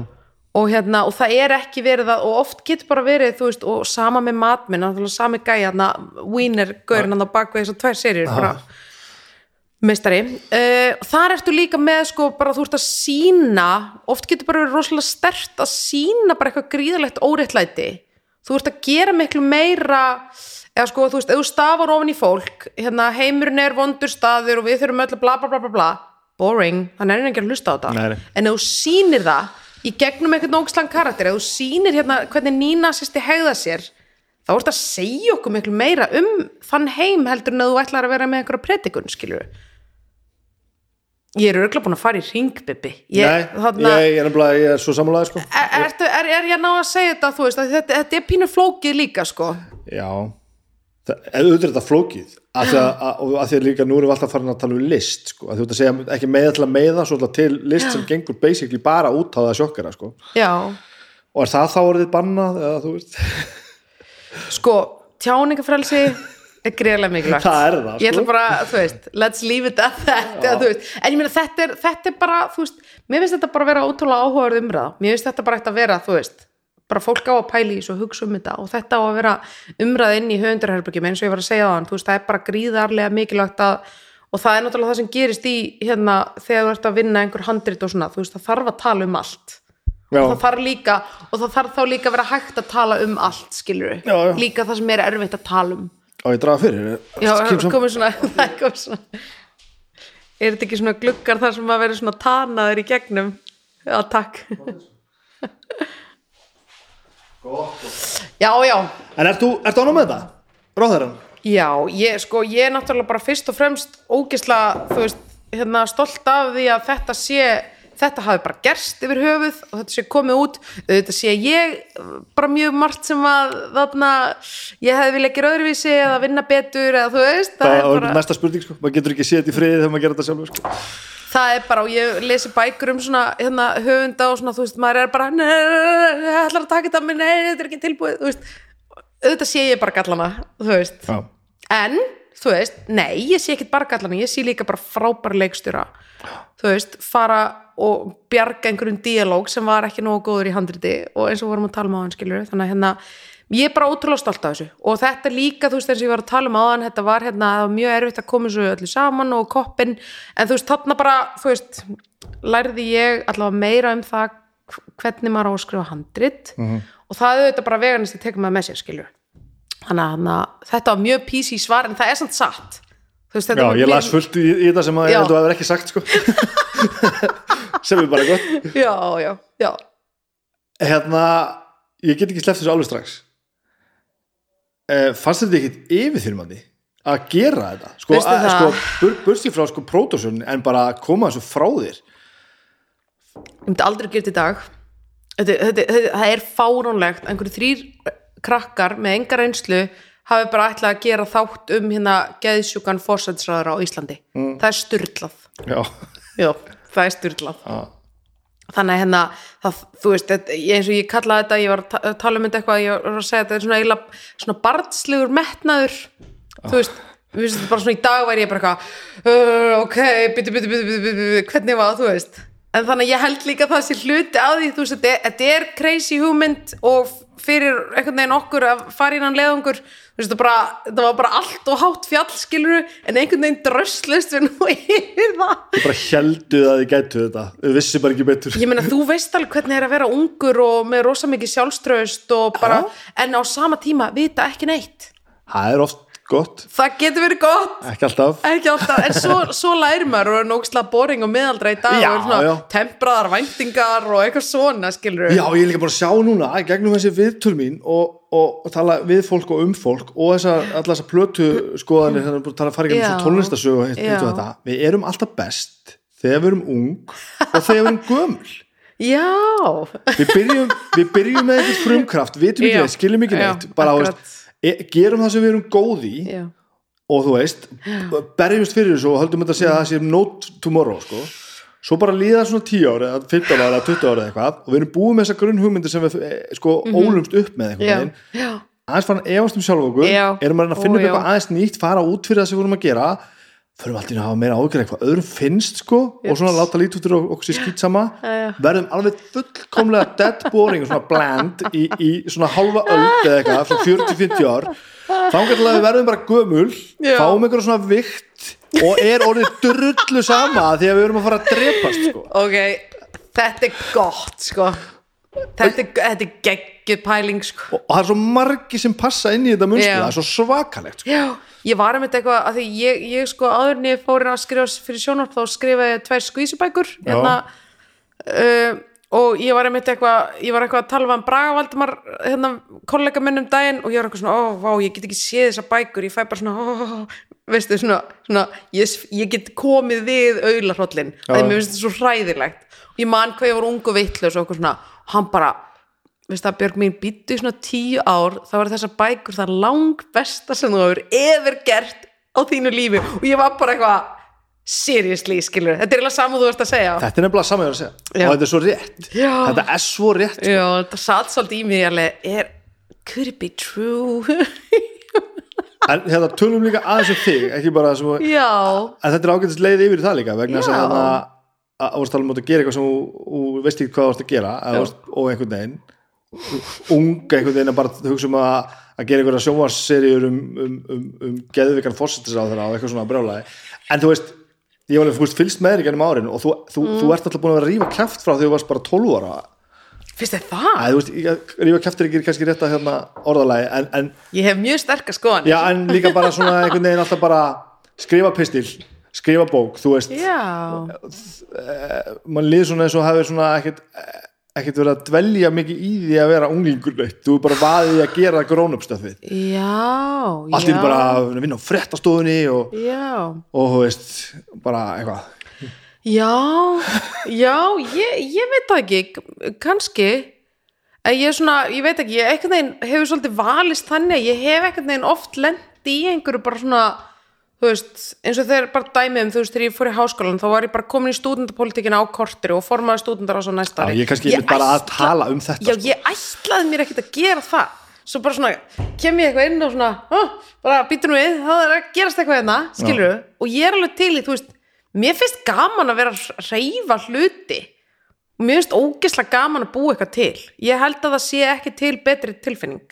og hérna, og það er ekki verið að, og oft getur bara verið, þú veist, og sama með matminn, náttúrulega sami gæja, hérna, Wiener gaurinn á bakvið þessar tvær serjur, bara meistari, uh, þar ertu líka með sko bara þú ert að sína oft getur bara verið rosalega stert að sína bara eitthvað gríðalegt óréttlæti. Þú ert að gera miklu meira eða sko þú veist, ef þú stafar ofan í fólk hérna heimurinn er vondur staður og við þurfum öll að bla bla bla bla bla. Boring, þannig er ekki að hlusta á þetta. Nei, en ef þú sýnir það í gegnum einhvern ógislan karakter ef þú sýnir hérna hvernig Nína sérsti hegða sér þá ert að segja okkur miklu meira um þann heim heldur en að þú ætlar að vera með einhverja predikun, skilur ég er örgulega búin að fara í ringbibbi ég, nei, þarna, ég, ég er nefnilega ég er svo sammálaði sko. er, ertu, er, er ég ná að segja þetta veist, að þetta, þetta er pínu flókið líka sko? Já. það, auðvitað þetta flókið af því að, því að líka nú erum við alltaf farin að tala um list sko, að þú ert að segja ekki meða til að meða svo til list sem gengur basically bara út á það sjokkara sko. já, og er það þá orðið bannað eða þú veist? Sko tjáningafrelsi er greiðlega mikilvægt. Það er það, ég ætla sko. bara, þú veist, let's leave it at that eða, en ég meina þetta er, þetta er bara þú veist, mér finnst þetta bara að vera ótrúlega áhugaður umræða. Mér finnst þetta bara eitt að vera, þú veist bara fólk á að pæli í svo hugsa um þetta. Og þetta á að vera umræða inn í höfundarherbyggjum eins og ég var að segja á hann, þú veist, það er bara gríðarlega mikilvægt að, og það er náttúrulega það sem gerist í, hérna, þegar þú ert að vinna einhver handrit og svona, þú veist, það þarf að tala um allt. Já, og það þarf líka og það þarf þá líka að vera hægt að tala um allt skilur Já, já. líka það sem er erfitt að tala um. Á ég draga fyrir. Já, Kemur komið svona, það er komið svona. Er þetta ekki svona gluggar þar sem að vera svona tanaður í gegnum? Já, takk já, já en ert þú, ert þú ánum með þetta? Ráðherran? Já, ég, sko, ég er náttúrulega bara fyrst og fremst ógisla, þú veist, hérna stolt af því að þetta sé, þetta hafi bara gerst yfir höfuð og þetta sé komið út, þetta sé ég bara mjög margt sem að þarna, ég hefði viljað gera öðruvísi eða vinna betur eða þú veist, það, það er er bara, næsta spurning sko, maður getur ekki séð þetta í friði þegar maður gerir þetta sjálfur sko. Það er bara, og ég lesi bækur um svona, hérna, höfunda og svona, þú veist, maður er bara, nei, ég ætlar að taka þetta, menn, nei, þetta er ekki tilbúið, þú veist, auðvitað sé ég bara gallana, þú veist, já, en þú veist, nei, ég sé ekkit bara gallana ég sé líka bara frábæra leikstjóra. Þú veist, fara og bjarga einhverjum díalóg sem var ekki nógu góður í handriti og eins og vorum að tala um á hann skilur þannig að hérna, ég er bara ótrúlega stolt af þessu. Og þetta líka, þú veist, eins og ég var að tala um hann þetta var hérna, það var mjög erfitt að koma þessu öllu saman og koppin, en þú veist, þarna bara þú veist, lærði ég allavega meira um það hvernig maður á að skrifa handrit. Og það er þetta bara veganist að teka maður með sér skilur þannig að þetta var mjög PC svar en það er samt satt. Veist, já ég las fullt í, í þetta sem að ég það ekki sagt sko. sem er bara gott. Já, já, já, hérna, ég get ekki sleppt þessu alveg strax uh, fannst þetta ekkit yfirþyrmandi að gera þetta? Sko, að, sko bur, bursti frá sko pródúsun en bara koma þessu frá þér. Ég myndi aldrei gert í dag. Þetta, þetta, þetta, það er fáránlegt einhverju þrýr krakkar með enga reynslu hafi bara ætlað að gera þátt um hérna geðsjúkan fórsætsræður á Íslandi. Mm. það er styrlað já, Já, það er styrlað já, þannig að hérna, það, þú veist þetta, eins og ég kallaði þetta, ég var að ta- tala um þetta eitthvað, ég var að segja þetta er svona eiginlega svona barnslegur metnaður þú veist, þetta bara svona í dag væri ég bara eitthvað uh, ok, byttu, byttu, byttu, byttu, hvernig var það, þú veist en þannig að ég held líka að það sé hluti að því þú veist, er, þetta er crazy hugmynd og fyrir einhvern veginn okkur að fara innan leðungur þú veist, þetta var bara allt og hátt fjall skiluru, en einhvern veginn dröslist við nú yfir það. Þið bara helduð að þið gætu þetta. Þið vissi bara ekki betur. Ég meina, þú veist alveg hvernig er að vera ungur og með rosa mikið sjálfströðust og bara, en á sama tíma vita ekki neitt. það er oft gott, Það getur verið gott, ekki alltaf. Ekki alltaf, en svo, svo lærir maður og er nógslega boring og miðaldra í dag Já, og svona tempraðar væntingar og eitthvað svona, skilur Já, ég er líka bara að sjá núna gegnum þessi viðtöl mín og, og, og tala við fólk og um fólk og þessar, allar þessar plötu skoðanir þannig að tala gegnum Já. svo tónlistasögu og og þetta. Við erum alltaf best þegar við erum ung og þegar við erum gömul. Já, við byrjum, við byrjum með eitthvað frumkraft vitum ekki neitt, skiljum ekki neitt bara, þú akkurat. E, gerum það sem við erum góð í já, og þú veist, berjumst fyrir þessu og höldum þetta að segja að það sé no tomorrow sko. svo bara líða svona 10 ára eða 15 ára eða 20 ára eða eitthvað og við erum búið með þessa grunn hugmyndir sem við eh, sko ólumst upp með já, aðeins farin að efast um sjálf okkur erum að að finna upp eitthvað aðeins nýtt fara út fyrir það sem við vorum að gera förum alltaf að hafa meira ágjör eitthvað. Öðrum finnst sko og svona láta lítið út fyrir okkur sér skýtsama verðum alveg fullkomlega dead boring og svona bland í, í svona halva öld eða eitthvað frá 40-50 ár. Þá við verðum bara gömul Já. fáum einhverja svona vikt og er orðið drullu sama því að við erum að fara að drepast sko. Ok, þetta er gott, sko. Þetta er, þetta er geggjuð pæling, sko. og það er svo margi sem passa inn í þetta munstu, það er svo svakalegt sko. Já, ég var um þetta eitthvað að því ég, ég sko áður en ég fór að skrifa fyrir sjónvarp þá skrifaði tvær skvísubækur hérna, uh, og ég var um þetta eitthvað ég var eitthvað að tala um Braga Valdimar hérna, kollega minn um daginn og ég var eitthvað svona, ó, vá, ég get ekki séð þessa bækur ég fæ bara svona, ó, veistu, svona, svona ég, ég get komið við auðlarhrollin, það er mér finnst þetta svo hræðilegt. Og ég man hvað ég var ung og vitlaus og eitthvað svona, hann bara veist það Björg mín býttu í svona tíu ár þá er þessar bækur það lang besta sem þú hefur efer gert á þínu lífi. Og ég var bara eitthvað seriously skilur, þetta er eiginlega saman þú veist að segja. Þetta er nefnilega saman ég er að segja. Já. og þetta er svo rétt. Já. þetta er svo rétt sko. já, þetta satt svolítið í mig alveg, er, could it be true? En hérna tölum líka aðeins um þig ekki bara já, en þetta er ágætist leið yfir það líka vegna þess að að að þú varst alveg mútið að gera eitthvað sem þú- þú veist ekki hvað þú varst að gera að þú varst, og einhvern veginn unga einhvern veginn að bara hugsa um að, að gera einhverja sjónvarsseríur um, um, um, um geðvikan fórsetis á þeirra og eitthvað svona brjálæði en þú veist, ég var alveg fylgst með þér í gennum árin og þú, þú, Mm. þú ert alltaf búin að vera rífa kæft frá því þú varst bara 12 ára. Finnst þið það? Æ, veist, rífa kæft er ekki kannski rétt að hérna, orðalagi en, en ég hef mjög sterkar skoðan Já, en líka bara svona einhvern veginn alltaf bara skrifa pistil, skrifa bók þú veist, já, mann líður svona eins og hafi svona ekkert, ekkert verið að dvelja mikið í því að vera unglingur neitt, þú er bara vaðið að gera grónupstöfið, já, allt í bara að vinna á frettastofunni og, já. og þú veist, bara eitthvað. Já, já, ég, ég veit það ekki, kannski, en ég er svona, ég veit ekki, ég einhvern veginn hefur svolítið valist þannig, að ég hef einhvern veginn oft lent í einhverju bara svona, þú veist, eins og þegar bara dæmið um, þú veist, þegar ég fór í háskólan, þá var ég bara komin í stúdendapolítikina á kortri og formaði stúdendar á svo næsta Já, ári. ég er kannski einmitt bara að tala um þetta, Já, sko. ég ætlaði mér ekkert að gera það. Svo bara svona, kem ég eitthvað inn og svona, oh, bara býtur nú við, það er að gerast eitthvað hérna, skilur og ég er alveg til í, þú veist, mér finnst gaman að vera að reyfa hluti og mér finnst ógislega gaman að búa eitthvað til. Ég held að það sé ekki til betri tilfinning.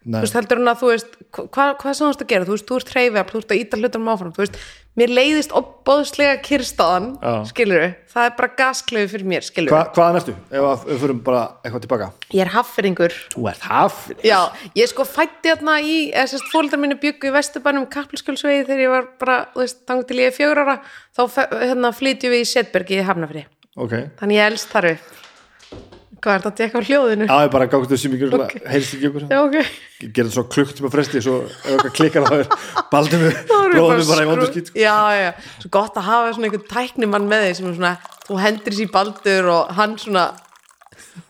Nei. Þú veist, heldur hún að þú veist, hva, hvað sem þú veist að gera, þú veist, þú ert hreyfið, þú ert að íta hlutunum áfram, þú veist, mér leiðist opbóðslega kyrstaðan, skilur það er bara gasklefi fyrir mér, skilur Hva, hvaðan ertu, ef að- ef við fyrir bara eitthvað tilbaka Ég er hafferingur. Þú ert hafn Já, ég sko fætti hérna í, eða sérst fóldar mínu byggu í Vesturbænum Kappelskjölsvegi þegar ég var bara, þú veist, þangur til ég er fjögur ára, þá hérna flytjum við í Setbergi í Hafnafri. Ok, Þannig ég elst þar upp. Hvað er þetta að tekka á hljóðinu? Já, ég bara gátt þessi mikið Ok. okay. heyrst ekki okkur Já, ok Ég gerði svo klukktíma fresti svo eitthvað klikkar þá er baldum við erum við bróðum bara í vondu skýt Já, já, svo gott að hafa svona einhvern tæknimann með því sem er svona, þú hendur sér í baldur og hann svona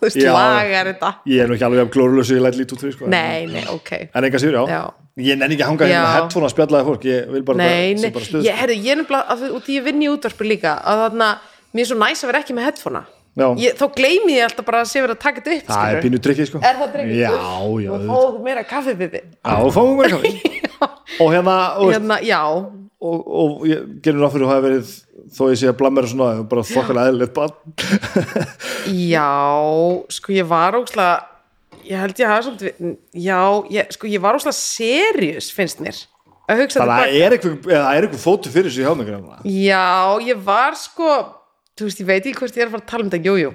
þú veist, lagar þetta Ég er nú ekki alveg af glórulösu ég læt lít út fyrir sko. Nei, nei, ok En enga síður, já. Já. Ég nenni ekki að hanga hérna headphone að spjallaði fólk Ég vil bara Nei, það sé bara stuð ég, herri, ég er nefnilega, að, út í ég vinn í útvarpi líka að þarna, mér er svo næs að vera ekki með Já. Ég, Þá gleymi ég alltaf bara að sé verið að taka þetta upp Það er pínu trikkið sko. Er það drengur? Já, já, Og fáðu meira kaffibibi Já, og fáum við kaffi. Og hérna, og, Hérna, já, og, og ég ráð fyrir að hafa verið þó ég sé að blammera svona bara þokkalega eðlilegt barn. Já sko ég var óslega ég held ég hafa svolítið já, ég, sko ég var óslega serious finnst mér að hugsa Þannig að tilbaka. er eitthvað, fótu fyrir þessu hjá mig. Já, ég var sko þú veist, ég veit ekki hvort ég er að fara að tala um þetta. Jújú,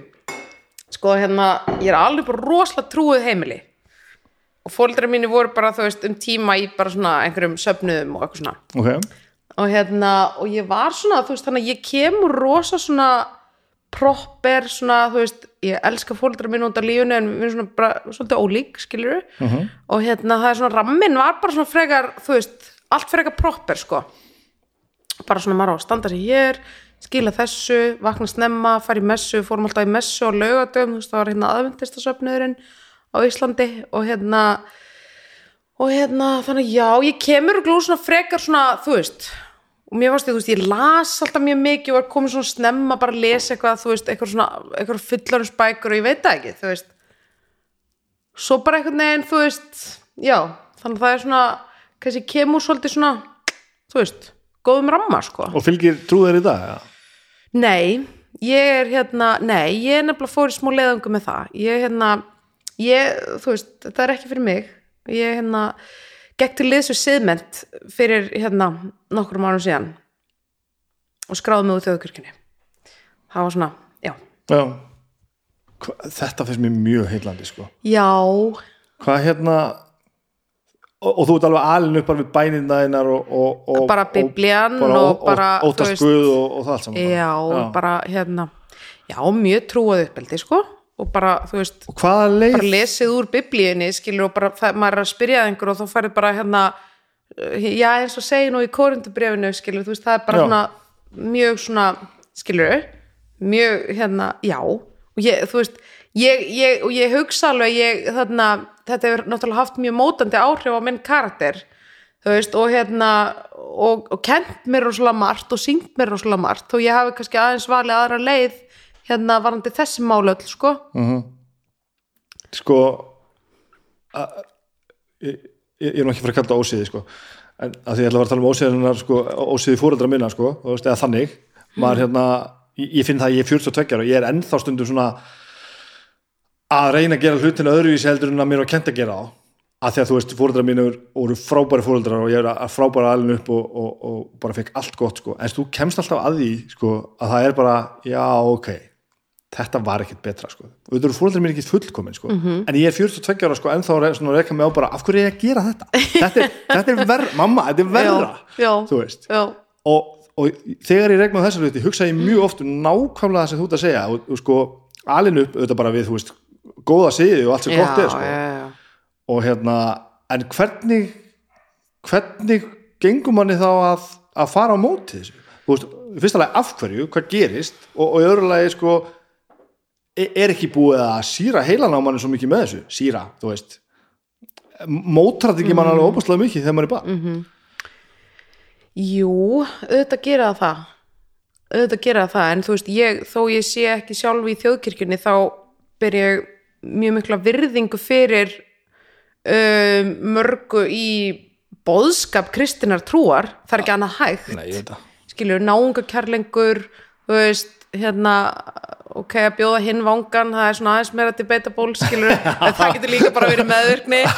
sko hérna ég er alveg bara rosalega trúið heimili. Og fóldra mínu voru bara þú veist, um tíma í bara svona einhverjum söfnuðum og eitthvað svona. Ok, og hérna, og ég var svona þú veist, þannig að ég kemur rosa svona proper svona, þú veist ég elska fóldra mínu út af lífunu en við erum svona bara svolítið ólík, skilur Mhm. og hérna það er svona, rammin var bara svona frekar, þú veist, allt frekar proper sko. Bara svona maður á að standa sér hér skila þessu, vakna snemma fara í messu, fórum alltaf í messu á laugadöfum þú veist, það var hérna aðvendistasöfnuðurinn á Íslandi og hérna og hérna, þannig já, ég kemur glúð svona frekar svona, þú veist og mér varst því, þú veist, ég las alltaf mjög mikið og var komin svona snemma bara að lesa eitthvað, þú veist, eitthvað svona, eitthvað fullarnsbækur og ég veit það ekki, þú veist. Svo bara einhvern veginn, þú veist já, þannig að það er svona kannski kemur svolítið svona þú veist, góðum ramma, sko og fylgir trúðir í dag ja. Nei, ég er hérna, nei, ég er nefnilega fór í smá leiðangu með það. Ég er hérna, ég, þú veist, þetta er ekki fyrir mig. Ég er hérna, gekk til liðs við siðment fyrir hérna nokkrum árum síðan og skráði mig úr þjóðkirkjunni. Það var svona, já. Já Hva, Þetta finnst mér mjög heillandi sko Já, Hvað hérna og, þú ert alveg alin upp bara við bæninna þínar og, og, og, Bara Biblían og, bara, veist- Guð og, og það allt saman bara. já, bara hérna, já, mjög trúað uppeldi, sko. Og bara, þú veist, bara lesið úr biblíunni skilur og bara það, maður er að spyrja einhver og þá færið bara hérna uh, já eins og segi nú í korindubrefinu skilur þú veist það er bara Já. svona mjög svona skilur mjög hérna já og ég þú veist ég, ég, og ég hugsa alveg ég, þarna, þetta hefur náttúrulega haft mjög mótandi áhrif á minn karakter veist og hérna og, og kent mér rosalega margt og syngt mér rosalega margt og ég hafi kannski aðeins valið aðra leið hérna varandi þessi málöll sko. Sko að, ég, ég er nú ekki fyrir að kalla ósíði sko en að því ég ætla að vera að tala um ósíðunar sko, ósíði fóreldra minna sko veist, eða þannig. Maður hérna, ég, finn það að ég er 42 ára og ég er ennþá stundum svona að reyna að gera hlutina öðruvísi heldur en að mér var kent að gera á að því að þú veist, fóreldra mínu voru frábæri fóreldrar og ég er að frábæra alin upp og, og, og bara fekk allt gott sko. En þú kemst alltaf að því sko að það er bara, já ok þetta var ekkert betra sko. Og þetta eru fóreldrar mín ekkert fullkomin sko. En ég er 42 ára sko svona að reyka mig á bara af hverju er ég að gera þetta? Þetta er, þetta er verra, mamma, þetta er verra já, þú veist. já, og, og þegar ég regna þessar hluti hugsa ég mjög oft um nákvæmlega það sem þú ert að segja. Og, sko alin upp auðvitað bara við, þú veist, góða siði og allt sem gott er sko. já, og hérna, en hvernig hvernig gengum manni þá að, að fara á móti þessu? Veist, fyrsta lagi af hverju, hvað gerist? Og, og í öðru lagi sko er er ekki búið að síra heilan á manni svo mikið með þessu, síra, þú veist. Mótrat ekki mann alveg óbúslega mikið þegar maður er bara Jú, auðvitað gera það auðvitað gera það en þú veist, ég, þó ég sé ekki sjálf í þjóðkirkjunni þá ber ég mjög mikla virðingu fyrir um, mörgu í boðskap kristinar trúar. Það er ekki annað hægt. Nei, skilur, náungakærlengur þú veist, hérna ok, að bjóða hinn vangan það er svona aðeins meira debatable, skilur það getur líka bara verið meðvirkni.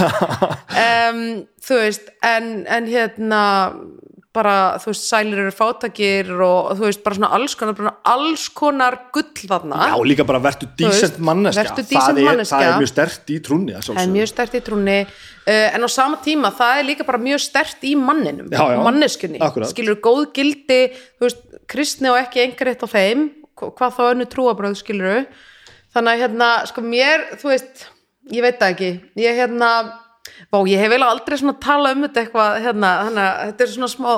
Um, þú veist en, en hérna bara, þú veist, sælir eru fátakir og þú veist, bara svona alls konar bara alls konar gull þarna. Já, líka bara vertu dísent manneska decent er, manneskja. það er mjög stert í trúnni að það er mjög stert í trúnni. Uh, en á sama tíma það er líka bara mjög stert í manninum Já, já, manneskunni, akkurat. skilur góð gildi þú veist, kristni og ekki eitt á þeim hva- hvað þá önnu trúabröð skilur þannig að hérna, sko mér þú veist, ég veit það ekki. Ég hérna, vá, ég hef eiginlega aldrei svona talað um þetta eitthvað hérna, þannig að þetta er svona smá,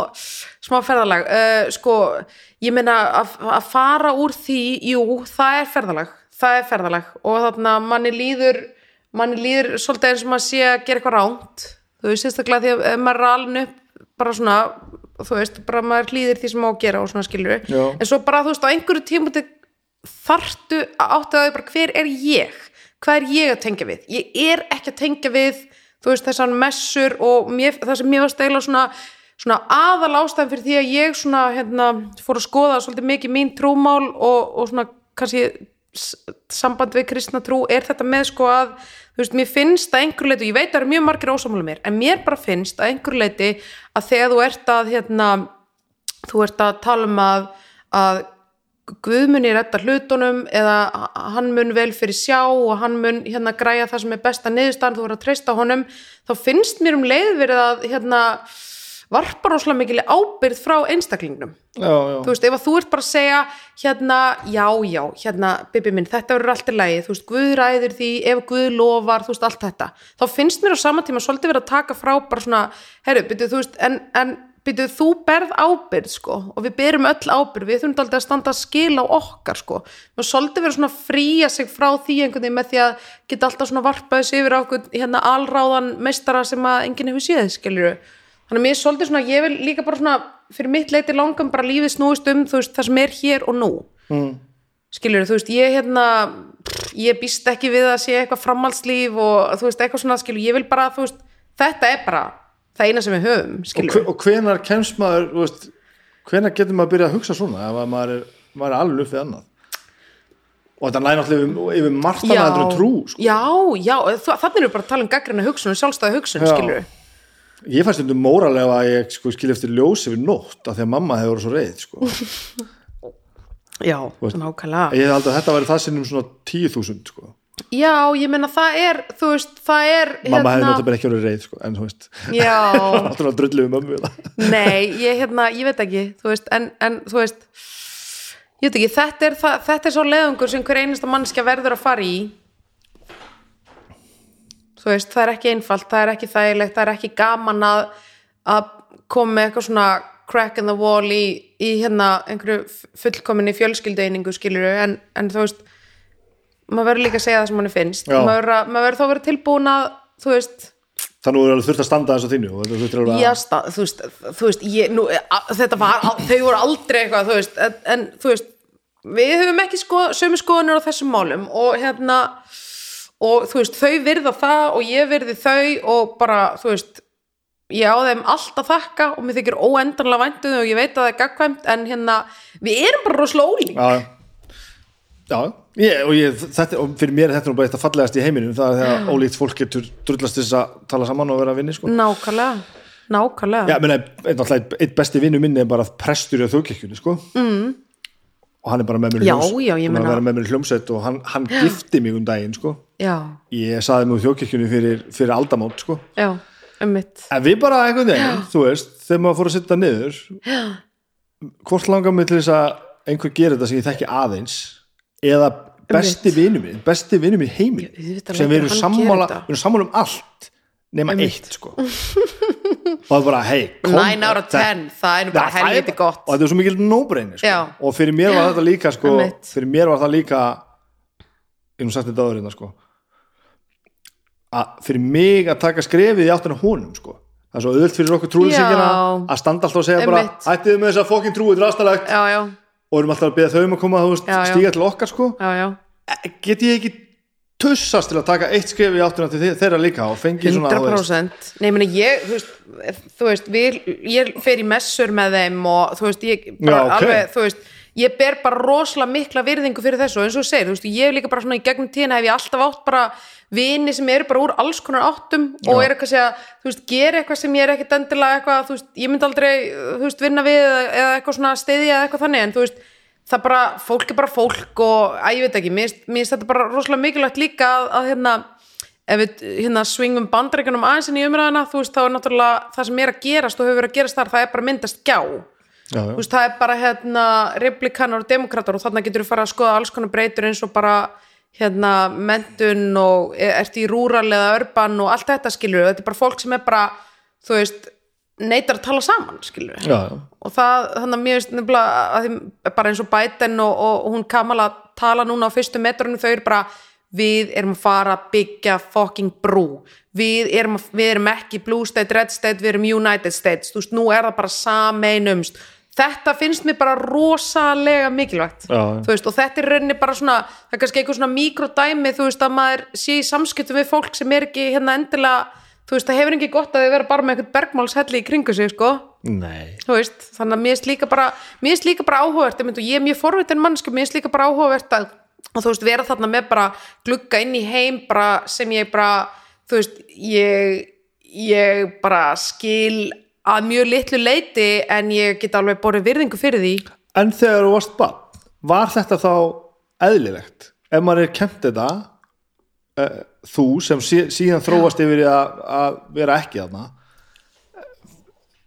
smá ferðalag. Uh, sko, ég meina að, að fara úr því, jú, það er ferðalag það er ferðalag. Og þarna manni líður manni líður svolítið eins og maður sé að gera eitthvað ránt þú veist, sérstaklega því að maður er alin upp bara svona, þú veist, bara maður hlýðir því sem má gera og svona skilur Já. en svo bara, þú veist, á einhverju tímúti þarftu að átta þau bara hver er ég, hvað er ég að tengja við? Ég er ekki að tengja við þú veist, þessar messur og mér, það sem mér var stegla svona svona aðal ástæðan fyrir því að ég svona hérna, fór að skoða svolítið mikið mín trúmál og, og svona kannski samband við kristna trú er þetta með sko að þú veist, mér finnst að einhver leiti, og ég veit að það eru mjög margir ósámála mér, en mér bara finnst að einhver leiti að þegar þú ert að hérna, þú ert að tala um að, að Guð muni redda hlutunum eða hann mun vel fyrir sjá og hann mun hérna græja það sem er besta niðurstaðan, þú verður að treysta honum þá finnst mér um leið verið að hérna varpa rosalega mikil ábyrð frá einstaklingnum. Já, já, þú veist, ef að þú ert bara að segja hérna, já, já, hérna Bibi minn, þetta verður allt í lagi, þú veist, Guð ræður því ef Guð lofar, þú veist, allt þetta. Þá finnst mér á sama tíma svolítið verið að taka frá bara svona, herru, byrju, þú veist en, en byrju, þú berð ábyrð sko, og við berum öll ábyrð, við þurfum aldrei að standa að skila á okkar, sko. Og svolítið verið svona að fría sig frá því einhvern veginn með því að geta alltaf svona varpaði sig yfir okkur, hérna, alráðan meistara sem að enginn hefur séð, skiljuru þannig að mér er svolítið svona, ég vil líka bara svona fyrir mitt leiti langum bara lífið snúist um þú veist, það sem er hér og nú. Mm. skilur þú veist, ég hérna pff, ég býst ekki við að sé eitthvað framhaldslíf og þú veist, þetta er það eina sem við höfum, og, hve- og hvenar kemst maður veist, hvenar getur maður að byrja að hugsa svona ef að maður er, maður er alveg upp við annað og þetta næði náttúrulega yfir, margt annað heldur en trú sko. já, já, þannig erum við bara að tala um gaggrina hugsun og sjálfstæða hugsun, skilur ég fannst um móralega að ég sko, skilja eftir ljós yfir nótt af því að mamma hefur verið svo reið sko. já, nákvæmlega ég aldrei að þetta væri það sinnum svona 10.000 sko. Já, ég meina það er, þú veist, það er mamma hefði náttúrulega ekki verið reið sko, en þú veist, já, alltaf að drullu um mömmu það. Nei, ég, hérna, ég veit ekki þú veist, en, en þú veist ég veit ekki, þetta er, það, þetta er svo leðungur sem hver einasta mannskja verður að fara í. Þú veist, það er ekki einfalt það er ekki þægilegt, það er ekki gaman að, að koma með eitthvað svona crack in the wall í, í hérna einhverju fullkominni fjölskyldeiningu skiluru, en, en þú veist maður verður líka að segja það sem manni finnst. Já. maður verður, að- þá að vera tilbúin að þú veist þannig að þú er alveg þurft að standa þess að þínu að Já, sta, þú veist, þú veist ég, nú, a, þetta var, al- þau voru aldrei eitthvað, þú veist, en, en þú veist við höfum ekki sko, sömu skoðanir á þessum málum og hérna og þú veist, þau virða það og ég virði þau og bara, þú veist ég á þeim allt að þakka og mér þykir óendanlega væntuð og ég veit að það er gagkvæmt en hérna, við erum bara rosalega ólík já, já ég, og, ég, þetta, og fyrir mér er þetta nú bara eitt að fallegast í heiminum það er þegar ólíkt fólk getur drullast þess að tala saman og vera að vinni sko. Nákvæmlega, nákvæmlega Já, meni, einn, einn, einn besti vinnu minni er bara prestur í þjóðkirkjunni sko. mm. og hann er bara með mér Já, hljóms- já, meina- með mér í hljómsveit og hann, hann gifti mig um daginn sko. Já, ég saði mig úr þjóðkirkjunni fyrir, fyrir aldamót sko. já, um mitt en við bara einhvern veginn, þú veist þegar maður fór að sitta niður já. hvort langar mig til þess að einhver gerir þetta sem ég þekki aðeins eða besti vinnu minn besti vinnu minn heimin auðvitað sem við erum sammála við erum sammála um allt nema eitt sko. Og það er bara, hei kom- 9 out of 10, það er bara er helviti gott. og þetta er svo mikil no-brainer sko. Og fyrir mér var þetta líka sko, fyrir mér var það líka ég nú sagt þetta hérna sko að fyrir mig að taka skrefið í áttina honum sko. Það er svo auðvöld fyrir okkur trúlýsingina Já. að standa alltaf og segja bara Einmitt. ættið með þess að fokkin trúið Já, já, og erum alltaf að beða þau um að koma veist, Já, já. stíga til okkar sko. Já, já. E- get ég ekki tussast til að taka eitt skref í áttina til þe- þeirra líka og fengi svona þú veist, 100% Nei, meni, ég, þú veist, þú veist við, ég fer í messur með þeim og þú veist, ég bara Já, ok. alveg, þú veist ég ber bara rosalega mikla virðingu fyrir þessu. Og eins og þú segir, þú veist, ég líka bara svona í gegnum tíðina hef ég alltaf átt bara vini sem eru bara úr alls konar áttum og Já. eru eitthvað að, þú veist, gera eitthvað sem ég er ekkit endilega eitthvað, þú veist, ég myndi aldrei þú veist, vinna við eða eitthvað svona stiðja eða eitthvað þannig, en þú veist, það bara fólk er bara fólk og, að ég veit ekki mér finnst- þetta bara rosalega mikilvægt líka að, að hérna, ef við hérna svingum bandreikunum aðeins inn í umræðina þú veist, þá er náttúrulega það sem er að gerast og hefur verið að gerast þar, það er bara myndast gjá já, já. þú veist, það er bara hérna republikanar og demokratar og þarna getur við fara að skoða alls konar breytur eins og bara hérna mentun og e- ertu í rúral eða örban og allt þetta skilur þetta er bara fólk sem er bara þú veist, neitar að tala saman skilur já, já. og það, þannig að mér veist nefnilega að því, bara eins og Biden og, og hún Kamala tala núna á fyrstu metrunum þau eru bara, við erum að fara að byggja fucking brú. Við erum, við erum ekki blue state, red state við erum united states, þú veist, nú er það bara sameinumst, þetta finnst mér bara rosalega mikilvægt Já, já. veist, og þetta er rauninni bara svona það er kannski eitthvað svona mikrodæmi þú veist, að maður sé í samskiptum við fólk sem er ekki hérna endilega þú veist, það hefur ekki gott að þið vera bara með eitthvað bergmálshelli í kringu sig, sko veist, þannig að mér finnst líka bara mér finnst líka bara áhugavert, ég, og ég er mjög forvitin mannsku, mér finnst líka bara áhugavert að, að þú veist, vera þarna með bara glugga inn í heim bara sem ég bara þú veist, ég ég bara skil að mjög litlu leiti en ég get alveg borið virðingu fyrir því En þegar þú varst bann, var þetta þá eðlilegt? Ef maður er kent þetta uh, þú sem sí, síðan þróast yfir að, að vera ekki þarna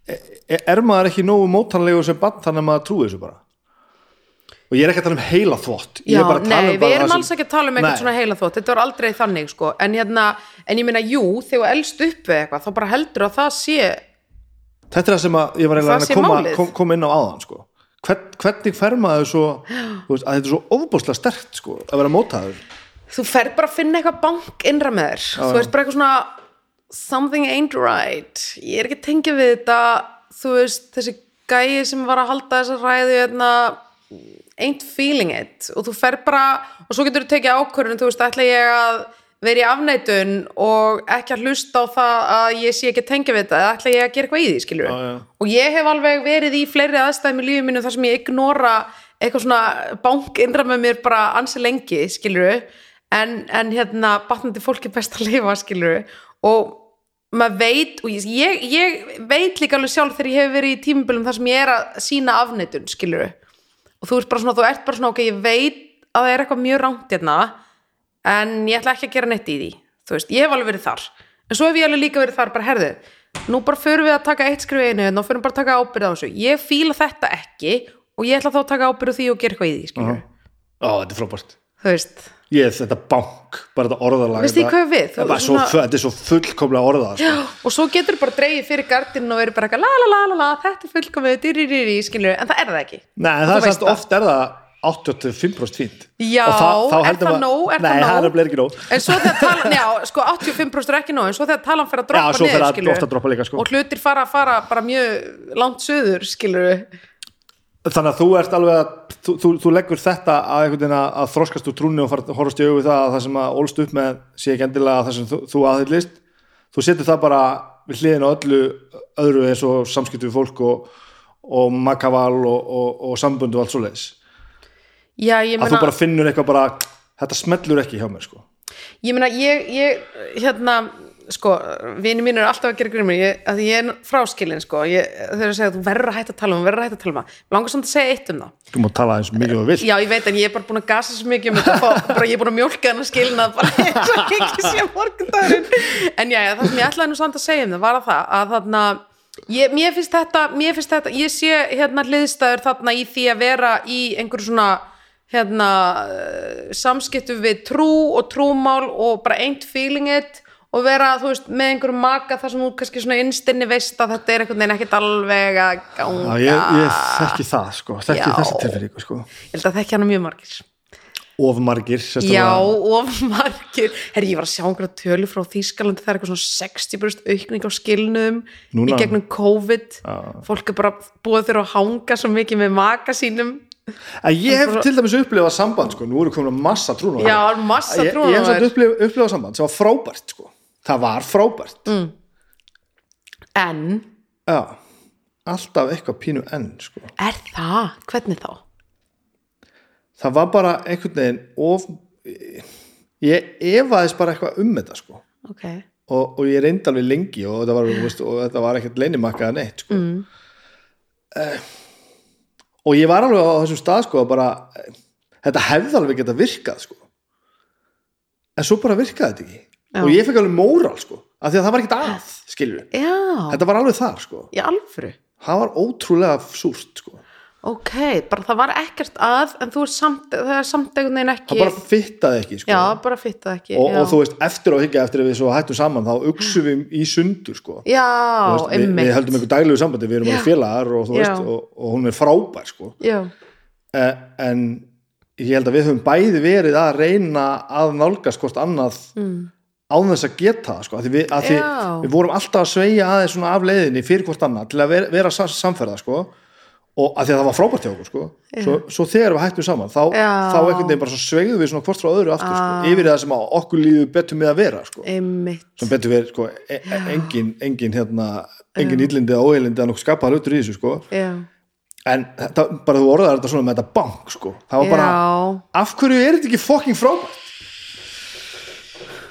er, er maður ekki nógu mótanlegur sem bann þannig að maður trúi þessu bara? Og ég er ekki að tala um heila þvott Ég Já, er nei, um við erum alls ekki að tala um eitthvað Nei. svona heila þótt, þetta var aldrei þannig sko, en hérna, en ég meina, jú, þegar elst upp við eitthvað, þá bara heldur að það sé Þetta er það sem ég var eiginlega að koma, kom, kom inn á áðan sko. Hvern, hvernig fer maður svo veist, að þetta er svo ofbúslega stert sko, að vera mótaður? Þú fer bara að finna eitthvað bank innra með þér. Þú veist bara eitthvað svona something ain't right. Ég er ekki að tengja við þetta. Þú veist þessi gæi sem var að halda þessa ræðu hérna, ain't feeling it. Og þú fer bara og svo getur þú tekið ákvörðun þú veist ætla ég að vera í afneitun og ekki að hlusta á það að ég sé ekki að tengja við þetta eða ætla ég að gera eitthvað í því já. og ég hef alveg verið í fleiri aðstæðum í lífið mínu þar sem ég ignora eitthvað svona bank innra með mér bara ansi lengi, skiluru en, en hérna, batnandi fólk er best að lifa, skiluru og maður veit, og ég, ég, veit líka alveg sjálf þegar ég hef verið í tímubölum þar sem ég er að sína afneitun, skiluru og þú ert bara svona, þú ert bara svona, ok, en ég ætla ekki að gera neitt í því þú veist, ég hef alveg verið þar. En svo hef ég alveg líka verið þar, bara herðu nú bara förum við að taka eitt skrif í einu og förum bara að taka ábyrð á þessu, ég fíla þetta ekki og ég ætla þá að taka ábyrð því og gera eitthvað í því, skilur Ó, þetta er frábært. Er þetta bank, bara þetta orðalag þetta- við? Þetta svona- þetta er svo fullkomlega orðað sko. og svo getur bara dreigið fyrir gardinu og verið bara la la la la la, þetta er skilur, en það er það ekki. Nei, það þú er veist samt oft er það 85% fínt. Já, Og þá er það nóg? Er Nei, það það er ekki nóg. En svo þegar talan, já, sko 85% er ekki nóg, en svo þegar talan fyrir að droppa Já, fer niður, að skilur ofta droppa líka, sko. og hlutir fara að fara bara mjög langt söður, skilur Þannig að þú ert alveg að þú, þú, þú leggur þetta að einhvern veginn að, að þroskast úr trúni og fara að horfast í það að það sem að ólst upp með sé ekki endilega það sem þú, þú aðhyllist. Þú setur það bara við hliðin á öllu öðru eins og samskiptu við fólk og, og makaval og, og, og sambundu og allt svo leiðis Já, ég að meina þú bara finnur eitthvað bara þetta smellur ekki hjá mér sko. Ég meina, ég, ég, hérna sko, vini mín er alltaf að gera ég, að ég er fráskilin, sko. Ég, þau eru að segja, þú verður að hætta að tala um, þú verður að hætta að tala um það. Langar samt að segja eitt um það. Þú má tala eins mikið og þú vilt. Já, ég veit, en ég er bara búin að gasa svo mikið um þetta bara ég er búin að mjólka hennar skilnað bara eins og ekki sé morgundagurinn. En já, já, það sem ég ætlaði nú samt að segja um það var að það, að þarna ég, mér finnst þetta, mér finnst þetta ég sé hérna hliðstæður þarna í því að vera í einhverju svona hérna uh, samskiptu við trú og trúmál og bara ain't feeling it og vera, þú veist, með einhverju maka þar sem þú kannski svona innstinni veist að þetta er einhvern veginn ekkert alveg að ganga Já, ég, ég þekki það sko, þekki Já. þessi tilfinningu sko Ég held að þekki hana mjög margir of margir Já, sérstaklega. of margir Herri, ég var að sjá einhverja tölu frá Þýskalandi það er eitthvað svona 60% aukning á skilnum Núna? í gegnum COVID Já. fólk er bara búið þeirra að hanga svo mikið með maka sínum En ég hef til dæmis upplifað samband sko, nú eru komin að massa trúna Já, massa ég, ég hef samt upplifað, upplifað samband sem var frábært sko. það var frábært Mm. En, já, alltaf eitthvað pínu enn sko. er það? Hvernig þá? það var bara einhvern veginn of ég efaðist bara eitthvað um þetta sko. Ok, og, og ég reyndi alveg lengi og þetta var, var ekkert leinimakkaða neitt sko. mm. Og ég var alveg á þessum stað sko, bara, þetta hefði alveg geta virkað sko. en svo bara virkaði þetta ekki Já. og ég fekk alveg móral sko, af því að það var ekkert að skilur já, þetta var alveg þar sko. í alfru það var ótrúlega súrt sko. Ok, bara það var ekkert að en þú er samt, það er samt einhvern veginn ekki það bara fittaði ekki sko. já, bara fitta ekki og, og þú veist, eftir á higgja eftir að við svo hættum saman þá uksum við í sundur sko. já, veist, við, við heldum einhver daglegu sambandi, við erum Já. félagar og, þú veist, og, og hún er frábær sko. Eh, en ég held að við höfum bæði verið að reyna að nálgast hvort annað mm. án þess að geta það sko. Af því við, að því við vorum alltaf að sveigja aðeins af leiðinni fyrir hvort annað til að vera, vera sa- samferða sko. Og að því að það var frábært hjá okkur sko. svo, svo þegar við hættum saman þá, þá einhvern veginn bara svo sveigðu við svona hvort frá öðru aftur Ah. sko, yfir það sem okkur líður betur með að vera sko. sem betur verið sko, e e engin, engin, hérna, engin illindi eða óeilindi að nokkuð skapa hlutur í þessu sko. en þetta, bara þú orðaðar þetta svona með þetta bank sko. það var bara, já af hverju er þetta ekki fucking frábært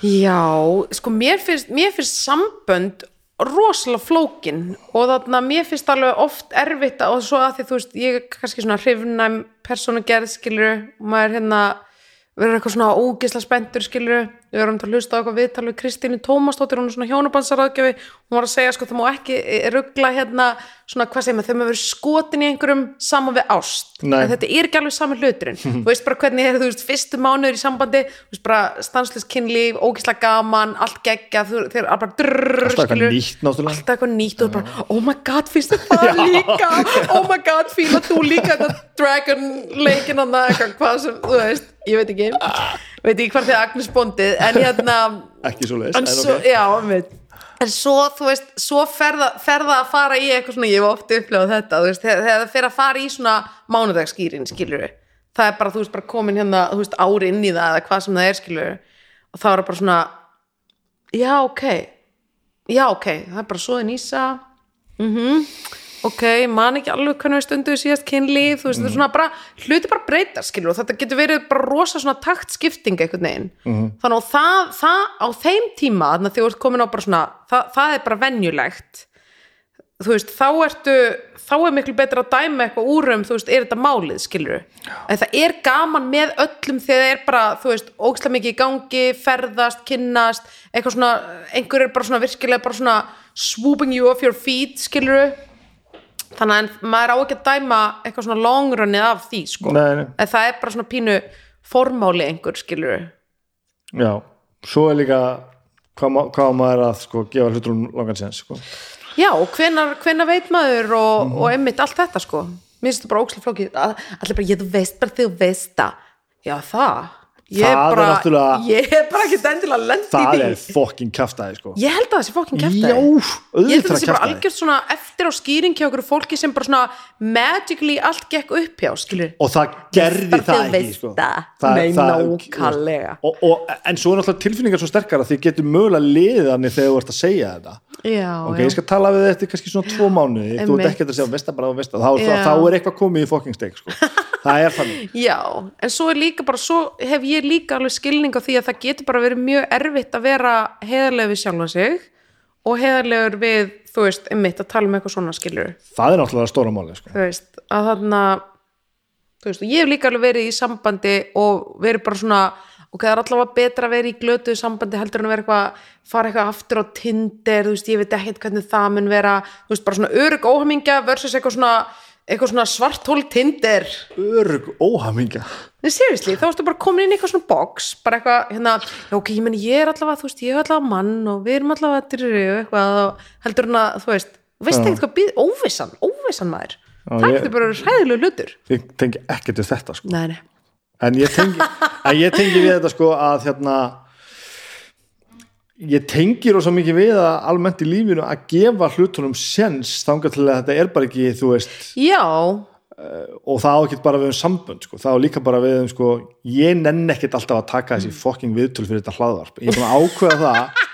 Já, sko mér finnst, mér finnst sambönd rosalega flókin og þarna mér finnst alveg oft erfitt og svo að því þú veist, ég er kannski svona hrifnæm persónu gerð skilur og maður hérna verður eitthvað svona ógisla spenntur skilur við til að hlusta á eitthvað viðtal við Kristínu Tómasdóttir hún er svona hjónabansaráðgjafi hún var að segja sko það má ekki ruggla hérna svona hvað segir maður þegar maður verður skotin í einhverjum saman við ást. Nei. en þetta er ekki alveg saman hluturinn. Þú veist bara hvernig er þú veist fyrstu mánuður í sambandi þú veist bara stanslust kynlíf ógisla gaman, allt geggja þeir er bara drrrr alltaf eitthvað nýtt náttúrulega. Alltaf eitthvað nýtt og bara, oh my god, finnst þið það líka? Oh my god, fíla þú líka þetta dragon leikin hann eitthvað hvað sem, þú veist, ég veit ekki veit ekki hvað þið Agnes Bondið en hérna, ekki svo leiðis en svo, já, einmitt. en svo, þú veist, svo ferða, ferða að fara í eitthvað svona, ég hef oft upplifað þetta, veist, þegar þegar það fer að fara í svona mánudagsskýrin, skilur það er bara, þú veist, bara komin hérna, þú veist, ári inn í það eða hvað sem það er, skilur og þá er það bara svona já, ok. Já, ok, það er bara svo en ísa mhm ok, man ekki alveg hvernig við stundu síðast kynlíf, þú veist, þetta er svona bara hluti bara breyta, skilur, og þetta getur verið bara rosa svona taktskipting einhvern veginn. Þannig að það, það á þeim tíma þannig að þú ert komin á bara svona það, það er bara venjulegt. Þú veist, þá ertu þá er miklu betra að dæma eitthvað úr um þú veist, er þetta málið, skilur en það er gaman með öllum þegar það er bara, þú veist, ógislega mikið í gangi ferðast, kynnast, eitthvað svona einhver er bara svona virkilega bara svona swooping you off your feet, skilur þannig að maður á ekki að dæma eitthvað svona long runnið af því, sko Nei, nei. en það er bara svona pínu formáli einhver, skilur já, svo er líka hvað, má- hvað maður að sko, gefa hlutur um langan sens sko. Já, og hvenar, hvenar veit maður og, Mhm. og einmitt allt þetta sko Mér finnst þetta bara ókslega flókið Allir bara, ég þú veist bara þegar þú veist það Já, það Ég Það er bara, náttúrulega- Ég er bara ekki endilega lent í það því er fucking kæftæði sko. Ég held að það sé fokkin kæftæði Ég held að það sé bara algjört svona eftir á skýring hjá okkur fólki sem bara svona magically allt gekk upp hjá, skilur og það gerði Bara það þið ekki sko. það. Nei, nákvæmlega. og, og, en svo er náttúrulega tilfinningar svo sterkar að þið getur mögulega liðið þannig þegar þú ert að segja þetta Já, ok, já, ég skal tala við þetta kannski svona tvo mánuði. Þú ert ekkert að segja veist það bara og það þá, þá, þá er eitthvað komið í fucking steik sko. það er þannig. Já, en svo bara, svo hef ég líka alveg skilning á því að það getur bara verið mjög erfitt að vera heiðarlega við sjálfa sig og heiðarlegur við, þú veist, einmitt að tala um eitthvað svona skilur, það er náttúrulega stóra máli sko. þú veist, að veist, og ég hef líka alveg verið í sambandi og verið bara svona, ok, það er allavega betra að vera í glötuðu sambandi heldur en að vera eitthvað, fara eitthvað aftur á Tinder, þú veist, ég veit ekkert hvernig það mun vera, þú veist, bara svona örug óhamingja versus eitthvað svona, eitthvað svona svarthól Tinder, örg óhamingja. Nei, seriously, þá ertu bara komin inn í eitthvað svona box bara eitthvað, hérna, já ok, ég meni ég er allavega, þú veist, ég er allavega mann og við erum allavega dyrri og eitthvað heldur hann að, þú veist, veist ekkert hvað býð, óvissan, óvissan en ég tengi, en ég tengi við þetta sko að hérna ég tengi rosa mikið við að almennt í lífinu að gefa hlutunum sens þangað til að þetta er bara ekki þú veist, já. og það á ekki bara við um sambönd sko, það á líka bara við um sko, ég nenn ekkert alltaf að taka þessi fokking viðtöl fyrir þetta hlaðvarp, ég er búin að ákveða það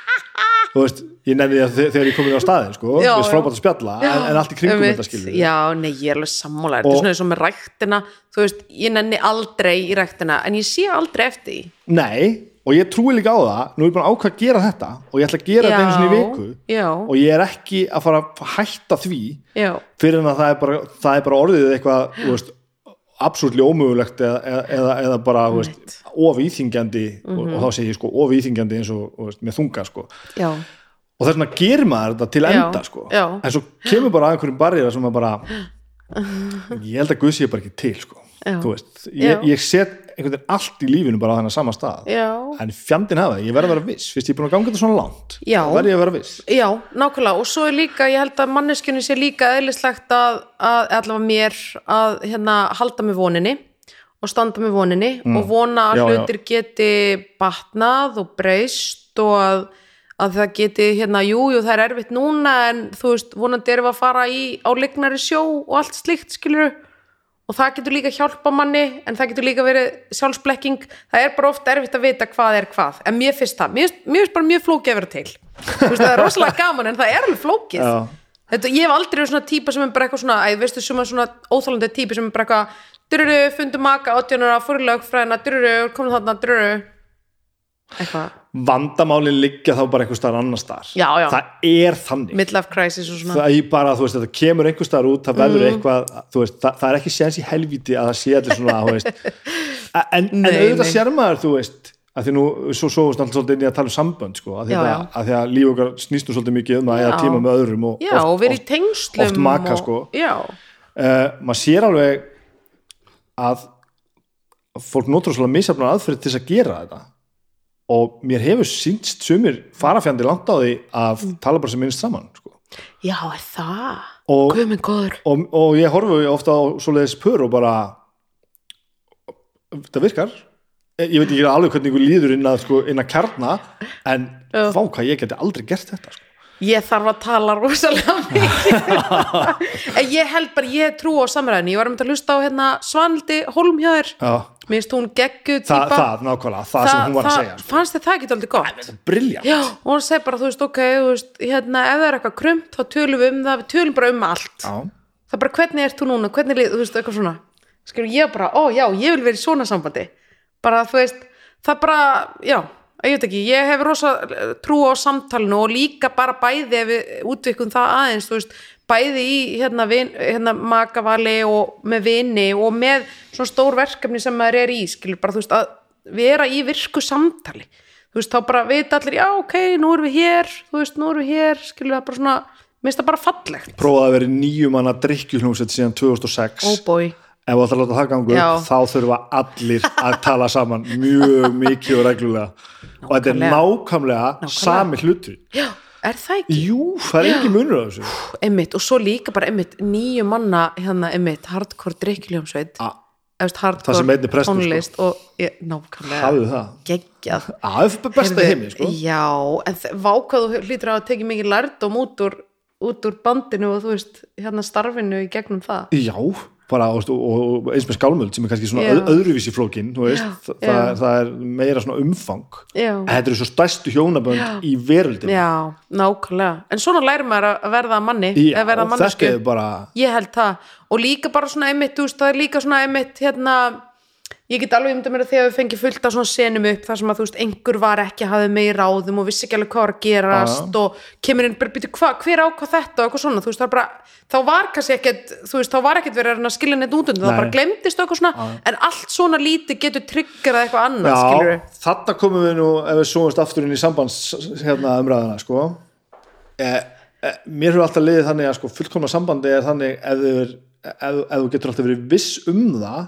þú veist, ég nenni því að þe- þegar ég komin á staðin sko, Já, við já. frábært að spjalla en, en allt í kringum þetta skilur Já, nei, ég er alveg sammála. Þetta Og- er svona eins og með ræktina. Þú veist, ég nenni aldrei í ræktina en ég sé aldrei eftir því. Nei, og ég trúi líka á það. Nú er ég búin að ákveða að gera þetta og ég ætla að gera þetta einu sinni í viku já, og ég er ekki að fara að hætta því já, fyrir en að það er bara, það er bara orðið eitthvað þú veist, absolutt ómögulegt eða, eða, eða, bara þú veist, of íþingjandi og, og þá segir ég sko of íþingjandi eins og þú veist, með þunga sko. já, og þess vegna gerir maður þetta til Já, enda sko. já. en svo kemur bara einhverjum barriðra sem að bara ég held að Guð sé bara ekki til sko. Veist, ég, ég set einhvern veginn allt í lífinu bara á þennan sama stað. Já, en fjandinn hafa ég verð að vera viss. Fyrst ég er búin að ganga þetta svona langt Já. þá verð ég að vera viss. Já, nákvæmlega. Og svo er líka, ég held að manneskjunni sé líka eðlislegt að, að allavega mér að hérna halda með voninni og standa með voninni og vona að Mm. Já, hlutir geti batnað og breyst og að, að það geti hérna, jú, jú, það er erfitt núna en þú veist, vonandi erum við að fara í á lignari sjó og allt slíkt skilur og það getur líka hjálpa manni en það getur líka verið sjálfsblekking. Það er bara oft erfitt að vita hvað er hvað en mér finnst það, mér finnst, bara mjög flókið að vera til. Þú veist, það er rosalega gaman en það er alveg flókið. Þetta, ég hef aldrei verið svona típa sem er bara eitthvað svona æ, veistu, svona óþálandi típi sem er bara eitthvað dururu, fundu maka, átjónara, fóru lögfræðina dururu, komum þarna, dururu. Eitthvað, vandamálin liggja þá bara einhver staðar annar já. það er þannig það er bara, þú veist, þetta kemur einhver staðar út það verður Mm. eitthvað, þú veist, það, það er ekki séns í helvíti að það sé allir svona, þú veist en, en Nei, auðvitað nei. sér maður, þú veist að því nú, svo svo alltaf svolítið inn í að tala um sambönd sko, að, Já, þetta, já. að því að líf okkar snýst nú svolítið mikið um að Já. tíma með öðrum og já, í tengslum oft maka, og, sko. uh, maður sér alveg að fólk notur svolítið misjafnar aðferð til þess að gera þetta og mér hefur sýnst sumir farafjandi langt á því að Mm. tala bara sem minnst saman sko. já, það Og- og, og ég horfi ofta á svoleiðis pör og bara það virkar ég veit ekki alveg hvernig ykkur líður inn að, sko, inn að kjarna en Já. vá hvað ég geti aldrei gert þetta sko. ég þarf að tala rosalega mikið ég held bara, ég trú á samræðinu ég var um að hlusta á hérna Svanildi Holmhjör Já, mér finnst hún gegguð það, típa. það, nákvæmlega, það, sem hún var að segja sko. fannst þið það ekki aldrei gott? Briljant og hún segi bara, þú veist, ok þú veist, hérna, ef það er eitthvað krumt, þá tölum við um það við tölum bara um allt. Já. það er bara, hvernig ert þú núna, hvernig þú veist, eitthvað svona. Skilur ég bara, ó já, ég vil vera í svona sambandi. Bara, þú veist, það bara já, ég veit ekki, ég hef rosa eh, trú á samtalinu og líka bara bæði ef við útvikum það aðeins þú veist, bæði í hérna, vin, hérna makavali og með vini og með svona stór verkefni sem maður er í, skilur bara, þú veist, að vera í virku samtali. Þú veist, þá bara vita allir, já, ok, nú erum við hér þú veist, nú erum við hér, skilur það bara svona mér finnst það bara fallegt, prófaði að vera nýjum hana drikkjuhljómsveit síðan 2006 oh boy. Ef þú ætlar að láta það gangu Já. þá þurfa allir að tala saman mjög mikið og reglulega. Og þetta er nákvæmlega. sami hlutur. Já, er það ekki? jú, það er ekki munur á þessu. Einmitt, og svo líka bara einmitt nýju manna hérna einmitt hardcore Það hardcore prestur, sko. tónlist og ég, nákvæmlega. Geggjað. Heimi sko. já, en þ- vá hvað þú hlýtur að hafa tekið mikið lærdóm út úr, út úr bandinu og þú veist hérna starfinu í gegnum það. Já, bara og, og, eins með skálmöld sem er kannski svona öð, öðruvísi flókin veist, Já, það, já. það, er, meira svona umfang. En þetta eru svo stærstu hjónabönd í veröldin já, nákvæmlega. En svona lærir maður að verða manni Já, að verða mannesku bara ég held það. Og líka bara svona einmitt, þú veist, það er líka svona einmitt hérna, ég get alveg um að þegar við fengið fullt af svona senum upp þar sem að þú veist, einhver var ekki að hafa með í ráðum og vissi ekki alveg hvað var að gerast og kemur inn býtu hva, hver ákvað þetta? og eitthvað svona, þú veist, það er bara þá var kannski ekkert, þú veist, þá var ekkert verið að að skilja neitt út það Nei. bara glemdist eitthvað svona, en allt svona lítið getur triggerað eitthvað annað, skilur Já, þarna komum við nú ef við svoumst aftur inn í sambands hérna umræðina sko. Eh, eh, mér hefur alltaf liðið þannig að sko fullkomna sambandi er þannig ef, ef, ef þú getur alltaf verið viss um það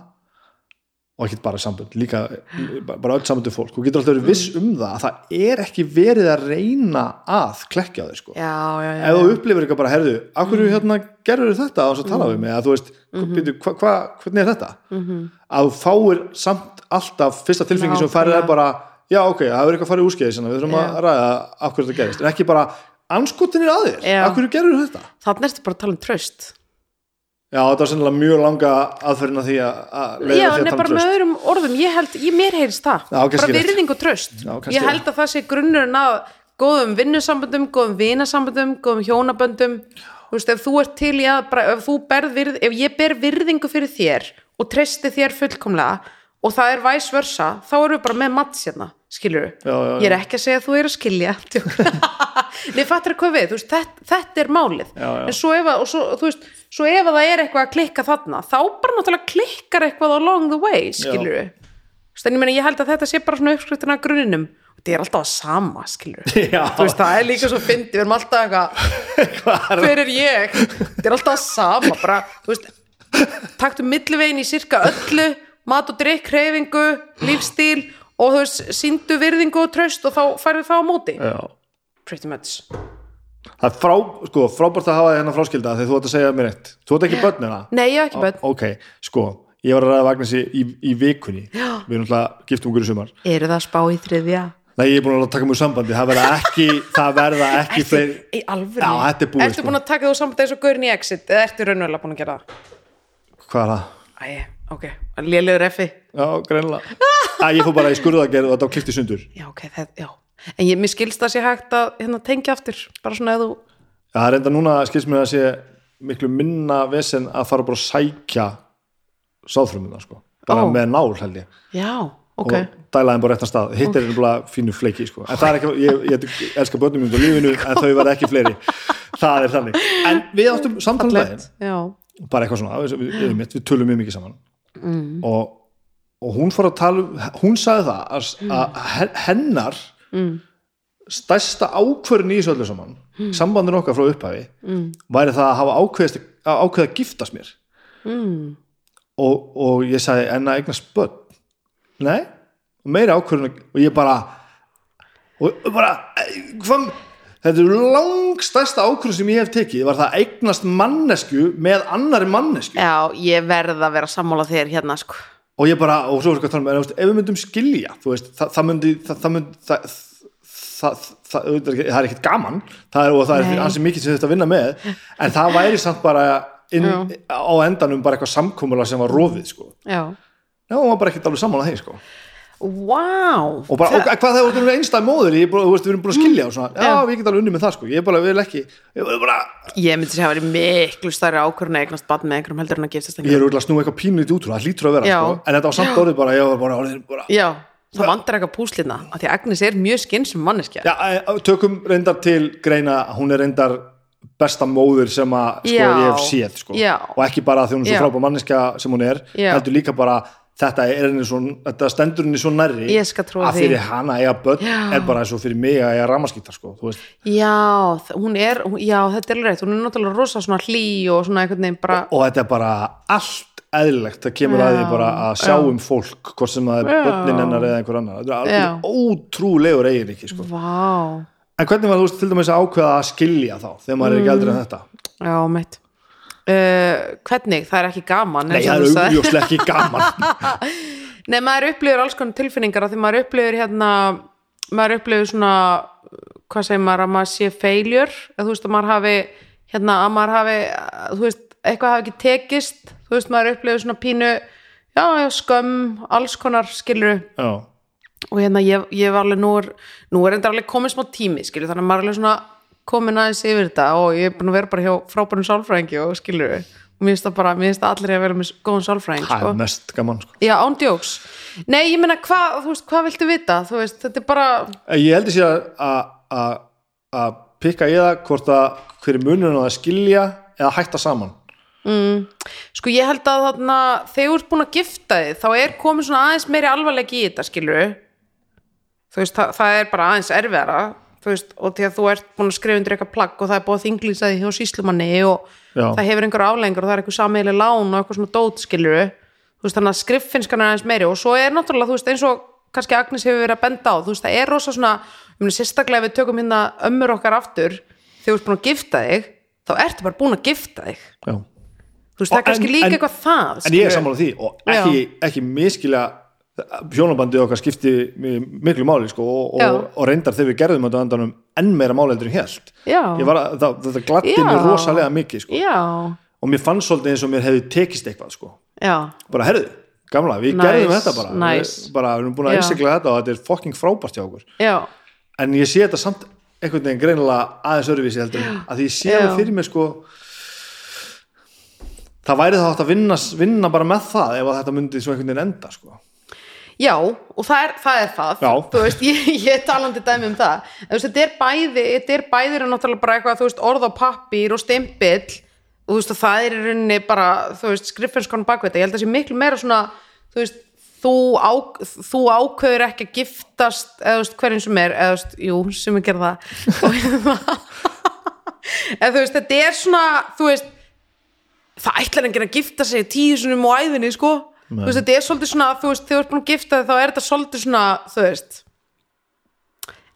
og ekki bara samband, líka bara öll samandu fólk, þú getur alltaf verið viss um það að það er ekki verið að reyna að klekja þig sko. Já, já, já, ef þú upplifir eitthvað bara, herðu, af hverju hérna gerður þetta? Og svo tala við mig, að þú veist mm hva, hva, hvernig er þetta? Að þú fáir samt alltaf fyrsta tilfengi sem færið er bara já ok, það er eitthvað farið úrskeiðis við þurfum að ræða af hverju þetta gerist. En ekki bara, anskotin er að Já. af hverju gerður þetta? Þannig ertu bara að tala um tröst já, þetta var sennilega mjög langa aðferðin að því að, leiða Já, en að bara um með öðrum orðum, ég held, ég mér heyrist það. Já, bara virðing og tröst Já, ég held að það sé grunnurinn að góðum vinnusamböndum, góðum vinasamböndum góðum hjónaböndum. Þú veist, ef þú ert til í að, bara, ef þú berð virð, ef ég ber virðingu fyrir þér og treysti þér fullkomlega og það er væs versa, þá erum við bara með mats hérna, já, já. ég er ekki að segja að þú er að skilja Nei, fattar hvað við, þú veist, þetta, þetta er málið. Já, já. en svo ef, að, og svo, þú veist, svo ef að það er eitthvað að klikka þarna þá bara náttúrulega klikkar eitthvað along the way skilur við ég, meni, ég held að þetta sé bara svona uppskriftina að grunninum. Og þetta er alltaf að sama skilur við það er líka svo fyndi við erum alltaf eitthvað Hvað er hver er ég, þetta er alltaf að sama bara, veist, taktu millivegin í sirka öllu mat og drikk, hreyfingu, lífstíl og þú veist, síndu virðingu og tröst og þá færðu það á móti. Já. pretty much það er frá, sko, frábært að hafa þig hérna fráskilda þegar þú ætti að segja mér eitt. Þú ætti ekki börnina nei, ég hef ekki bönn, ok, sko, ég var að ræða Vagnesi í, í vikunni. Við erum alltaf giftum okkur í sumar. Eru það spá í þriðja? Nei, ég er búin að taka mjög sambandi. Það verða ekki, það verða ekki fleiri í alvöru? Já, þetta er búið, ertu sko. búin að taka þú samt eins og gaurin í exit eða ertu raunverulega búin að gera það að ég en ég, mér skilst það sé hægt að hérna, tengja aftur bara svona eða þú Já, það er enda núna, skilst mér að sé miklu minna vesen að fara bara að sækja sáðfrumuna, sko. Bara Ó. með nál, held ég. Já, ok, og dæla þeim bara réttan stað. Hitt er bara fínu fleiki, sko. En það er ekki, ég, ég elska börnum minn á lífinu en þau verða ekki fleiri, það er þannig. En við áttum samtalið já, bara eitthvað svona, við, við, við, tölum mjög mikið saman. Mm. og, og hún fór að tala um, hún sagði það að, að he- hennar Mm. stærsta ákvörðin í þessu öllu saman mm. sambandin okkar frá upphafi mm. væri það að hafa ákveðist að ákveða að giftast mér mm. og, og ég sagði en að eignast börn nei, og meiri ákvörðin og ég bara og bara, hvað þetta er langstærsta ákvörðin sem ég hef tekið var það að eignast mannesku með annari mannesku já, ég verð að vera sammála þér hérna, sko og ég bara, og svo er eitthvað að tala um ef við myndum skilja, þú veist, það, það myndi það, það myndi það, það, það, er það er ekkert gaman það er, og það er ansi mikið sem þetta að vinna með en það væri samt bara inn, á endanum bara eitthvað samkómulega sem var rofið, sko. Já, hún var bara ekkert alveg sammála þeim, sko wow og bara, og hvað það voru einstæð móður ég, þú veist, við erum búin að skilja og svona, já, við getum alveg unni með það, sko. Ég bara ekki, ég bara ég myndi að vera miklu stærri ákvörðun að eignast bann með einhverjum heldur en að giftast ég er að snúa eitthvað pínlítið út úr það hlýtur að vera, sko. En þetta var samt orðið bara, ég var bara, já, það vantar eitthvað púslina af því að Agnes er mjög skynsum manneskja. Já, e, tökum reyndar til greina hún er reyndar besta móður sem að sko, ég hef séð sko. Og ekki bara því hún er svo frábær manneska sem hún er, heldur líka bara þetta er henni svo, þetta stendur henni svo nærri að því. fyrir hana eiga börn Já. er bara eins og fyrir mig að eiga ramaskýta sko, þú veist, já, hún er, já, þetta er rétt hún er náttúrulega rosa svona hlý og svona einhvern veginn bara, og þetta er bara allt eðlilegt, það kemur að því Já. bara að sjá um fólk, hvort sem það er Já. börnin hennar eða einhver annar, þetta er Já. alveg ótrúlegur eigin ekki, sko. vá en hvernig var þú til dæmis að ákveða að skilja þá, þegar maður er ekki eldri Mm. en þetta já, mitt uh, hvernig, það er ekki gaman Nei, það er augljóslega ekki gaman. Nei, maður upplifir alls konar tilfinningar af því maður upplifir hérna maður upplifir svona hvað segir maður að maður sé failure að þú veist að maður hafi hérna að maður hafi, þú veist, eitthvað hafi ekki tekist þú veist, maður upplifir svona pínu já, já, skömm, alls konar skilur Já, og hérna ég, ég var alveg nú er, nú er enda alveg komin smá tími skilur, þannig að maður er alveg svona komin aðeins yfir þetta og ég er búin að vera bara hjá frábærum sálfræðingi og skilur og mér finnst það bara, mér finnst það allir að vera með góðan sálfræðing það sko. er mest gaman sko. Já, ándjóks. Nei, ég meina, hvað, hvað viltu vita? Þú veist, þetta er bara, Ég heldur sér að- að pikka í það hvort að hverju munurinn á að skilja eða hætta saman sko, ég held að þarna, þegar þú ert búin að gifta þig, þá er komin svona aðeins meiri alvarleiki í þetta, skilur Þú veist, það, það er bara aðeins erfiðara, þú veist, og því að þú ert búin að skrifa undir eitthvað plagg og það er búið að þinglýsa því hjá síslumanni og Já. það hefur einhver aflengur og það er eitthvað sameiginlega lán og eitthvað svona dót, skilur Þú veist, þannig að skriffinskan er aðeins meiri og svo er náttúrulega, þú veist, eins og kannski Agnes hefur verið að benda á, þú veist, það er rosa svona, um, sérstaklega við tökum hérna ömmur okkar aftur, þegar þú ert búin að gifta þig, þá ertu bara búin að gifta þig. Já. Þú veist, það er kannski líka eitthvað það, En ég er sammála því og ekki, ekki miskilja hjónabandið okkar skipti mi- miklu máli sko, og, og, og reyndar þegar við gerðum þetta á endanum enn meira máli heldur en hélt Já. Ég var að, það, þetta gladdi Já. mér rosalega mikið sko. Og mér fann svolítið eins og mér hefði tekist eitthvað sko. bara herðu, gamla, við Nice, gerðum þetta bara nice. við, bara, við erum búin að einsikla þetta og þetta er fucking frábært hjá okkur já, en ég sé þetta samt einhvern veginn greinilega aðeins öruvísi heldur að því ég sé alveg fyrir mig sko það væri þá átt að vinna, vinna bara með það ef þetta myndi svo einhvern veginn enda sko. Já, og það er það, er það. Þú veist, ég, ég talandi dæmi um það, veist, þetta er bæði þetta er bæði er náttúrulega bara eitthvað, þú veist, orð á pappír og stimpill. Og þú veist, og það er í rauninni bara, þú veist, skriffinskon bakveita, ég held að það sé miklu meira svona, þú veist þú, á, þú ákveður ekki að giftast eða þú veist, hverjum sem er eða þú veist, jú, sem er gerða. Og hérna eða þú veist, þetta er svona þú veist, það ætlar enginn að gifta sig tíu sinum á æðinni sko þú veist, þetta er svolítið svona, þú veist, þegar þú ert búin að gifta þig þá er þetta svolítið svona, þú veist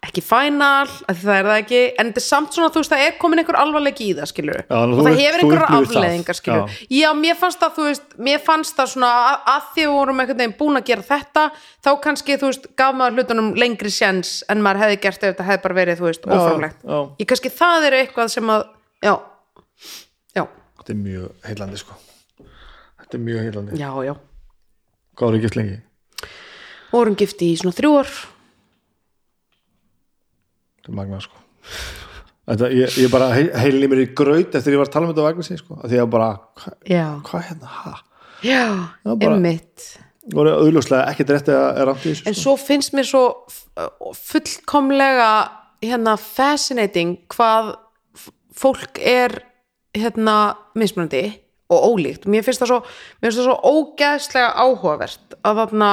ekki final að það er það ekki, en þetta er samt svona þú veist, það er komin einhver alvarleiki í það, skilur Já, og það hefur það. afleðingar, skilur já. mér fannst það, þú veist, mér fannst það svona að, að því við vorum einhvern veginn búin að gera þetta þá kannski, þú veist, gaf maður hlutunum lengri sjens en maður hefði gert ef þetta hefði bara verið, þú veist, Já, óframlegt. já. ég kannski það er eitthvað sem að já, já, þetta er mjög heillandi sko. Þetta er mjög heillandi. Já, já hvað ekki gift lengi? vorum gifti í svona þrjú ár. Þetta er magnað sko. Þetta, ég, ég bara heil- heilin í mér í graut eftir ég var að tala um þetta á Agnesi sko af því að bara, hva, hvað hérna, ha? Já, bara- einmitt. Voru auðljóslega ekkert rétt að rámt í þessu en sko. svo finnst mér svo f- fullkomlega hérna fascinating hvað fólk er hérna mismunandi og ólíkt. Mér finnst það svo, finnst það svo ógeðslega áhugavert að þarna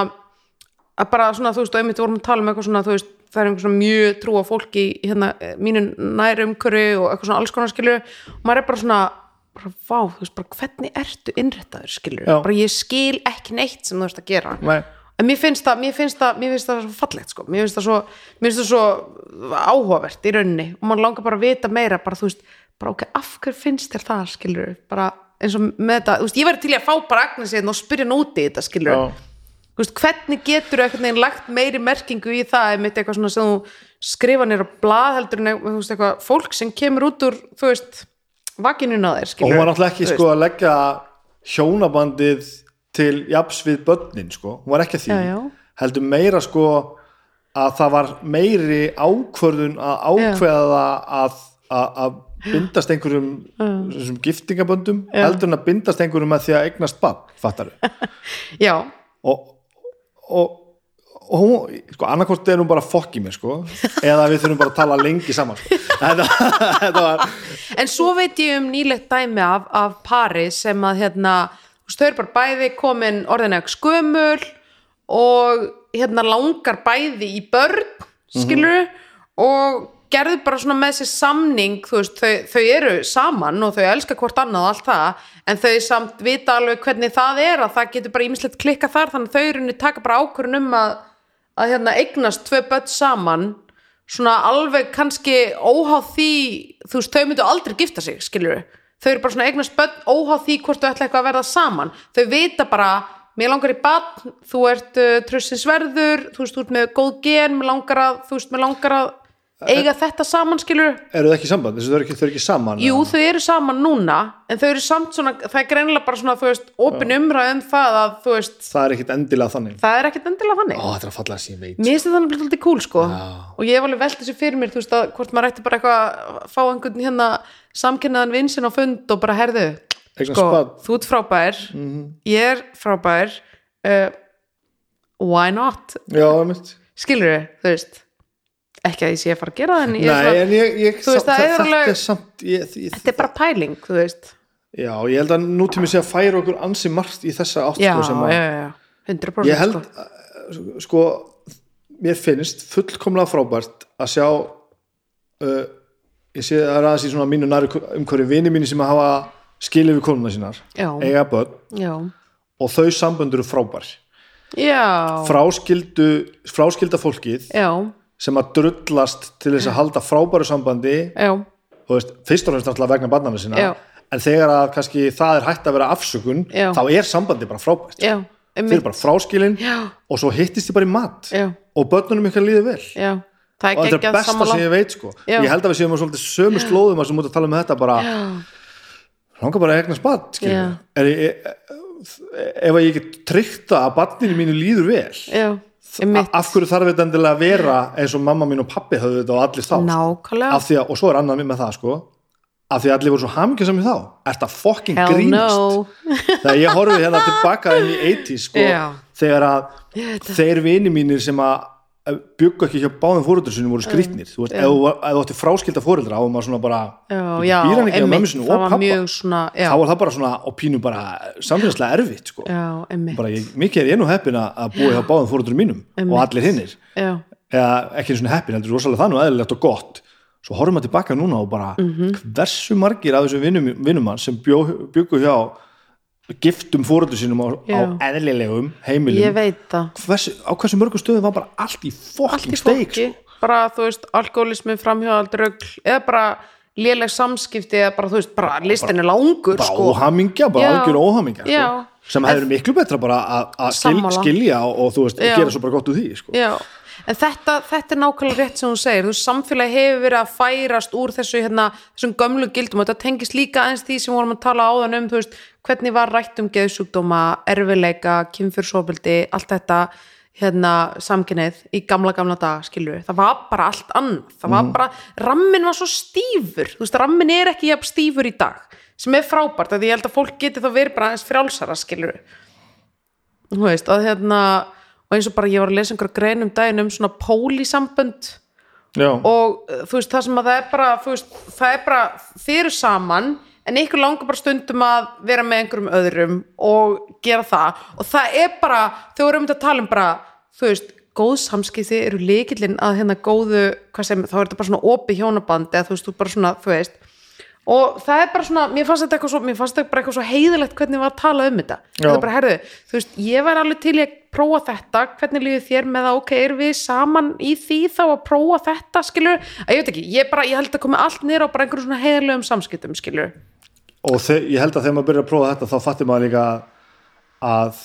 að bara svona þú veist og einmitt vorum að tala um eitthvað svona þú veist það er einhver svona mjög trúa fólki í hérna mínu næri umhverju og eitthvað svona alls konar skilur og maður er bara svona bara, vá, þú veist, bara hvernig ertu innréttaður skilur, Já. bara ég skil ekki neitt sem þú veist að gera. Nei. en mér finnst það, mér finnst það, mér finnst það svo fallegt sko, mér finnst það svo, mér finnst það svo áhugavert í rauninni. Og mann langar bara að vita meira, bara þú veist bara ok, af hver finnst þér það, skilur bara eins og með þetta, þú veist, ég væri til að fá bara Agnes hérna og spyrja út í þetta, skilur þú veist, hvernig getur eitthvað neginn lagt meiri merkingu í það, einmitt eitthvað svona sem þú skrifa nýr á blað heldur en þú veist, eitthvað fólk sem kemur út úr þú veist, vakinun á þér og skilur hún var náttúrulega ekki sko að leggja hjónabandið til japs við börnin sko, hún var ekki að því. Já, já. heldur meira sko að það var meiri ákvörðun að ákveða að, að, að bindast einhverjum þessum giftingaböndum heldur en að bindast einhverjum að því að eignast bann, fattar já, og, og, og hún, sko, annarkvort er hún bara fokk í mér, sko, eða við þurfum bara að tala lengi saman, sko. Þetta, þetta var, En svo veit ég um nýlegt dæmi af, af pari sem að hérna, þau eru bara bæði komin orðinlega skömmul og hérna langar bæði í börn, skilur og gerðu bara svona með sér samning, veist, þau, þau eru saman og þau elska hvort annað og allt það, en þau samt vita alveg hvernig það er að það getur bara ímislegt klikka þar, þannig þau eru taka bara ákvörðun um að, að hérna eignast tvö börn saman svona alveg kannski óháð því, þú veist, þau myndu aldrei gifta sig, skilur þau eru bara svona eignast börn óháð því hvort þau ætla eitthvað að verða saman. Þau vita bara, mér langar í barn þú ert uh, trussins verður þú veist, þú ert með góð gen, mér langar að þú veist, mér langar að eiga þetta saman, skilur eru það ekki í samband, þessu þau eru ekki, þau eru ekki saman Jú, þau eru saman núna en þau eru samt svona, það er greinilega bara svona þú veist, opin umræð um það að þú veist, það er ekkit endilega þannig. það er ekkert endilega þannig. Ó, þetta er að falla að sín veit. Mér finnst þetta þannig alltaf cool sko. Já. og ég hef alveg velt þessu fyrir mér þú veist að hvort maður ætti bara eitthvað að fá einhvern hérna samkynnaðan vinsinn á fund og bara herðu, sko, þú ert frábær. Ég er frábær. Uh, why not? Skilur þau, þú veist ekki að ég sé að fara að gera það en ég Nei, en ég, ég veist, það er þetta alveg- er þetta er bara pæling, já, ég held að nútími sé að færa okkur ansi margt í þessa átt já, sko, að já, já, já, 100% ég held, sko. sko. sko mér finnst fullkomlega frábært að sjá uh, ég sé er aðeins í svona mínu næri umhverju vini mínu sem að hafa skilið við konuna sínar eiga börn. Já, og þau samböndur eru frábær. Já, fráskildu fráskilda fólkið já, sem að drullast til þess að halda frábæru sambandi já, þú veist, fyrst og fremst náttúrulega vegna barnana sína Já. en þegar að kannski það er hægt að vera afsökun Já. þá er sambandi bara frábært. Þeir eru bara fráskilin og svo hittist þið bara í mat Já. og börnunum ykkar líður vel. Og þetta er besta sem ég veit sko. Ég held að við séum svolítið sömu slóðum að sem mútið að tala um þetta bara langar bara að egna spatt er ef að ég get tryggt það að barninu mínu líður vel af hverju þarf þetta endilega að vera eins og mamma mín og pappi höfðu þetta og allir að, og svo er annað með það sko af því að allir voru svo hamingjössami þá. Er þetta fucking Hell grínast? no. þegar ég horfið hérna tilbaka inn í 80s sko, þegar að þeir vini mínir sem að byggu ekki hjá báðum fóröldur sinni voru skrýtnir. Þú veist, þú ef þú átti fráskilda fóreldra og maður svona bara já, býr já, hann ekki á mömmu það og var pappa svona þá var það bara svona og pínu bara samfélagslega erfitt sko. já, bara ég, mikið er ég nú heppin að búa hjá báðum fóröldur mínum og allir hinnir eða ekki eins og heppin heldur rosalega það nú eðlilegt og gott. Svo horfum maður tilbaka núna og bara Mhm. hversu margir af þessum vinnum, vinnum hans sem bjó, byggu hjá giftum fóröldu sínum á, á eðlilegum heimilum hversu, á hversu mörgum stöðum var bara allt í fokking steik sko. bara þú veist alkoholismi, framhjóðald, rögl eða bara léleg samskipti eða bara þú veist, bara listin er langur bara sko. óhamingja, bara algjör óhamingja sko. Sem hefur miklu betra bara að- skilja og, og þú veist, Já. gera svo bara gott úr því sko. Já, en þetta, þetta er nákvæmlega rétt sem hún segir, þú veist, samfélagi hefur verið að færast úr þessu hérna, þessum gömlu gildum og þetta tengist líka eins því sem vorum að tala áðan um, þú veist, hvernig var rætt um geðsjúkdóma, erfileika, kynfyrsofbildi, allt þetta hérna samkynnið í gamla gamla dag skilur það var bara allt annað. Það var bara, rammin var svo stífur. Þú veist, rammin er ekki jafn stífur í dag sem er frábært, því ég held að fólk geti þá verið bara aðeins frjálsara skilur þú veist, að hérna og eins og bara ég var að lesa einhverja grein um daginn um svona pólísambönd Já. og þú veist það sem að það er bara þú veist, það er bara, þið eru saman en ykkur langar bara stundum að vera með einhverjum öðrum og gera það. Og það er bara, þau voru um þetta að tala um bara, þú veist góð samskipti eru líkillinn að hérna góðu hvað sem, þá er þetta bara svona opi hjónaband eða þú veist, þú bara svona, þú veist og það er bara svona, mér fannst þetta eitthvað svo mér fannst þetta bara eitthvað svo heiðilegt hvernig var að tala um þetta. Þetta er bara, herðu, þú veist, ég væri alveg til að prófa þetta, hvernig líður þér með að ok, erum við saman í því þá að prófa þetta, skilur, að ég veit ekki ég bara, ég held að komi allt niður á bara einhverjum svona heiðilegum samskiptum, skilur og ég held að þegar maður byrjar að prófa þetta þá fattir maður líka að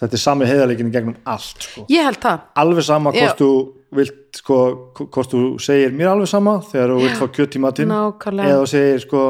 þetta er sami heiðarleikin gegnum allt sko. ég held það, alveg sama Já. hvort þú vilt sko, hvort þú segir mér alveg sama þegar þú vilt fá kjött í matinn Nákvæmlega. eða þú segir sko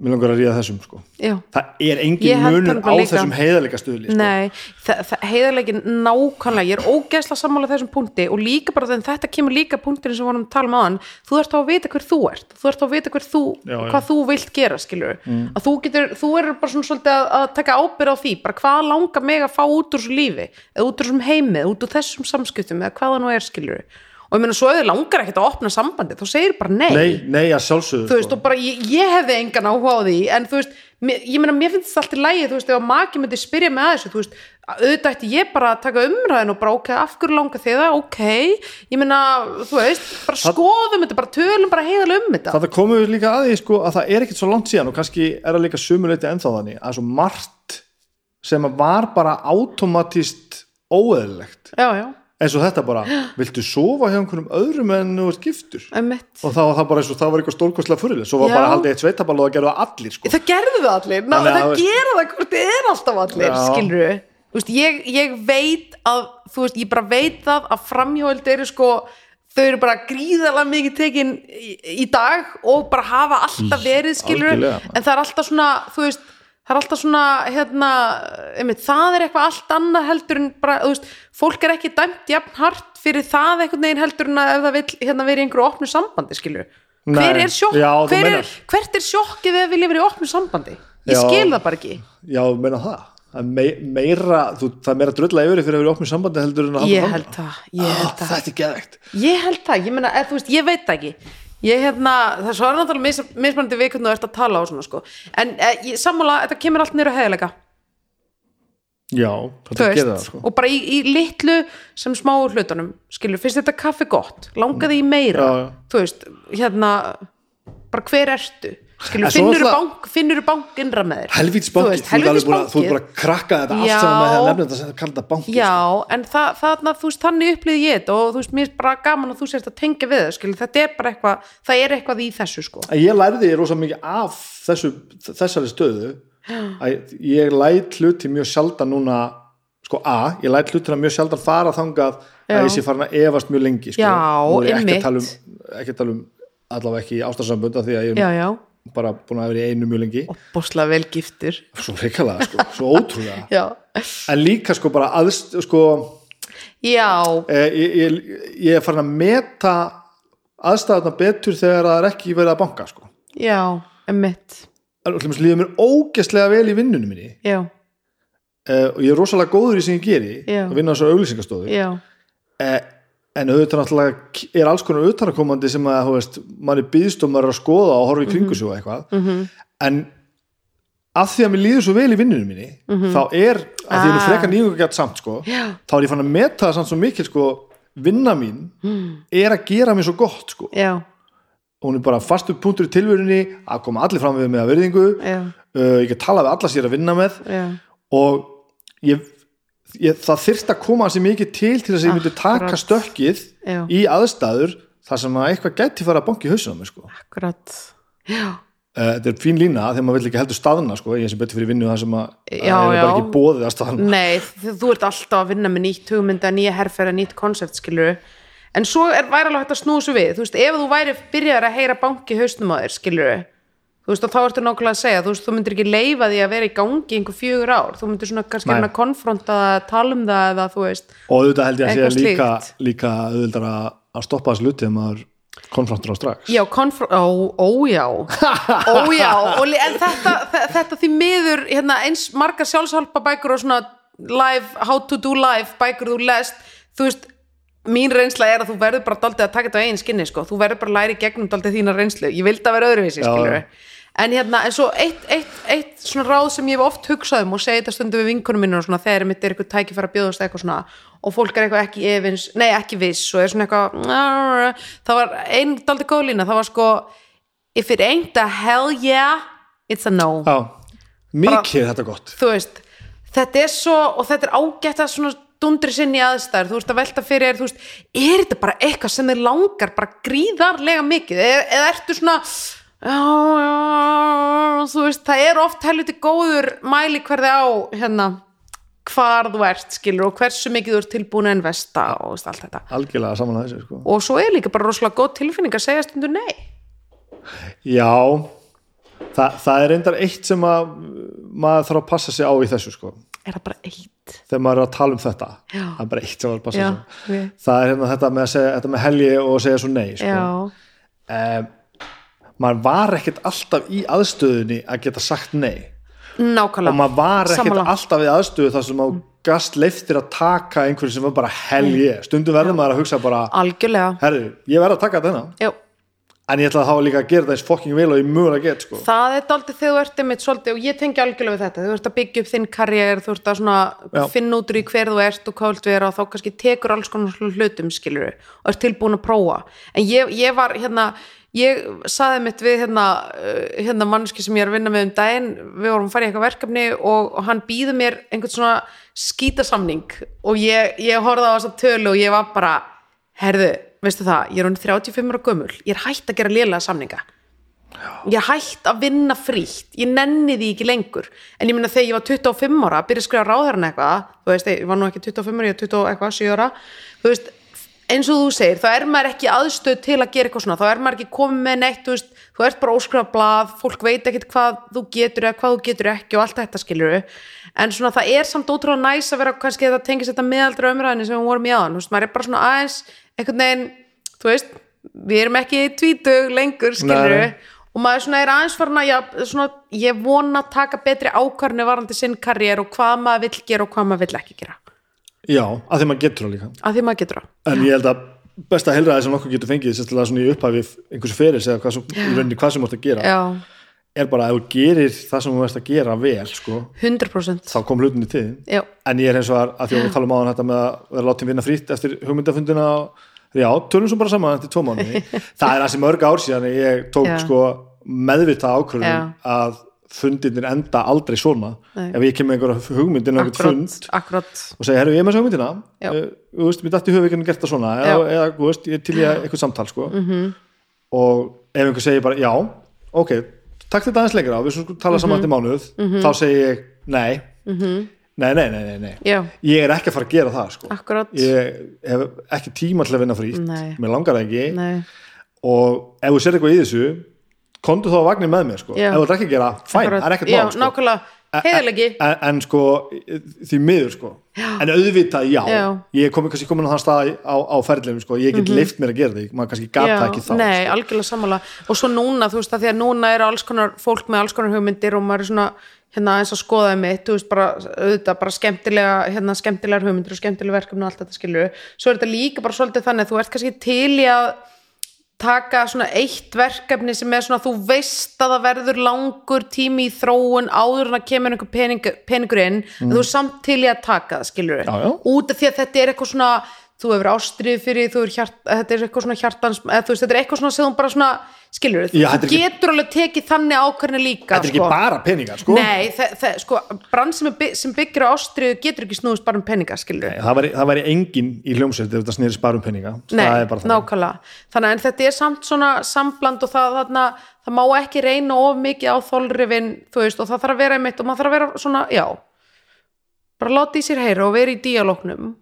mér langar að ríða þessum sko. Já. Það er engin það á líka. þessum heiðarleika stuðli sko. Heiðarleikin nákvæmlega, ég er ógeðsla sammála þessum punkti og líka bara þegar þetta kemur líka punktin sem vorum að tala um aðan, þú ert þá að vita hver þú ert, þú ert þá að vita hver þú, Já, hvað þú vilt gera, skilur að þú getur, þú er bara svona svolítið að, að taka ábyrð á því, bara hvað langar mig að fá út úr þessu lífi, eða út úr þessum heimi út úr þessum samskiptum, eða hvað það nú er, skilur og ég meina svo ef þið langar ekkert að opna sambandi, þá segir bara nei, nei, nei að sjálfsögðu þú veist, og bara ég, ég hefði engan áhuga á því en þú veist, ég meina, mér finnst það allt í lægi þú veist, ef maki myndi spyrja mig að þessu þú veist, auðvitað ætti ég bara að taka umræðin og bara, ok, af hverju langar þið það, ok. Ég meina, þú veist, bara skoðum þetta, bara tölum bara heiðalega um þetta. Það komum við líka að því sko að það er ekkit svo langt síðan og kannski er það líka sumuleiti ennþá þannig að svo margt sem var bara automatist óeðlilegt já, já, eins og þetta bara, viltu sofa hjá einhverjum öðrum en þú ert giftur? Og þá var það bara eins og það var eitthvað stórkostlega fyrirlega svo var Já. bara haldið eitt sveitaball og það gerðu það allir sko. það gerðu það allir, Ná, það veist- gera það hvort þið er alltaf allir, við ég, ég veit að þú veist, ég bara veit það að framhjóld eru sko þau eru bara gríðalega mikið tekin í, í dag og bara hafa alltaf verið algjörlega. en það er alltaf svona, þú veist það er alltaf svona, hérna einmitt, það er eitthvað allt annað heldur en bara, þú veist, fólk er ekki dæmt jafn hart fyrir það einhvern veginn heldur en að ef það vil hérna verið í einhverju opnu sambandi skilur hver er sjokk, Já, hver er, hvert er sjokkið við að vilja verið í opnu sambandi? Ég skil það bara ekki. Já, meina það. Það er mei- meira, þú, það er meira drulla yfir fyrir að vera í opnum sambandi heldur en að ég held það, ég Ah, held það. er ég held það, ég ég veit það ekki ég hérna, það er svo er náttúrulega mis, mismandi við hvernig þú ert að tala og svona sko. En e, sammála, þetta kemur allt niður á heiðilega já, þetta það veist, sko. og bara í, í litlu sem smáu hlutunum, skilur, finnst þetta kaffi gott? Langaði í meira, Já, já. þú veist hérna, bara hver ertu finnur náttúrulega- bank, finnur bank innra með þér? Helvítis Þú banki, veist, þú, ert þú bara að krakka þetta allt Já. saman með að nefna þetta sem kalla þetta banki Já, en það, þarna, þú veist, þannig upplýði ég þetta og þú veist, mér er bara gaman að þú sérst að tengja við það, skilur, þetta er bara eitthvað það er eitthvað í þessu, sko. Ég lærði rosa mikið af þessu, þessari stöðu ég læt hluti mjög sjaldan núna sko A, ég læt hlutina mjög sjaldan fara þangað að ég sé farin að efast mjög lengi sko. Já, Bara búin að vera í einu mjög lengi. Og bosla vel giftur svo reikalega, sko, svo ótrúlega. Já, en líka sko bara aðst sko, já, eh, ég, ég, ég er farin að meta aðstæðuna betur þegar það er ekki verið að banka sko. já, Alltaf líður mér ógeðslega vel í vinnunum minni. Já, uh, og ég er rosalega góður í sem ég geri Já. að vinna á þessu auglýsingastofu já, uh, en auðvitað náttúrulega er alls konar utanakomandi sem að þú veist, mann er býðst og maður er að skoða og horfa í kringu og eitthvað. Mhm, en að því að mér líður svo vel í vinnunum minni þá er, að því að nú Ah. frekar nýjum gett samt sko, Já. þá er ég fann að meta það samt svo mikil sko, vinna mín er að gera mér svo gott sko. Já, hún er bara fastur punktur í tilvörunni að koma allir fram við með að verðingu Já. uh, ég get tala við alla sér að vinna með. Og ég, ég, það þyrft að koma sér mikið til til þess að ég myndi taka Akkurat. stökkið Já. í aðstæður þar sem að eitthvað gæti fara að banki hausinn á mig sko. akkurat já, uh, þetta er fín lína þegar maður vill ekki heldur staðna sko, ég sem betur fyrir vinnu það sem að það er bara ekki bóðið að staðna nei, þú ert alltaf að vinna með nýtt hugmynda, nýja herfæra, nýtt konsept skilur en svo er væri alveg hægt að snúa svo við þú veist, ef þú væri byrjar að heyra banki hausnum á þér, skilur þú veist, og þá ertu nákvæmlega að segja, þú veist, þú myndir ekki leifa því að vera í gangi einhver fjögur ár. Þú myndir svona kannski Nei. konfronta það, tala um það eða þú veist, og auðvitað held ég að Eitthvað líka, líka auðvitað að, stoppa þessu luti þegar maður konfrontur á strax. Já, konfront ó, ó já, ó já. Og, li- en þetta, þe- þetta því miður hérna, eins margar sjálfsálpa bækur og svona live, how to do live bækur þú lest, þú veist mín reynsla er að þú verður bara daldið að taka þetta á einn skinni, sko, þú verður bara að læra í gegnum daldið þína reynslu, ég vildi að vera öðruvísi skilur en hérna, en svo eitt, eitt, eitt svona ráð sem ég hef oft hugsað um og segi þetta stundu við vinkunum mínu og svona þegar mitt er eitthvað tækifæra bjóðast eitthvað svona og fólk er eitthvað ekki efins, nei ekki viss og er svona eitthvað það var ein daldið góð lína, það var sko if it ain't a hell yeah it's a no. Já, mikið er þetta gott. þú veist, þetta er svo og þetta er ágætt að svona dundri sinni í aðstæður, þú veist að velta fyrir þú veist, er þetta bara eitthvað sem þið langar bara gríðarlega mikið? Eða, eða ertu svona veist, það er oft helviti góður mæli hverði á hérna hvar þú ert skilur og hversu mikið þú ert tilbúin að investa og veist, allt þetta algjörlega saman að þessu sko. og svo er líka bara rosalega góð tilfinning að segja stundu nei já það, það er reyndar eitt sem að maður þarf að passa sig á í þessu sko. er það bara eitt þegar maður er að tala um þetta Já. það er bara eitt sem maður að passa sig á. það er hérna þetta með, segja, þetta með helgi og segja svo nei sko. já, um, maður var ekkert alltaf í aðstöðunni að geta sagt nei. Nákvæmlega. Og maður var ekkert Sammála. alltaf í aðstöðu þar sem maður gast leiftir að taka einhverju sem var bara helgi stundum verður maður að hugsa bara algjörlega. Herru, ég verð að taka þetta hérna en ég ætla að þá líka að gera það eins fokking vel og ég mögulega get sko. það er daldið þegar þú ert einmitt svolítið og ég tengi algjörlega við þetta, þú ert að byggja upp þinn karriér þú ert að svona finna út úr í hver þú ert og hvað vilt vera og þá kannski tekur alls konar hlutum skilur og ert tilbúin að prófa. En ég, ég var hérna ég saði mitt við hérna, uh, hérna mannski sem ég er að vinna með um daginn við vorum að fara í eitthvað verkefni og, og hann býður mér einhvern svona skítasamning og ég, ég horfði á þessa tölu og ég var bara herðu, veistu það, ég er hún 35 ára gömul. Ég er hætt að gera lélega samninga. Ég er hætt að vinna frítt. Ég nenni því ekki lengur. En ég minna þegar ég var 25 ára byrja að skrifa ráðherran eitthvað þú veist, ég var nú ekki 25 ára, ég er 20 eitthvað, 7 ára þú veist, eins og þú segir þá er maður ekki aðstöð til að gera eitthvað svona. Þá er maður ekki komið með neitt, þú veist þú ert bara óskrifa blað, fólk veit ekkit hvað þú getur eða hvað þú getur ekki og allt þetta skilur en svona það er samt ótrúlega næs að vera kannski að það tengist þetta meðaldra umræðinni sem við vorum í aðan, er einhvern veginn, þú veist við erum ekki tvítug lengur skilur og maður svona er aðeins farin að ég vona að taka betri ákvarni varandi sinn karriér og hvað maður vill gera og hvað maður vill ekki gera. Já, að því maður getur það líka. Að því maður getur það. En ég held að besta heilræði sem okkur getur fengið sérstaklega svona í upphæfi einhversu feris eða hvað, sem- hvað sem þú ert að gera já, er bara að þú gerir það sem þú ert að gera vel sko, 100% þá kom hlutinni til. Já, en ég er eins og að, að því að við talum á þetta með að vera látið vinna frýtt eftir hugmyndafundina já, tölum svo bara saman eftir tvo mánuði. Það er þessi mörg ár síðan ég tók sko meðvita ákvörðum að fundirnir enda aldrei svona. Nei. ef ég kem með einhverja hugmyndin einhvern fund akkurat, og segja, herru, ég er með þessu hugmyndina. Uh, þú veist, mér dætti höfum gert það svona. Eða, eða þú veist, ég til ég eitthvað samtal sko. Mhm. -hmm. og ef einhver segir bara, já, ok takk þetta aðeins lengra, við skulum tala Mhm. saman eftir mánuð, þá segi ég nei, nei, nei, nei, nei, nei. Já, ég er ekki að fara að gera það sko. ég hef ekki tíma til að vinna frítt. Nei. mér langar ekki. Nei, og ef þú sér eitthvað í þessu komdu þá að vagnir með mér sko. Já. ef þú ert ekki að gera, fæn, það er ekkert já, mál sko. nákvæmlega, heiðalegi en, en sko því miður sko. En auðvitað já, Já. Ég komin kannski komin á þann stað á, á ferðlega sko, ég get mm leift mér að gera því, maður kannski gata Já, ekki þá nei, sko. algjörlega sammála. Og svo núna, þú veist, að því að núna er alls konar fólk með alls konar hugmyndir og maður er svona hérna eins að skoða mitt, þú veist, bara auðvitað, bara skemmtilega, hérna skemmtilegar hugmyndir og skemmtilega verkefni og allt þetta skilur svo er þetta líka bara svolítið þannig að þú ert kannski til í að taka svona eitt verkefni sem er svona þú veist að það verður langur tími í þróun áður en að kemur einhver pening, peningur inn en þú er samt til í að taka það skilur Já, já. út af því að þetta er eitthvað svona þú hefur ástrið fyrir, þú er hjart, þetta er eitthvað svona hjartans, eða veist, þetta er eitthvað svona sem þú bara svona skilur þú ekki- getur alveg tekið þannig ákvörni líka þetta er ekki sko. bara peningar sko. Nei, sko, brann sem, er by sem byggir á ástriðu getur ekki snúðist bara um peninga, skilur það væri, það væri engin í hljómsveit ef þetta snýri sparum peninga. Nei, það bara það nákvæmlega. Þannig en þetta er samt svona sambland og það, þarna, það má ekki reyna of mikið á þolrifin þú veist, og það þarf að vera einmitt og maður þarf að vera svona, já bara láta í sér heyra og vera í díalóknum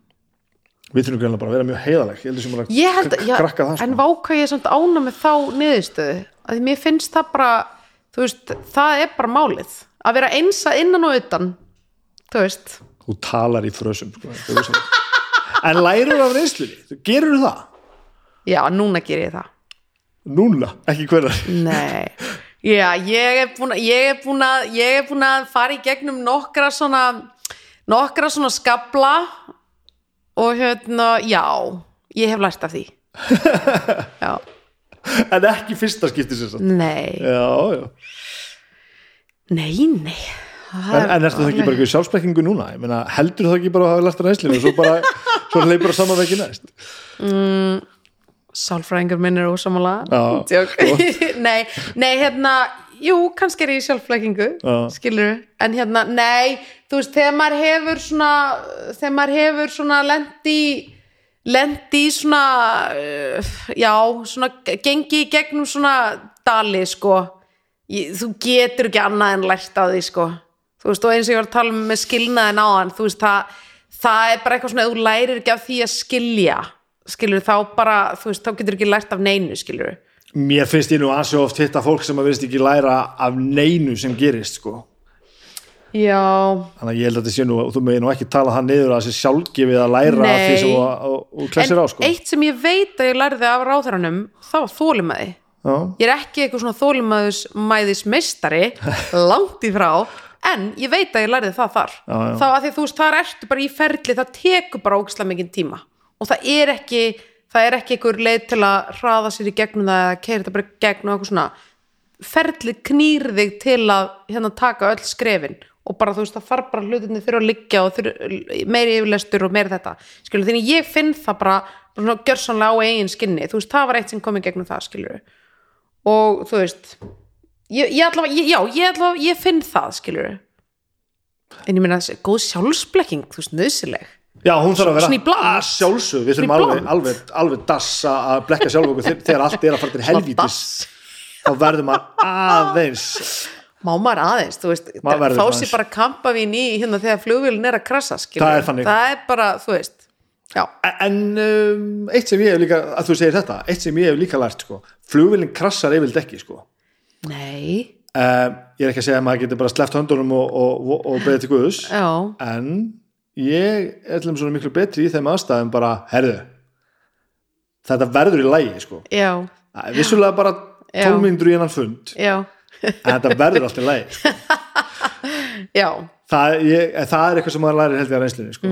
við þurfum greinlega bara að vera mjög heiðaleg ég held þessum bara ég held að, já, krakka það en sko. váka ég samt ána með þá niðurstöðu, að mér finnst það bara þú veist, það er bara málið. Að vera einsa innan og utan þú veist, þú talar í frösum sko. en lærur af reynslunni, þú gerur það? Já, núna ger ég það. Núna, ekki hverjar Nei, já, ég er búin að, ég er búin að, er búin að fara í gegnum nokkra svona, nokkra svona skabla og hérna, já, ég hef lært af því. Já, en ekki fyrsta skipti sem sagt nei, já, já. nei, nei. En, en ertu það ekki bara ekki sjálfsbrekkingu núna ég meina, heldur það ekki bara að hafa lært af reynslunni og svo bara, svo leipur það saman veginn næst Sálfræðingur minn er ósamála. Já, nei, nei, hérna, jú, kannski er ég í sjálfflækingu, Já. skilur en hérna, nei, þú veist, þegar maður hefur svona, þegar maður hefur svona lendi, lendi í svona, uh, já, svona, gengi í gegnum svona dali, sko, ég, þú getur ekki annað en lært á því, sko, þú veist, og eins og ég var að tala um með skilnaðin á hann, þú veist, það, það er bara eitthvað svona, þú lærir ekki af því að skilja, skilur, þá bara, þú veist, þá getur ekki lært af neinu, skilur, mér finnst ég nú ansið oft hitta fólk sem að veist ekki læra af neinu sem gerist sko. Já, þannig að ég held að þetta sé nú, þú megir nú ekki tala það niður að það sé sjálfgefið að læra af því Nei. sem þú- klessir á sko. eitt sem ég veit að ég lærði af ráðherranum það var þólimaði já, ég er ekki eitthvað svona þólimaðus mæðis meistari langt í frá en ég veit að ég lærði það þar. Já, já. þá að því þú veist, þar ertu bara í ferli það tekur bara ógislega mikið tíma. Og það er ekki, það er ekki einhver leið til að hraða sér í gegnum það eða keira þetta bara gegnum eitthvað svona. Ferli knýr þig til að hérna taka öll skrefin og bara þú veist það þarf bara hlutinni þurfa að liggja og þurfa meiri yfirlestur og meiri þetta. Skilur því ég finn það bara, bara svona gjörsanlega á eigin skinni. Þú veist það var eitt sem kom í gegnum það skilur og þú veist ég, ég allavega, ég, já, ég allavega ég finn það skilur en ég þessi góð sjálfsblekking þú veist nöðsileg já, hún þarf að vera sjálfsög við þurfum alveg, alveg, alveg dassa að blekka sjálf okkur þegar- allt er að fara til helvítis. þá verður maður aðeins má maður aðeins, þú veist aðeins. sér bara kampavín í hérna þegar flugvélin er að krasa skilur Það er þannig. það er bara, þú veist já, en um, eitt sem ég hef líka að þú segir þetta, eitt sem ég hef líka lært sko, flugvillin krassar yfirleitt ekki sko. Nei. Um, ég er ekki að segja að maður getur bara sleppt höndunum og, og, og, og beðið til Guðus en ég er til þeim svona miklu betri í þeim aðstæðum bara, herðu þetta verður í lægi sko já, vissulega bara Já. 12 mínútur í hennan fund já en þetta verður allt í lægi sko. já, það, ég, það er eitthvað sem maður lærir held ég að reynslunni sko.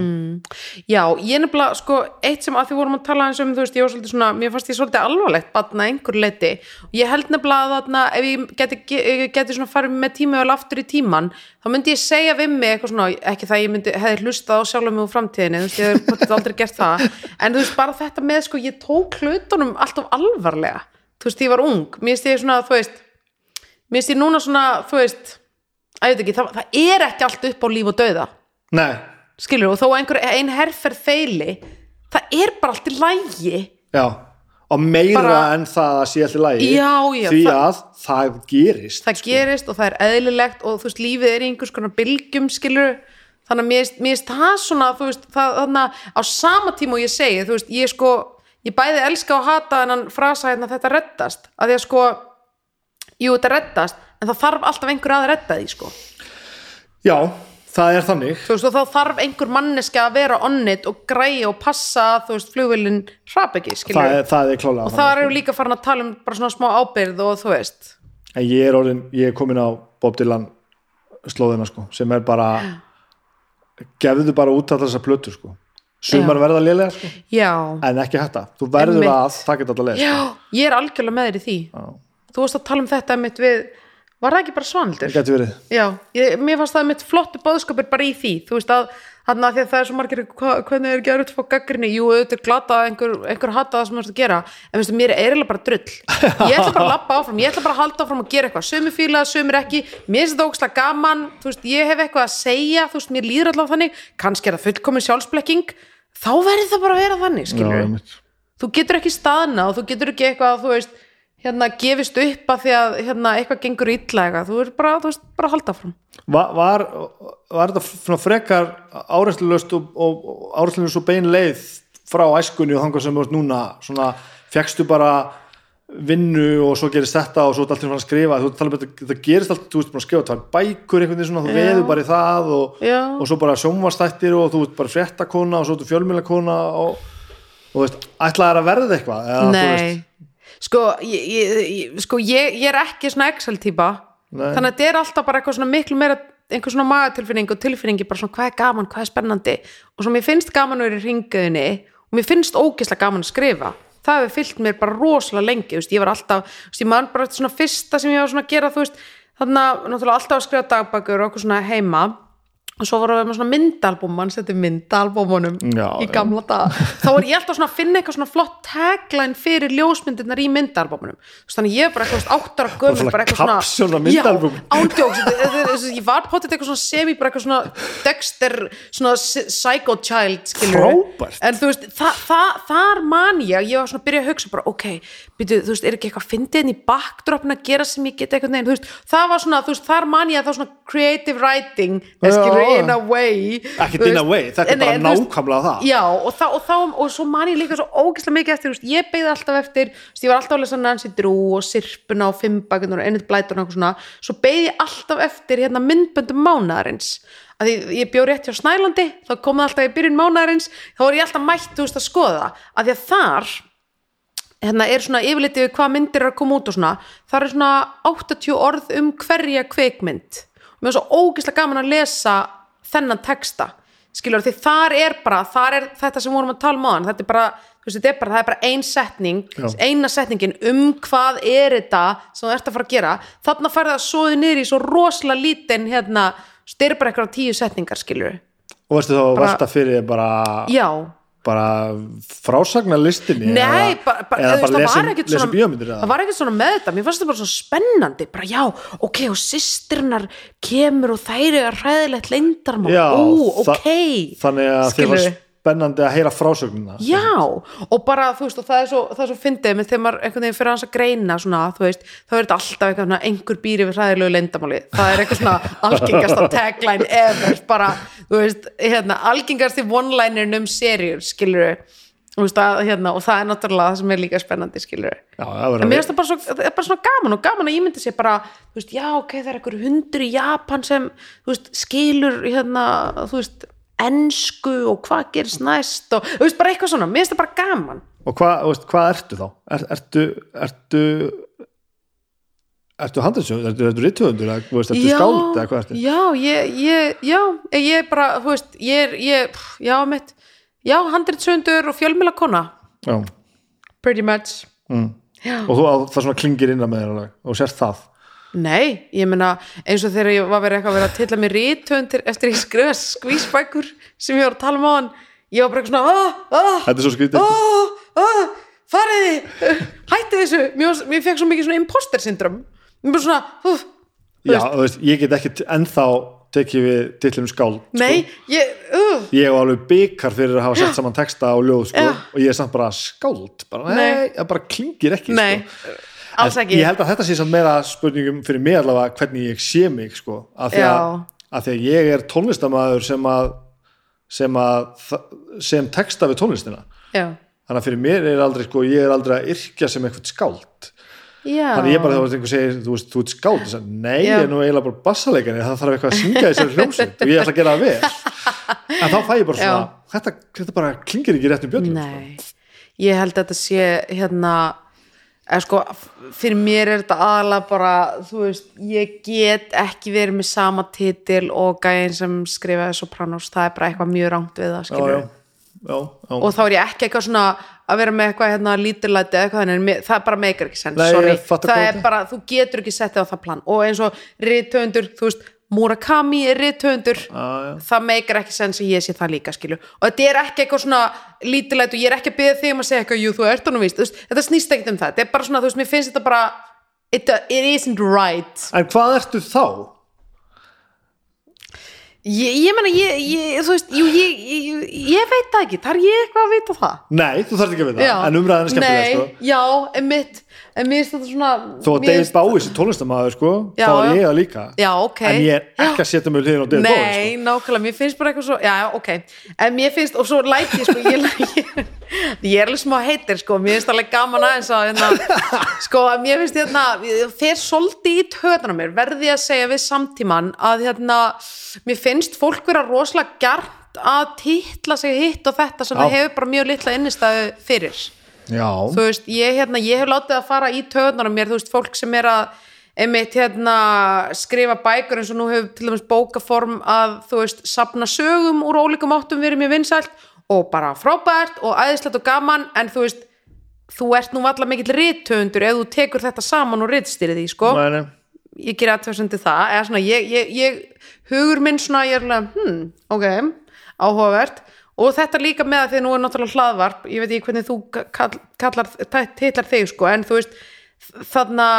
Já, ég nefnilega, sko, eitt sem að því vorum að tala eins um, þú veist, ég var svolítið svona, mér fannst ég svolítið alvarlegt batna einhver leiti og ég held nefnilega að þarna, ef ég geti, ge- geti svona farið með tímavel aftur í tíman, þá myndi ég segja við mig eitthvað svona, ekki það ég myndi, hefði hlustað á sjálfum úr framtíðinni, þú veist, ég hef aldrei gert það, en þú veist, bara þetta með, sko, ég tók hlutunum alltaf alvarlega, þú veist, ég var ung, mér finnst ég svona, þú veist, mér finnst ég núna svona, þú veist, ekki, það, það er ekki allt upp á líf og dauða. Nei, skilur og þó einhver ein herferð feili það er bara allt í lægi já og meira Bara- en það að sé allt í lægi Já, já, því það- að það gerist það gerist og það er eðlilegt og þú veist lífið er í einhvers konar bylgjum skilur. Þannig að mér mér finnst það svona veist það þannig að á sama tíma og ég segi þú veist ég sko ég bæði elska og hata þennan frasa hérna þetta reddast. Að því að sko jú þetta reddast en það þarf alltaf einhver að redda því sko. Já, það er þannig. Þú veist og þá þarf einhver manneski að vera onnit og græja og passa þú veist flugvillin hrap ekki það er, það er klálega og það eru líka farin að tala um bara svona smá ábyrð og þú veist. En ég er orðin, ég er komin á Bob Dylan slóðina sko, sem er bara gefðu bara út allar þessar plötur sko. Sumar Já. verða lélega sko, já, en ekki hætta þú verður að taka þetta allar leið já, sko. ég er algjörlega með þér í því. Þú varst að tala um þetta mitt við var það ekki bara svanildur? það getur verið. Já, ég, mér fannst það mitt flottu bóðskapur bara í því þú veist að, hann að því að það er svo margir hva, hvernig er gerðut fá gaggrinni, jú, auðvitað glata einhver, einhver hata það sem þú ert að gera en veistu, mér er eiginlega bara drull. Ég ætla bara að lappa áfram, ég ætla bara að halda áfram að gera eitthvað. Sömu fíla, sömur ekki, mér finnst þetta ógslag gaman, þú veist, ég hef eitthvað að segja þú veist, mér líður allavega þannig, kannski er það fullkomin sjálfsblekking, þá verður það bara að vera þannig, einmitt. þú getur ekki staðna og þú getur ekki eitthvað þú veist, hérna gefist upp að því að hérna, eitthvað gengur eitthvað. Þú er bara, þú veist, bara að halda fram var, var, var þetta frekar áreynslulöst og, og, og áreynslulöst og bein leið frá æskunni og þangað sem þú ert núna? Svona, fegstu bara vinnu og svo gerist þetta og svo er allt til að skrifa? Þú tala um þetta, þetta gerist allt, þú ert bara að skrifa tvær bækur einhvern veginn svona, þú veður bara í það og, og svo bara sjónvastættir og þú ert bara fréttakona og svo ert fjölmjöla og, og þú veist, ætlaðir að verða eitthvað? Eða, þú Nei, veist, sko, ég, ég, sko ég, ég er ekki svona Excel-típa Nei. þannig að þetta er alltaf bara eitthvað svona miklu meira einhver svona magatilfinning og tilfinningi bara svona hvað er gaman, hvað er spennandi. Og svo mér finnst gaman að vera í ringuðinni og mér finnst ógislega gaman að skrifa. Það hefur fyllt mér bara rosalega lengi veist, ég var alltaf, veist, ég man bara eftir svona fyrsta sem ég var svona að gera, þú veist þannig að náttúrulega alltaf að skrifa dagbækur og okkur svona heima og svo vorum við með svona myndalbum mann setti myndalbumunum í gamla dag þá er ég alltaf svona að finna eitthvað svona flott tagline fyrir ljósmyndirnar í myndalbumunum þannig ég er bara eitthvað áttar að svona bara eitthvað svona myndaalbúm. já, ándjóks, ég var potið eitthvað svona semi bara eitthvað svona Dexter svona psy- psycho child Frábært. en þú veist, þa þa þar man ég ég var svona að byrja að hugsa bara, ok byrju, þú veist, er ekki eitthvað fyndið inn í backdropin að gera sem ég get eitthvað neginn, þú veist, svona þar svona in a way Ekkert in a way, þetta er bara nákvæmlega það. já, og, þá, og, þá, og svo man ég líka svo ógeðslega mikið eftir, veist, ég beigði alltaf eftir veist, ég var alltaf að lesa Nancy Drew og Sirpuna og Fimbakunar og Ennett Blætur og eitthvað svona, svo beigði ég alltaf eftir hérna myndböndum mánaðarins. Að ég, ég bjó rétt hjá Snælandi þá kom það alltaf í byrjun mánaðarins þá var ég alltaf mætt, veist, að skoða að því að þar hérna er svona yfirlitið við hvað myndir er að koma út og svona, það er svona 80 orð um hverja kveikmynd mér er svo ógeðslega gaman að lesa þennan texta skilur því þar er bara, þar er þetta sem vorum að tala um á hann, þetta er bara veist, þetta er bara, það er bara ein setning Já. eina setningin um hvað er þetta sem þú ert að fara að gera. Þarna færði það svoði niður í svo rosalega lítinn hérna, bara eitthvað tíu setningar skilur og veistu þá að Bara- velta fyrir bara, já, bara frásagnar listinni Nei, eða, bara, bara, eða þú veist, bara það lesa, lesa svona bíómyndir það var ekkert svona með þetta, mér fannst þetta bara svo spennandi. Bara já, ok, og systirnar kemur og þær eru hræðilegt leyndarmál, Já, ó, ok. þannig að þér var? Spennandi að heyra frásögnina já, og bara, þú veist, og það er svo, það er svo fyndið með þegar maður einhvern veginn fyrir hans að greina svona, þú veist, þá er þetta alltaf eitthvað einhver býri við hræðilegu leyndamáli það er eitthvað svona algengasta tagline ever, bara, þú veist hérna, algengasti one-linerin um serjur, skilur veist, að, hérna, og það er náttúrulega það sem er líka spennandi, skilur já, en mér finnst það bara, svo, það bara svona gaman og gaman að ég myndi sér bara, þú veist, já ok það er einhver hundur í Japan sem veist, skilur hérna, veist ensku og hvað gerist næst og þú veist, bara eitthvað svona, mér finnst það bara gaman og hvað, hvað ertu þá? Er, ertu ertu ertu handriðsjóð, ertu, ertu rittöfundur ertu skáld eða hvað ertu? já, ég, ég, já, ég er bara þú veist, ég er, ég, já, mitt já, handritsöndur og fjölmjöla Já. pretty much Mm. og þú, það svona klingir innan með þér og sérst það Nei, ég meina eins og þegar ég var verið eitthvað að vera að tilla mér rítönd eftir ég skrifa skvísbækur sem ég var að tala um á hann ég var bara eitthvað svona þetta er svo skrítið. ah, fariði hætti þessu, mér, var- mér fekk svo mikið svona imposter syndrom mér bara svona uh, já, þú veist, ég get ekki ennþá tekið við titlum skáld nei, ég uh, ég hef alveg byggar fyrir að hafa sett saman texta og ljóð sko, og ég er samt bara skáld. Bara, Nei. það bara klingir ekki nei, sko. Alls ekki. ég held að þetta sé samt meira spurningum fyrir mig allavega hvernig ég sé mig sko, af því að, að því að ég er tónlistamæður sem að sem sem texta við tónlistina. Já, þannig að fyrir mér er aldrei sko, ég er aldrei að yrkja sem eitthvað skáld. Já. Þannig ég bara þegar einhver segir, þú veist, þú ert skáld ég sagði, nei, Já. ég er nú eiginlega bara bassaleikari það þarf eitthvað að syngja í þessari hljómsveit og ég ætla að gera það vel. En þá fæ ég bara svona, þetta, þetta bara klingir ekki rétt um bjöllum sko. Nei, ég held að þetta sé hérna eða sko, fyrir mér er þetta aðalega bara, þú veist, ég get ekki verið með sama titil og gæðin sem skrifaði Sopranos, það er bara eitthvað mjög rangt við það, skilur já, já, já. og þá er ég ekki eitthvað svona að vera með eitthvað hérna lítillæti eða eitthvað þannig, það bara meikar ekki sens, Nei, sorry, það er bara, þú getur ekki settið á það plan. Og eins og rithöfundur, þú veist Murakami er Já, já. það meikar ekki sens að ég sé það líka skilu og þetta er ekki eitthvað svona lítilegt og ég er ekki að byggja þig um að segja eitthvað jú þú ert nú víst, veist, þetta snýst ekkert um það. Þetta er bara svona, þú veist, mér finnst þetta bara it, it isn't right. En hvað ertu þá? ég, ég meina, ég, ég, þú veist jú, ég, veit það ekki, þarf ég eitthvað að vita það? Nei, þú þarft ekki að vita, en umræðan er skemmtilega Nei, sko. já, emitt en mér finnst þetta svona Þó að David Bowie sé tónlistamæður sko, Já, þá er ég það líka. Já, ok. En ég er ekki að setja mig hliðin á David Bowie Nei, sko. nákvæmlega, mér finnst bara eitthvað svo Já, ok, en mér finnst og svo læt ég sko, ég, ég, ég er alveg smá heitir sko, mér finnst alveg gaman aðeins að hérna, sko, mér finnst hérna þeir svolítið í töðan á mér verði ég að segja við samtíman að hérna, mér finnst fólk vera rosalega gert að titla sig hitt og þetta sem Já. það hefur bara mjög litla innistæðu fyrir Já, þú veist, ég, hérna, ég hef látið að fara í töðunar á mér, þú veist, fólk sem er að einmitt hérna skrifa bækur eins og nú hefur til dæmis bókaform að, þú veist, sapna sögum úr ólíkum áttum verið mjög vinsælt og bara frábært og æðislegt og gaman en þú veist, þú ert nú valla mikill rithöfundur ef þú tekur þetta saman og ritstyrið því, sko. Nei. ég ger aðtöðsandi það eða svona, ég, ég, ég, hugur minn svona, ég er alveg, hmm, ok áhugavert og þetta líka með að því nú er náttúrulega hlaðvarp, ég veit ekki hvernig þú kall, kallar, titlar þig sko en þú veist, þarna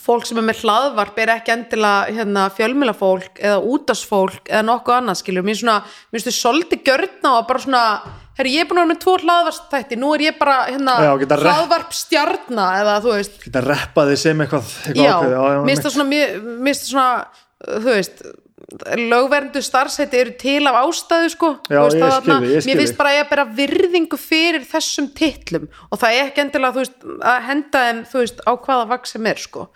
fólk sem er með hlaðvarp er ekki endilega hérna, fjölmilafólk eða útasfólk eða nokkuð annað skilur. Mér finnst þið svolítið gjörna og bara svona, herri ég er búin að vera með tvo hlaðvarpstætti, nú er ég bara hérna, Já, geta rep- hlaðvarp stjarna eða þú veist. Geta reppa þig sem eitthvað, eitthvað já, mér finnst það svona þú veist lögverndu starfsæti eru til af ástæðu sko. Já, veist, ég það skil þarna- þig, ég skil mér finnst bara að ég að bera virðingu fyrir þessum titlum. Og það er ekki endilega veist, að henda þeim veist, á hvaða vaks sem er sko.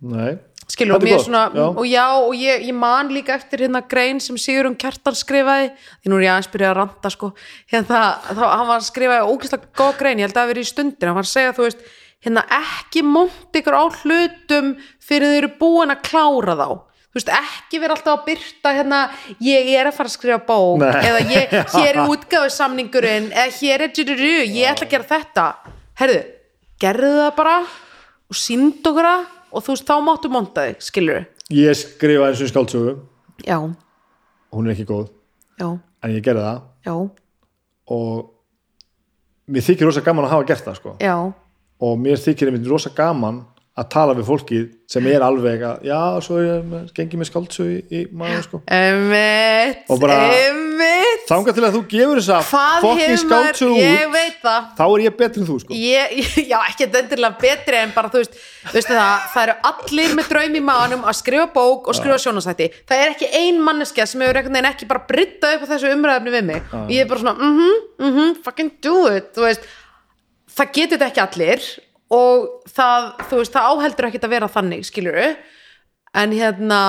Nei, skilur, og svona já. og já, og ég, ég man líka eftir hérna grein sem Sigurinn Kjartan skrifaði. Því nú er ég aðeins byrjað að ranta sko. Hérna, þá, hann var að skrifaði ógeðslega góð grein, ég held að það verið í stundir. Hann var að segja, þú veist, hérna ekki monta ykkur á hlutum fyrir þau eru búin að klára þá þú veist, ekki vera alltaf að byrta hérna, ég er að fara að skrifa bók Nei. eða ég, hér er útgáðu samningurinn eða hér er djururu, ég ætla að gera þetta. Herðu, gerðu það bara og sínd okkur það og þú veist, þá máttu monta þig, skilur ég skrifa eins og skáldsögu. Já, Hún er ekki góð, já, en ég gerði það. Já, og mér þykir rosa gaman að hafa gert það sko. já. Og mér þykir einmitt rosa gaman að tala við fólki sem er alveg að já, svo er ég með, gengi með skáldsögu í, í maður sko. Emmett, Og bara- Emmett þangað til að þú gefur þessa Hvað fokkin ég út þá er ég betri en þú sko. ég, Já, ekki endilega betri en bara, þú veist, veistu það, það eru allir með draum í maðanum að skrifa bók og skrifa sjónasætti. Það er ekki ein manneskja sem hefur veginn ekki bara bryttað upp á þessu umræðefni við mig. Og ég er bara svona, mhm, mhm, fucking do it, þú veist. Það getur þetta ekki allir og það, þú veist, það áheldur ekkert að vera þannig, skilur En hérna,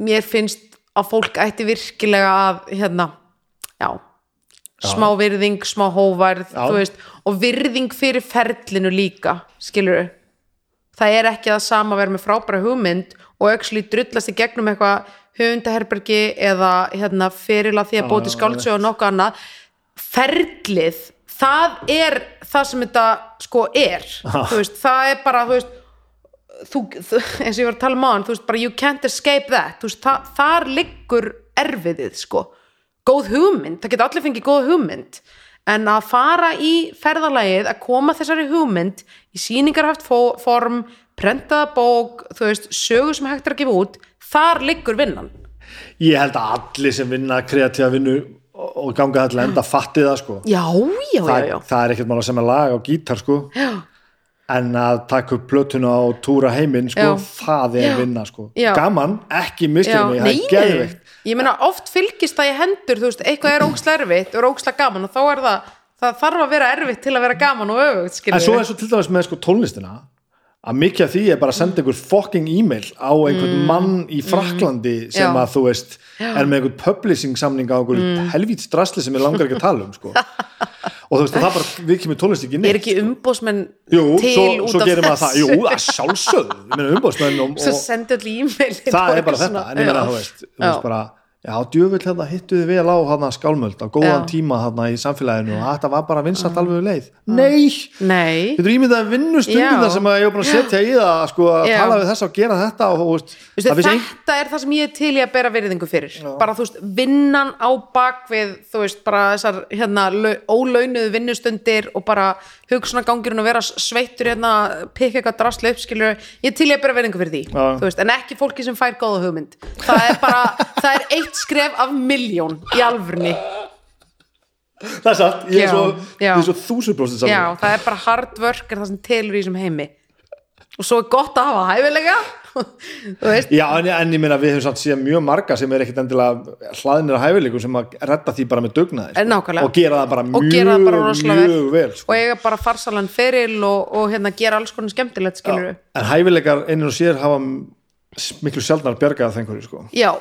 mér finnst að fólk ætti virkilega að, hérna, já, smá virðing, smá hóvarð Já. þú veist, og virðing fyrir ferlinu líka, skilur það er ekki það sama að vera með frábæra hugmynd og actually drullast í gegnum eitthvað höfundaherbergi eða hérna, ferila því að bóti skáldsög og nokkuð annað. Ferlið, það er það sem þetta sko er. Þú veist, það er bara þú veist, þú, eins og ég var að tala um á hann veist, bara you can't escape that. Veist, það, þar liggur erfiðið sko, góð hugmynd það geta allir fengið góð hugmynd. En að fara í ferðalagið að koma þessari hugmynd í sýningarhaft fó- form, prentaða bók þú veist, sögur sem hægt er að gefa út þar liggur vinnan. Ég held að allir sem vinna kreatíða vinnu og og ganga til enda fatti það sko. já, já, já, það, já, það er ekkert mál að semja lag á gítar sko. já. en að taka upp plötuna og túra heiminn sko, Já. það er Já. vinna sko. Já. gaman, ekki Já, mig, það er geðveikt ég meina oft fylgist það í hendur þú veist, eitthvað er ógsla erfitt og er ógsla gaman og þá er það, það þarf að vera erfitt til að vera gaman og öfugt, en svo er svo til dæmis með sko, tónlistina að mikið af því er bara að senda einhver fucking e-mail á einhvern mann í Fraklandi sem Mm. Já. að þú veist er með einhvern publishing samning á einhver mm. helvíts drasli sem ég langar ekki að tala um sko. og þú veist að það bara við kemur tónlist ekki er neitt ekki umbósmenn til svo, út svo af gerir maður það, jú, að sjálfsögðu. Umbóðsmenn og, svo og e-mail það er bara þetta, en ég meina þú veist, þú veist bara já, djöfull hérna hittuði vel á hérna skálmöld á góðan Já. tíma hérna í samfélaginu og þetta var bara vinsalt alveg um leið. Nei, nei. Þetta er ímyndað að vinnu stundina Já. sem ég var búin að setja í það sko, að Já. tala við þess að gera þetta og, veist, Vistu, finnst ein... þetta er það sem ég er til í að bera virðingu fyrir. Bara þú veist, vinnan á bakvið þú veist, bara þessar hérna, lau- ólaunuðu vinnustundir og bara hugsunagangurinn að vera sveittur hérna, pikka eitthvað drasli upp skilur, ég er til í að bera virðingu fyrir því Já. þú veist, en ekki fólki sem fær góða hugmynd. Það er bara, það er eitt skref af miljón í alvörni það er satt, ég er Já, svo, þúsund prósent já, saman það er bara hard work er það sem telur í þessum heimi. Og svo er gott að hafa hæfilega Já, en, en ég meina við höfum samt síðan mjög marga sem er ekkit endilega hlaðnir að hæfileikum sem að redda því bara með dugnaði Eh, nákvæmlega. og gera það bara mjög, það bara mjög vel. sko. og eiga bara farsalan feril og, og hérna gera alls konar skemmtilegt en hæfileikar einnig og sér hafa miklu sjaldnar bjargað þengur sko. já,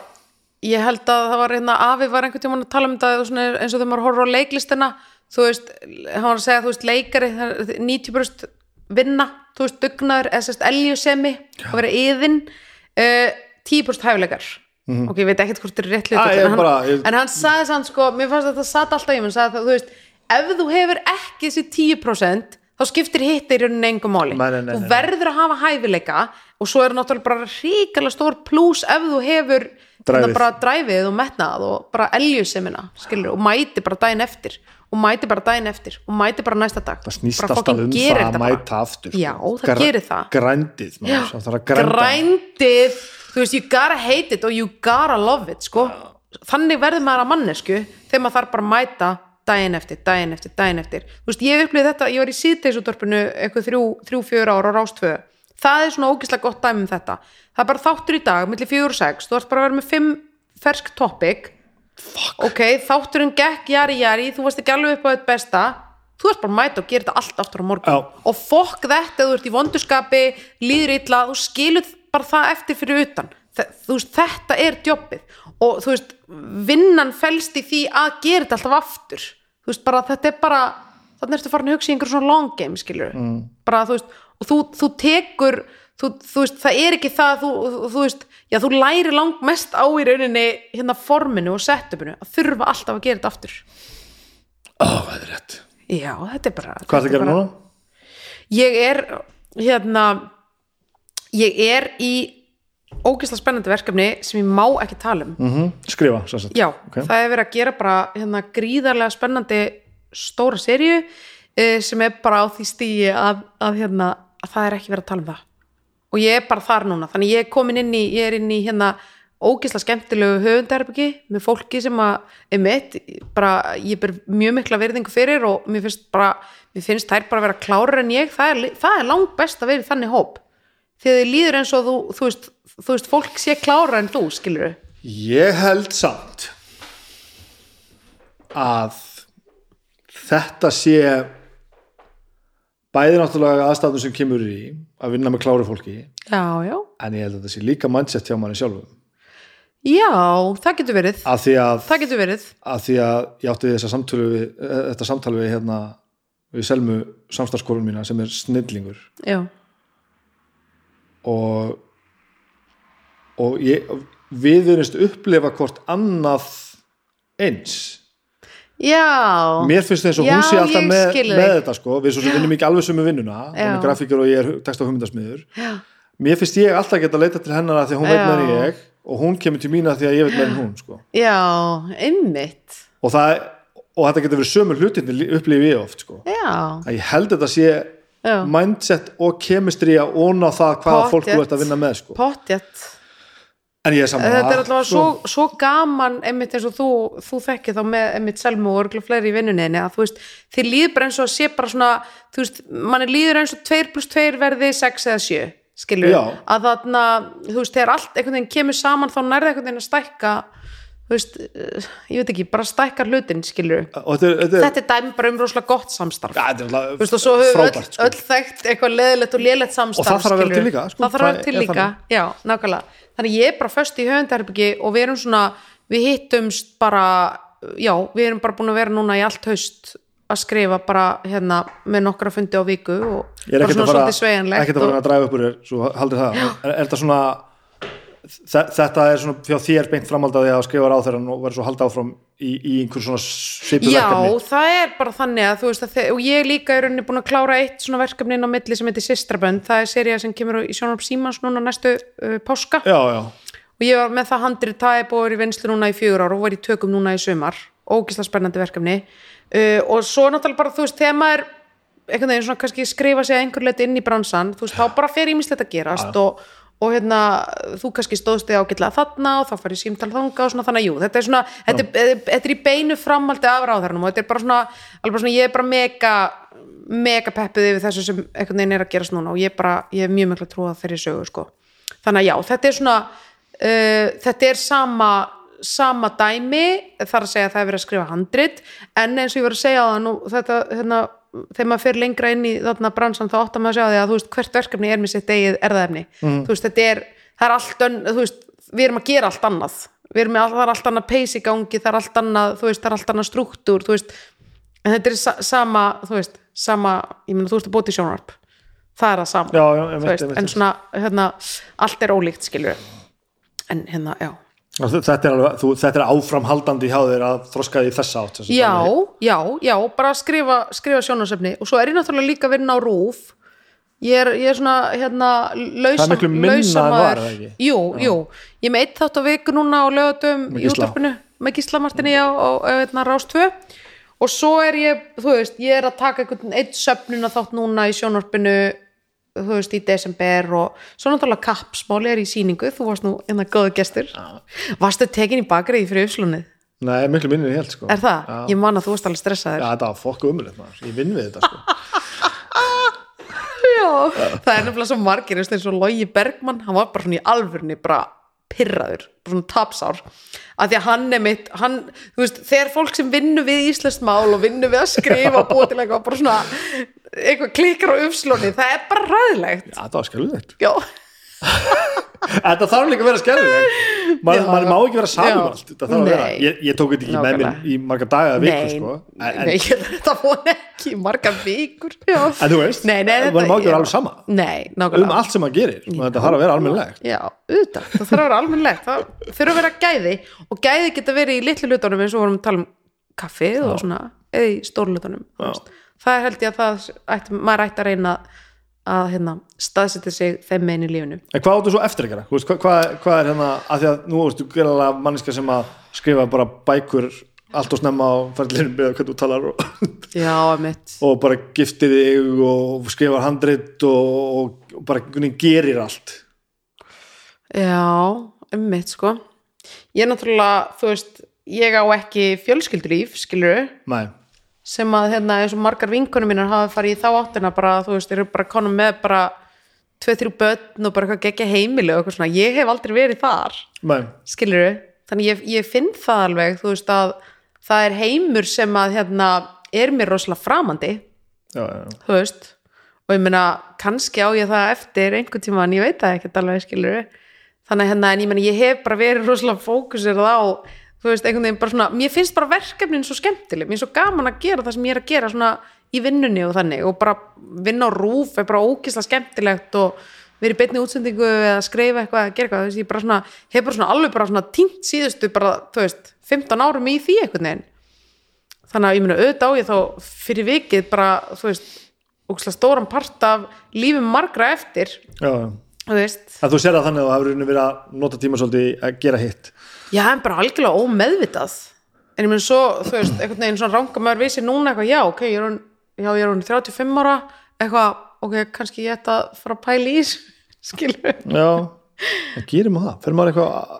ég held að það var hérna afi var einhvern tímann að tala um þetta svona, eins og þegar maður horfir á leiklistina þú veist, hann var að segja, þú veist, leikari það er 90% vinna þú veist, dugnaður, eða sérst eljusemi að vera yðin uh, 10% hæfileikar. Ok, ég veit ekkert hvort þetta er rétt. Ah, en, ég- en hann sagði sann sko, mér fannst að þetta satt alltaf í mér, hann sagði það, þú veist ef þú hefur ekki þessi 10% þá skiptir hitt í rauninni engum máli. Þú verður að hafa hæfileika og svo er náttúrulega bara ríkala stór plús ef þú hefur bara dræfið og metnað og bara eljusemina skilur, og mæti bara daginn eftir. Og mæti bara daginn eftir og mæti bara næsta dag. Það snýst Bara alltaf fucking um það að mæta aftur sko. Já, það gerir það. grændið, að grændið. Þú veist, you gotta hate it og you gotta love it sko. þannig verður maður að mannesku þegar maður þarf bara að mæta daginn eftir, daginn eftir, daginn eftir. Þú veist, ég upplýði þetta, ég var í síðdeisúttorpinu eitthvað þrjú, þrjú, fjör ára á rástvö það er svona ógislega gott dæmi um þetta. Það er bara þáttur í dag, milli fjögur og sex. Þú ert bara að vera með fimm fersk topic. Fuck. ok, þátturinn gekk jari jari, þú varst ekki alveg upp á þetta besta. Þú ert bara að mæta og gera þetta allt aftur á morgun. Já. og fokk þetta, þú ert í vondurskapi líður illa, þú skilur bara það eftir fyrir utan. Þú veist, þetta er jobbið og þú veist, vinnan felst í því að gera þetta alltaf aftur. Þú veist, bara þetta er bara þannig ertu farin að hugsa í einhver svona long game skilur mm. bara þú veist, og þú, þú tekur þú, þú veist, það er ekki það þú, veist, já, þú læri langt mest á í rauninni hérna forminu og setupinu að þurfa alltaf að gera þetta aftur Ó, það er rétt já, þetta er bara Hvað er þetta að gera núna? ég er hérna ég er í ógeðslega spennandi verkefni sem ég má ekki tala um Mm Skrifa, svo sagt já, Ok. það er verið að gera bara hérna, gríðarlega spennandi stóra serju uh, sem er bara á því stíi að, að, hérna, að það er ekki verið að tala um það. Og ég er bara þar núna þannig ég er komin inn í, ég er inn í hérna ógeðslega skemmtilegu höfundarherbyggi með fólki sem að, einmitt bara, ég ber mjög mikla verðingu fyrir og mér finnst bara, mér finnst þær bara að vera klárar en ég, það er, það er langt best að vera þannig hóp. Því að þið líður eins og þú, þú veist, þú veist, fólk sé klára en þú, skilur Ég held samt að þetta sé bæði náttúrulega aðstæðum sem kemur í að vinna með kláru fólki. Já, já. En ég held að þetta sé líka mindset hjá manni sjálfum. Já, það getur verið. Að því að, Það getur verið. að því að ég átti við, eh, þetta samtali við hérna við selmu samstarfskorun mína sem er snillingur. Já, og og ég, við verðumst upplifa hvort annað eins já. Mér finnst þess að hún sé alltaf með, með þetta sko. Við svo sem vinnum ekki alveg sömu vinnuna hún er grafíkur og ég er text og hugmyndasmiður. Já, mér finnst ég alltaf geta leita til hennar að því að hún veit Já. meira en ég og hún kemur til mín að því að ég veit meira en hún sko. já einmitt. Og, það, og þetta getur verið sömu hlutinni upplifi ég oft sko. Já, að ég held þetta sé já, mindset og kemistri að óna það hvaða fólk þú Pottþétt. ert að vinna með sko. pottjett en ég er saman Þetta er alltaf svo, svo gaman einmitt eins og þú, þú þekkir þá með einmitt selmu og örgulega fleiri í vinnuninni að þú veist, þið líður bara eins og að sé bara svona þú veist, manni líður eins og 2 plus 2 verði 6 eða 7 skilur Já. að þarna, þú veist, þegar allt einhvern veginn kemur saman þá nærði einhvern veginn að stækka þú veist, eh, ég veit ekki, bara stækkar hlutin skilur og þetta er, dæmi bara um rosalega gott samstarf. Ja, Þú veist, og svo höfum við öll, sko. öll þekkt eitthvað leðilegt og lélegt samstarf Og það þarf að vera til líka, sko. það þarf að vera til líka, já, nákvæmlega þannig ég er bara föst í höfundarherbyggi og við erum svona, við hittumst bara, já, við erum bara búin að vera núna í allt haust að skrifa bara hérna með nokkra fundi á viku og ég er bara svona að fara svolítið sveigjanlegt ekkert að fara og, að draga upp úr þér svo haldir það, er, er þetta svona þetta er svona fjá þér beint framaldaði að skrifa ráþæran og verður svo halda áfram í, í einhver svona svipu Já, verkefni? það er bara þannig að þú veist að og ég líka er rauninni búin að klára eitt svona verkefni inn á milli sem heitir Sistrabönd það er seria sem kemur í Sjónarp Símans núna næstu uh, páska. Já, já, og ég var með það handrið það er búið í vinslu núna í fjögur ár og var í tökum núna í sumar. Ógislega spennandi verkefni. Uh, og svo náttúrulega bara þú veist þegar maður einhvern veginn svona kannski skrifa sig að einhver leiti inn í bransan þú veist þá bara fer ímislegt að gerast og, og hérna þú kannski stóðst þig ágætlega þarna og þá ég símtal þanga og svona þannig að jú þetta er svona, þetta er, þetta er í beinu framaldi af ráðherranum og þetta er bara svona, alveg svona ég er bara mega mega peppuð yfir þessu sem einhvern veginn er að gerast núna og ég bara, ég er mjög mikla trúið þeirri sögu sko. Þannig að já, þetta er svona uh, þetta er sama sama dæmi, þar að segja að það er verið að skrifa handrit, en eins og ég var að segja það nú, þetta, hérna þegar maður fyrir lengra inn í þarna bransan þá áttar maður að sjá því að þú veist, hvert verkefni er með sitt eigið erðaefni, þú veist, þetta er það er allt ön, þú veist, við erum að gera allt annað, við erum með, það er allt annað pace í gangi, það er allt annað, þú veist, það er allt annað struktúr, þú veist. En þetta er sa sama, þú veist, sama ég meina, þú veist að bóti sjónvarp. Það er það sama, Já, já, þú veist, veit. en svona, hérna allt er ólíkt, skilur en hérna, já þetta er, alveg, þú, þetta er áframhaldandi hjá þér að þroska því þessa átt já, já, já, bara skrifa skrifa sjónarsefni og svo er ég náttúrulega líka að vinna á rúf ég er, ég er svona hérna lausa, Það miklu minna en lausamaður. var, eða ekki? jú, jú, ég með eitt þátt á viku núna á lögatum Með í útvarpinu með Gísla Martini á, á, á hérna, Rás 2 og svo er ég, þú veist, ég er að taka einhvern eitt söfnuna þátt núna í sjónvarpinu þú veist, í desember og svo náttúrulega kappsmáli er í sýningu. Þú varst nú einna góða gestur. Varstu tekin í bakriði fyrir uppslunið Nei, miklu minni en ég held sko. er það? Já, Ég man að þú varst alveg stressaður. Já þetta var fokku umulegt maður. Ég vinn við þetta sko. Já, það er nefnilega svo margir þú veist, eins og Logi Bergmann, hann var bara svona í alvörni bara pirraður, bara svona tapsár. Að því að hann er mitt hann, þú veist, þegar fólk sem vinnu við íslenskt mál og vinnu við að skrifa og búa til eitthvað bara svona, eitthvað klikkar á uppslóni, það er bara ræðilegt Já, þetta var skjálfilegt Já, Þetta þarf líka að vera skjálfilegt Maður maður má ekki vera saman allt. Ég, ég tók þetta ekki með Nákvæmlega. mér í marga daga eða viku nei, sko. en, nei, ég, þetta von ekki í margar vikur. Já, en þú veist, Nei, nei, maður má ekki vera alveg sama. Nei, um allt sem maður gerir. Og þetta þarf að vera almennilegt. Já, auðvitað, það þarf að vera almennlegt það þurfa að vera gæði. Og gæði geta verið í litlu hlutunum eins og vorum að tala um kaffið og svona, eða í veist. Það held ég að það ætti, maður ætti að reyna að hérna, staðsetja sig þeim megin í lífinu. En hvað áttu svo eftir Veist, hvað, hvað, hvað er hérna, að því að nú ertu geralega manniska sem að skrifa bara bækur allt og snemma á ferðlinu með hvernig þú talar og, Já, og bara giftir þig og skrifar handrit og, og, bara gerir allt. Já, mitt sko. Ég er náttúrulega, þú veist ég á ekki fjölskyldulíf skilur Nei, sem að hérna eins og margar vinkunum mínar hafa farið í þá áttina bara, þú veist, eru bara konum með bara tvö, þrjú börn og bara eitthvað geggja heimili og eitthvað svona, ég hef aldrei verið þar nei, skilur þannig ég, ég finn það alveg, þú veist að það er heimur sem að hérna er mér rosalega framandi já, já, þú veist? Og ég meina, kannski á ég það eftir einhvern tíma en ég veit það ekkert alveg skilur þannig að hérna, en ég meina, ég hef bara verið rosalega fókusir á þú veist, einhvern veginn bara svona, mér finnst bara verkefnin svo skemmtileg, mér er svo gaman að gera það sem ég er að gera svona í vinnunni og þannig. Og bara vinna á rúf er bara ógislega skemmtilegt og verið beinni útsendingu eða skrifa eitthvað eða gera eitthvað, þú veist, ég bara svona hef bara svona alveg bara svona tínt síðustu bara, þú veist, 15 árum í því einhvern veginn. Þannig að ég meina auðvitað á ég þá fyrir vikið bara, þú veist, ógislega stóran part af lífum margra eftir. Já, þú veist, En þú sér það þannig að þú hefur verið að nota tíma svolítið að gera hitt já, en bara algjörlega ómeðvitað. En ég meina svo, þú veist, einhvern veginn svona ranga maður vissi núna eitthvað, já, ok, ég er hún já, ég er hún 35 ára, eitthvað ok, kannski ég ætta að fara að pæla í skilur Já, en gerir maður það? Fer maður eitthvað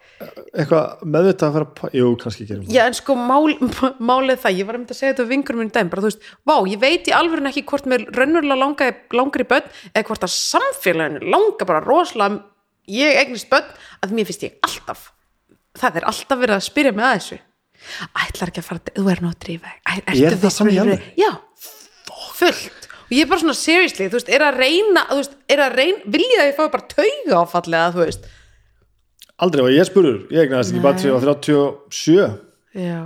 eitthvað meðvitað að fara að pæ- Jú, kannski gerir maður Já, en sko mál, málið það, ég var um að segja þetta vingur minn dæm, bara þú veist, vá, ég veit í alvörun ekki hvort mér raunverulega langar í börn eða hvort að samfélaginu langar bara rosalega, ég eignist börn að mér finnst ég alltaf það er alltaf verið að spyrja mig að þessu. Ætlar ekki að fara, þú er nú að drífa Er það þannig alvöru? Já, fullt. Og ég er bara svona seriously, þú veist, er að reyna veist, er að reyna, vilja að ég fái bara tauga áfallega, þú veist? Aldrei var ég spurur, ég egnaðist ekki til á 37 Já,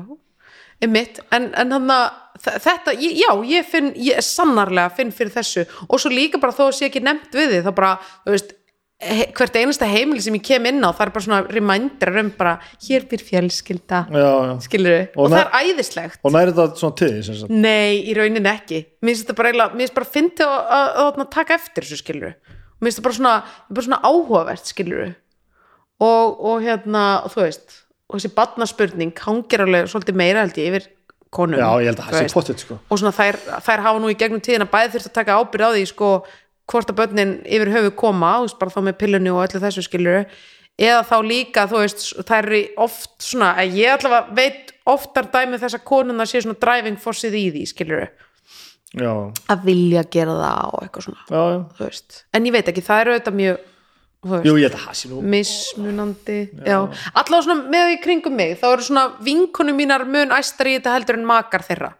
einmitt. En, en hann að þetta, ég, já, ég finn ég sannarlega finn fyrir þessu. Og svo líka bara þó að sé ekki nefnt við þið þá bara, þú veist, hvert einasta heimili sem ég kem inn á það er bara svona reminder um bara hér fyrir fjölskylda. Skilur við, Og og, það er æðislegt. og næri þetta svona til því sem sagt. Nei, í rauninni ekki. Mér finnst þetta bara, mér finnst bara fyndi að, taka eftir þessu skilur Mér finnst þetta bara svona, bara svona áhugavert skilur og, og hérna, og þú veist og þessi barnaspurning hangir alveg svolítið meira held ég yfir konum já, ég held að það sé potið sko. og svona þær, þær hafa nú í gegnum tíðina bæði þurft að taka ábyrð á því sko hvort að börnin yfir höfu koma veist, bara þá með pillunni og öllu þessu skilur eða þá líka, þú veist þær eru oft svona, að ég allavega veit oftar dæmi þess að konuna sé svona driving forceið í því, skilur já, að vilja gera það og eitthvað svona já, já. þú veist, en ég veit ekki, það eru auðvitað mjög veist, jú, ég held að það sé nú mismunandi já, allavega svona með í kringum mig þá eru svona vinkunum mínar mun æstar í þetta heldur en makar þeirra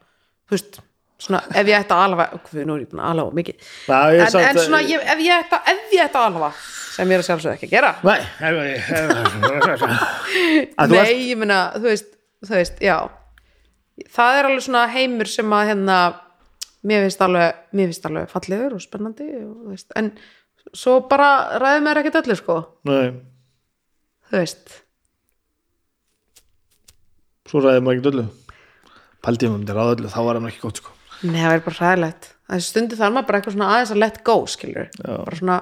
þú veist, svona ef ég ætti að alfa hvað nú er ég búin að alfa mikið. En, en svona ég, ef ég ætti að ef ég ætti að alfa sem ég er að sjálfsögðu ekki að gera. Nei, að þú nei, ert ég meina, þú veist, þú veist, já. Það er alveg svona heimur sem að hérna, mér finnst alveg mér finnst alveg fallegur og spennandi og, veist, en svo bara ræði mér ekkert öllu sko, nei, þú veist. Svo ræðið maður ekki öllu. Ég maður myndi ráða öllu, þá var hann ekki gott sko. Nei, það er bara hræðilegt. Þessi stundu þarf maður bara eitthvað svona aðeins að let go skilur, bara svona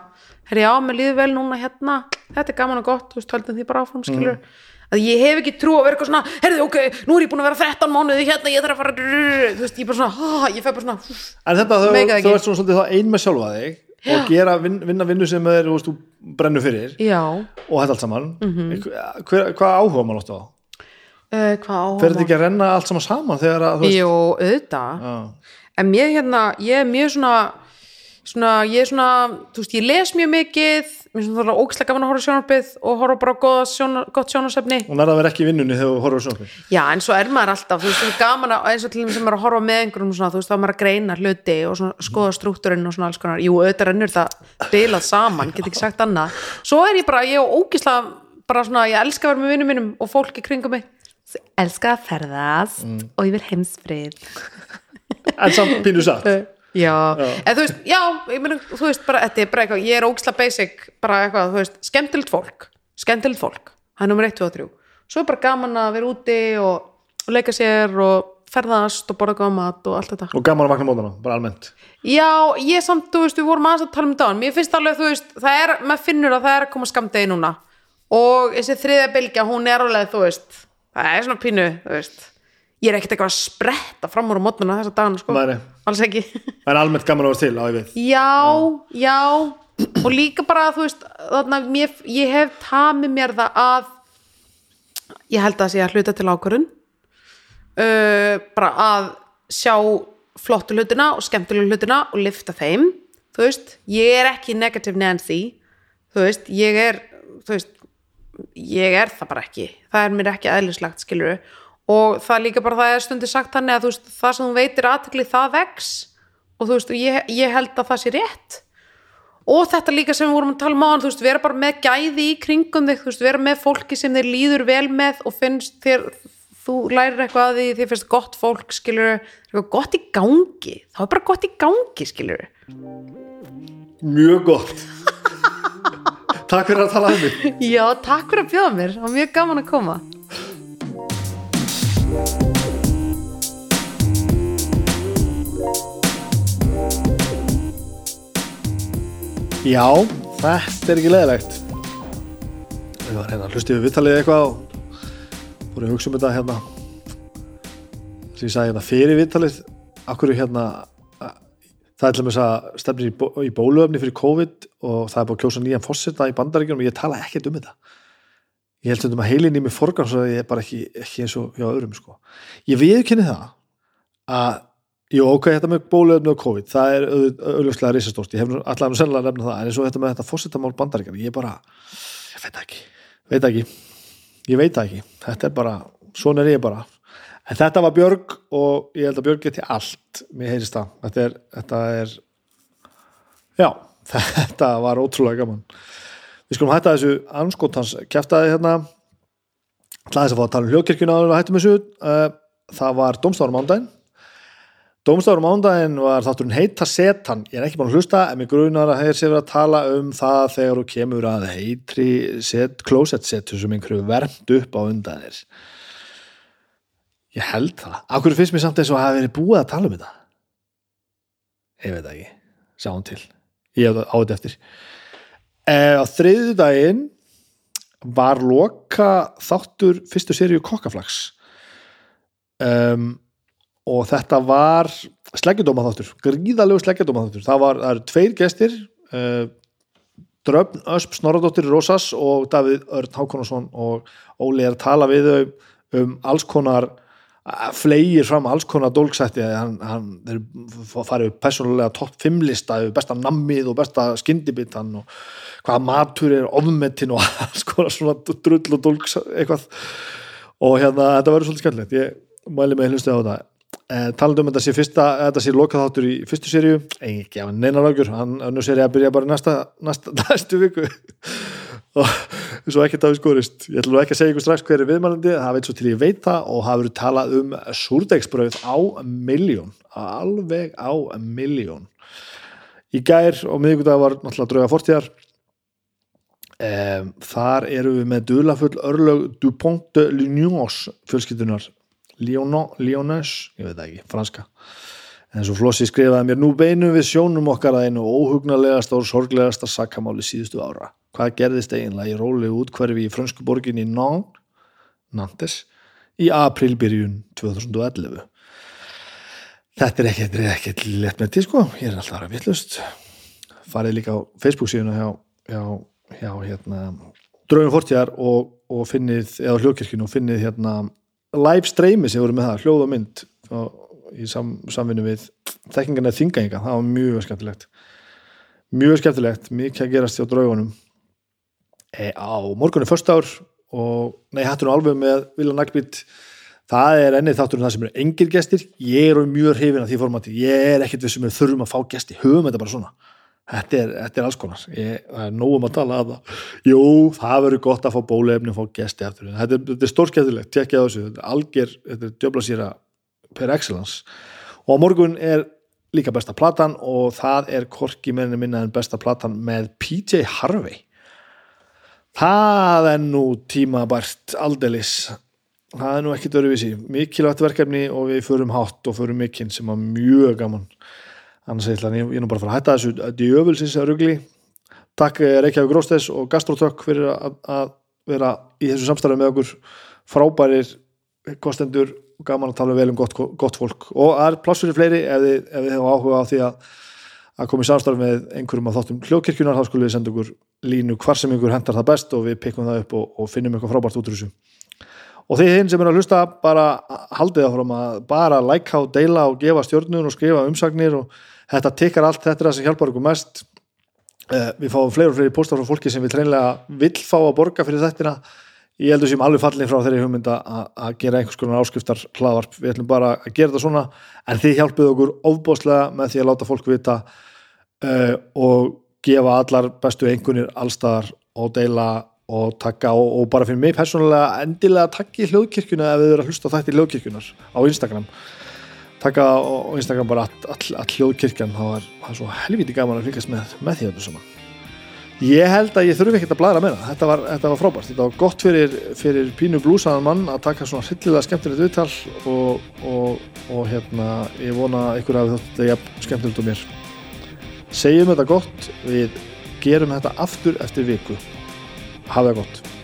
herri já, mér líður vel núna hérna. Þetta er gaman og gott, þú veist, höldum því bara áfram skilur að ég hef ekki trú að vera eitthvað svona herri, ok, nú er ég búin að vera 13 mánuði hérna, ég þarf að fara þú veist, ég bara svona, ah, ég fæ bara svona en þetta það ekki. ert svona svolítið þá ein með sjálfa þig og gera vin, vinna vinnu sem er, þú veist, þú brennur fyrir. Já, og þetta allt saman. Mhm. hver, hvað áhuga maður átt á uh, hvað á fer þetta ekki að renna allt saman saman þegar að, þú veist, Jú, auðvitað. Já, en mér hérna, ég er mjög svona svona, ég er svona þú veist, ég les mjög mikið mér er svona ógislega gaman að horfa sjónarbið og horfa bara á sjóna, gott sjónarsefni og nærða vera ekki vinnunni þegar þú horfur á sjónarbi Já, en svo er maður alltaf, þú veist, það er gaman að, eins og til þeim sem er að horfa með einhverjum svona, þú veist, þá er maður að greina hluti og svona, skoða strúkturinn og svona alls konar, jú, auðvitað rennur það bilað saman, get ekki sagt annað. Svo er ég bara, ég er ógislega, bara svona, ég elska að vera með vinnum mínum og fólki kringum mig. Elska að ferðast og yfir heimsfrið. en samt pínu satt. Já, en þú veist, já, ég meina, þú veist, bara, þetta er bara eitthvað, ég er ógislega basic, bara eitthvað, þú veist, skemmtilegt fólk, skemmtilegt fólk, það er nummer 1, 2 og 3. Svo er bara gaman að vera úti og, og leika sér og ferðast og borða góða mat og allt þetta. og gaman að vakna mótana, bara almennt. Já, ég samt, þú veist, við vorum aðeins að tala um dán, mér finnst alveg, þú veist, það er, maður finnur að það er að koma skamdegi núna. Og þessi þriða bylgja, hún er alveg, þú veist, það er svona pínu, þú veist, ég er ekkert eitthvað að spretta fram úr á mótnuna þessa dagana, sko, nei. alls ekki. en almennt gaman að vera til á ég við. Já, já. og líka bara, þú veist þarna, mér, ég hef tamið mér það að ég held að það sé að hluta til ákvörun uh, bara að sjá flottu hlutina og skemmtilegu hlutina og lifta þeim. Þú veist, ég er ekki negative Nancy. Þú veist, ég er þú veist, ég er það bara ekki. Það er mér ekki eðlislegt skilur og það er líka bara það er stundi sagt þannig að veist, það sem þú veitir aðtekli það vex. Og þú veist, og ég, ég held að það sé rétt. Og þetta líka sem við vorum að tala um á þú veist, vera bara með gæði í kringum þig þú veist, vera með fólki sem þér líður vel með og finnst þér þú lærir eitthvað að því, þér finnst gott fólk skilur, eitthvað gott í gangi. Þá er bara gott í gangi, skilur mjög gott takk fyrir að tala um mig. Já, takk fyrir að bjóða mér, það var mjög gaman að koma. Já, þetta er ekki leðilegt ég var hérna hlustið við vittalið eitthvað og voru að hugsa um þetta hérna. Sem ég sagði hérna fyrir vittalið akkur hérna að- það er til dæmis að stefnir í, bó, í bóluöfni fyrir COVID og það er búið að kjósa nýjan fórseta í bandaríkjunum. Og ég tala ekkert um þetta. Ég held stundum að heilin í mig forgan svo að ég er bara ekki, ekki eins og hjá öðrum sko. ég viðkynni það að jú ok, þetta með bóluöfni og COVID það er auðvitað risastórt. Ég hef og sennilega nefna það en eins og þetta með þetta fórsetamál bandaríkjana ég bara, ég veit ekki. Veit ekki, ég veit ekki. Þetta er bara, svona er ég bara en þetta var Björg og ég held að Björg geti allt, mér heyrist það. Þetta er, þetta er já, þetta var ótrúlega gaman. Við skulum hætta þessu anskotans kjaftaði hérna. Ætlaði þess að fá að tala um en við hættum þessu. Eh, það var domstafar mándaginn Dómstafur mándaginn var þátturinn heita setan, ég er ekki búin að hlusta en mig grunar að þeir sé verið að tala um það þegar þú kemur að heitri set, closet setu sem einhverju vermt upp á undan þér ég held það. Hverju finnst mér samt eins og að hafa verið búið að tala um þetta? Ég veit það ekki, sjáum til. Ég hef það á þetta eftir. E, á þriðu daginn var loka þáttur fyrstu seríu kokkaflags um, og þetta var sleggjadóma þáttur, gríðalegu sleggjadóma þáttur það, var, það eru tveir gestir uh, Dröfn Ösp Snorradóttir Rósas og Davíð Örn Hákonarsson og Óli er að tala við þau um alls konar flegir fram alls konar dólksætti hann, hann þeir farið personlega topp 5 lista besta nammið og besta skyndibittan og hvaða matur er ofmettin og alls konar svona drull og dólks eitthvað. Og hérna þetta verður svolítið skemmtilegt. Ég mæli mig hlustu á þetta. Eh, talandi um þetta sé fyrsta þetta sé lokað þáttur í fyrstu sériu ekki neina lögur, hann önnur séri að byrja bara næsta, næsta, næstu viku og svo ekki það við skorist. Ég ætlum ekki að segja ykkur strax hver er viðmælandi það veit svo til ég veit það og það verður talað um súrdegsbröð á miljón alveg á miljón í gær og miðugudag var náttúrulega drauga fortíðar. Um, þar eru við með dulafull örlög Dupont de l'Unions fjölskyldunar Lyonnais, ég veit það ekki, franska en svo Flossi skrifaði mér nú beinum við sjónum okkar að einu óhugnalegasta og sorglegasta sakkamáli síðustu ára. Hvað gerðist eiginlega í róli útkverfi í frönsku borginni Nantes í aprilbyrjun 2011 þetta er er ekki lett með til sko, ég er alltaf að vittlust farið líka á Facebook síðuna hjá, hjá, hjá hérna, draugum fortjar og, og finnið, eða hljókirkinu og finnið hérna live streymi sem voru með það, hljóð og mynd í sam, samvinnu við þekkingarna þingainga, það var mjög skemmtilegt. Mjög skemmtilegt. Mikið að gerast hjá draugunum. E, á morgunni först ár og nei, hættur nú alveg með Vilja Naglbít það er ennið þátturinn það sem eru engir gestir. Ég er mjög hrifin að því formati. Ég er ekkert við sem er þurfum að fá gesti höfum þetta bara svona. Þetta er, þetta er alls konar. Ég, það er nógum að tala að það. Jú, það verður gott að fá bólefni og fá gesti aftur, þetta er, er stórskæðilegt tekja þessu, þetta er algjör þetta er djöbla síra per excellence. Og á morgun er líka besta platan og það er korki menni minna en besta platan með PJ Harvey. Það er nú tímabært aldelis það er nú ekkit öruvísi mikilvægt verkefni og við förum hátt og förum mikinn sem var mjög gaman. Annars ég, ég er nú bara að fara að hætta þessu djöfulsins rugli. Takk eh, Reykjavík Gróstes og Gastrotök fyrir að, að vera í þessu samstarfi með okkur. Frábærir kostendur gaman að tala vel um gott, gott fólk. Og er plassur í fleiri ef þið, þið hafa áhuga á því að að koma í samstarfi með einhverjum af þáttum hljókirkjunar þá skulle við senda okkur línu hvar sem ykkur hendar það best og við pikkum það upp og, og finnum eitthvað frábært út úr þessu. Og því hinn sem er að hlusta bara haldið það fram að bara læka og deila og gefa stjórnun og skrifa umsagnir og þetta tikkar allt, þetta er það sem hjálpar okkur mest. Uh, við fáum fleiri og fleiri postar frá fólki sem við treinlega vill fá að borga fyrir þettina ég heldur sem alveg fallin frá þeirri hugmynda að gera einhvers konar áskriftar hlaðvarp, við ætlum bara að gera þetta svona. En þið hjálpuð okkur ofbóslega með því að láta fólk vita uh, og gefa allar bestu einhvernir allstaðar og deila og taka og, og bara fyrir mig persónulega endilega takk í hljóðkirkuna ef þið eru að hlusta þætti hljóðkirkunar á Instagram. Taka á Instagram bara all, all, all hljóðkirkjan. Þá er það svo helviti gaman að fylgjast með, með því þetta saman ég held að ég þurfi ekkert að blæra með það þetta var, þetta var frábært, þetta var gott fyrir, fyrir pínu blúsaðan mann að taka svona hryllilega skemmtilegt viðtal og, og, og hérna ég vona ykkur að þetta er skemmtilegt um mér. Segjum þetta gott. Við gerum þetta aftur eftir viku. Hafa það gott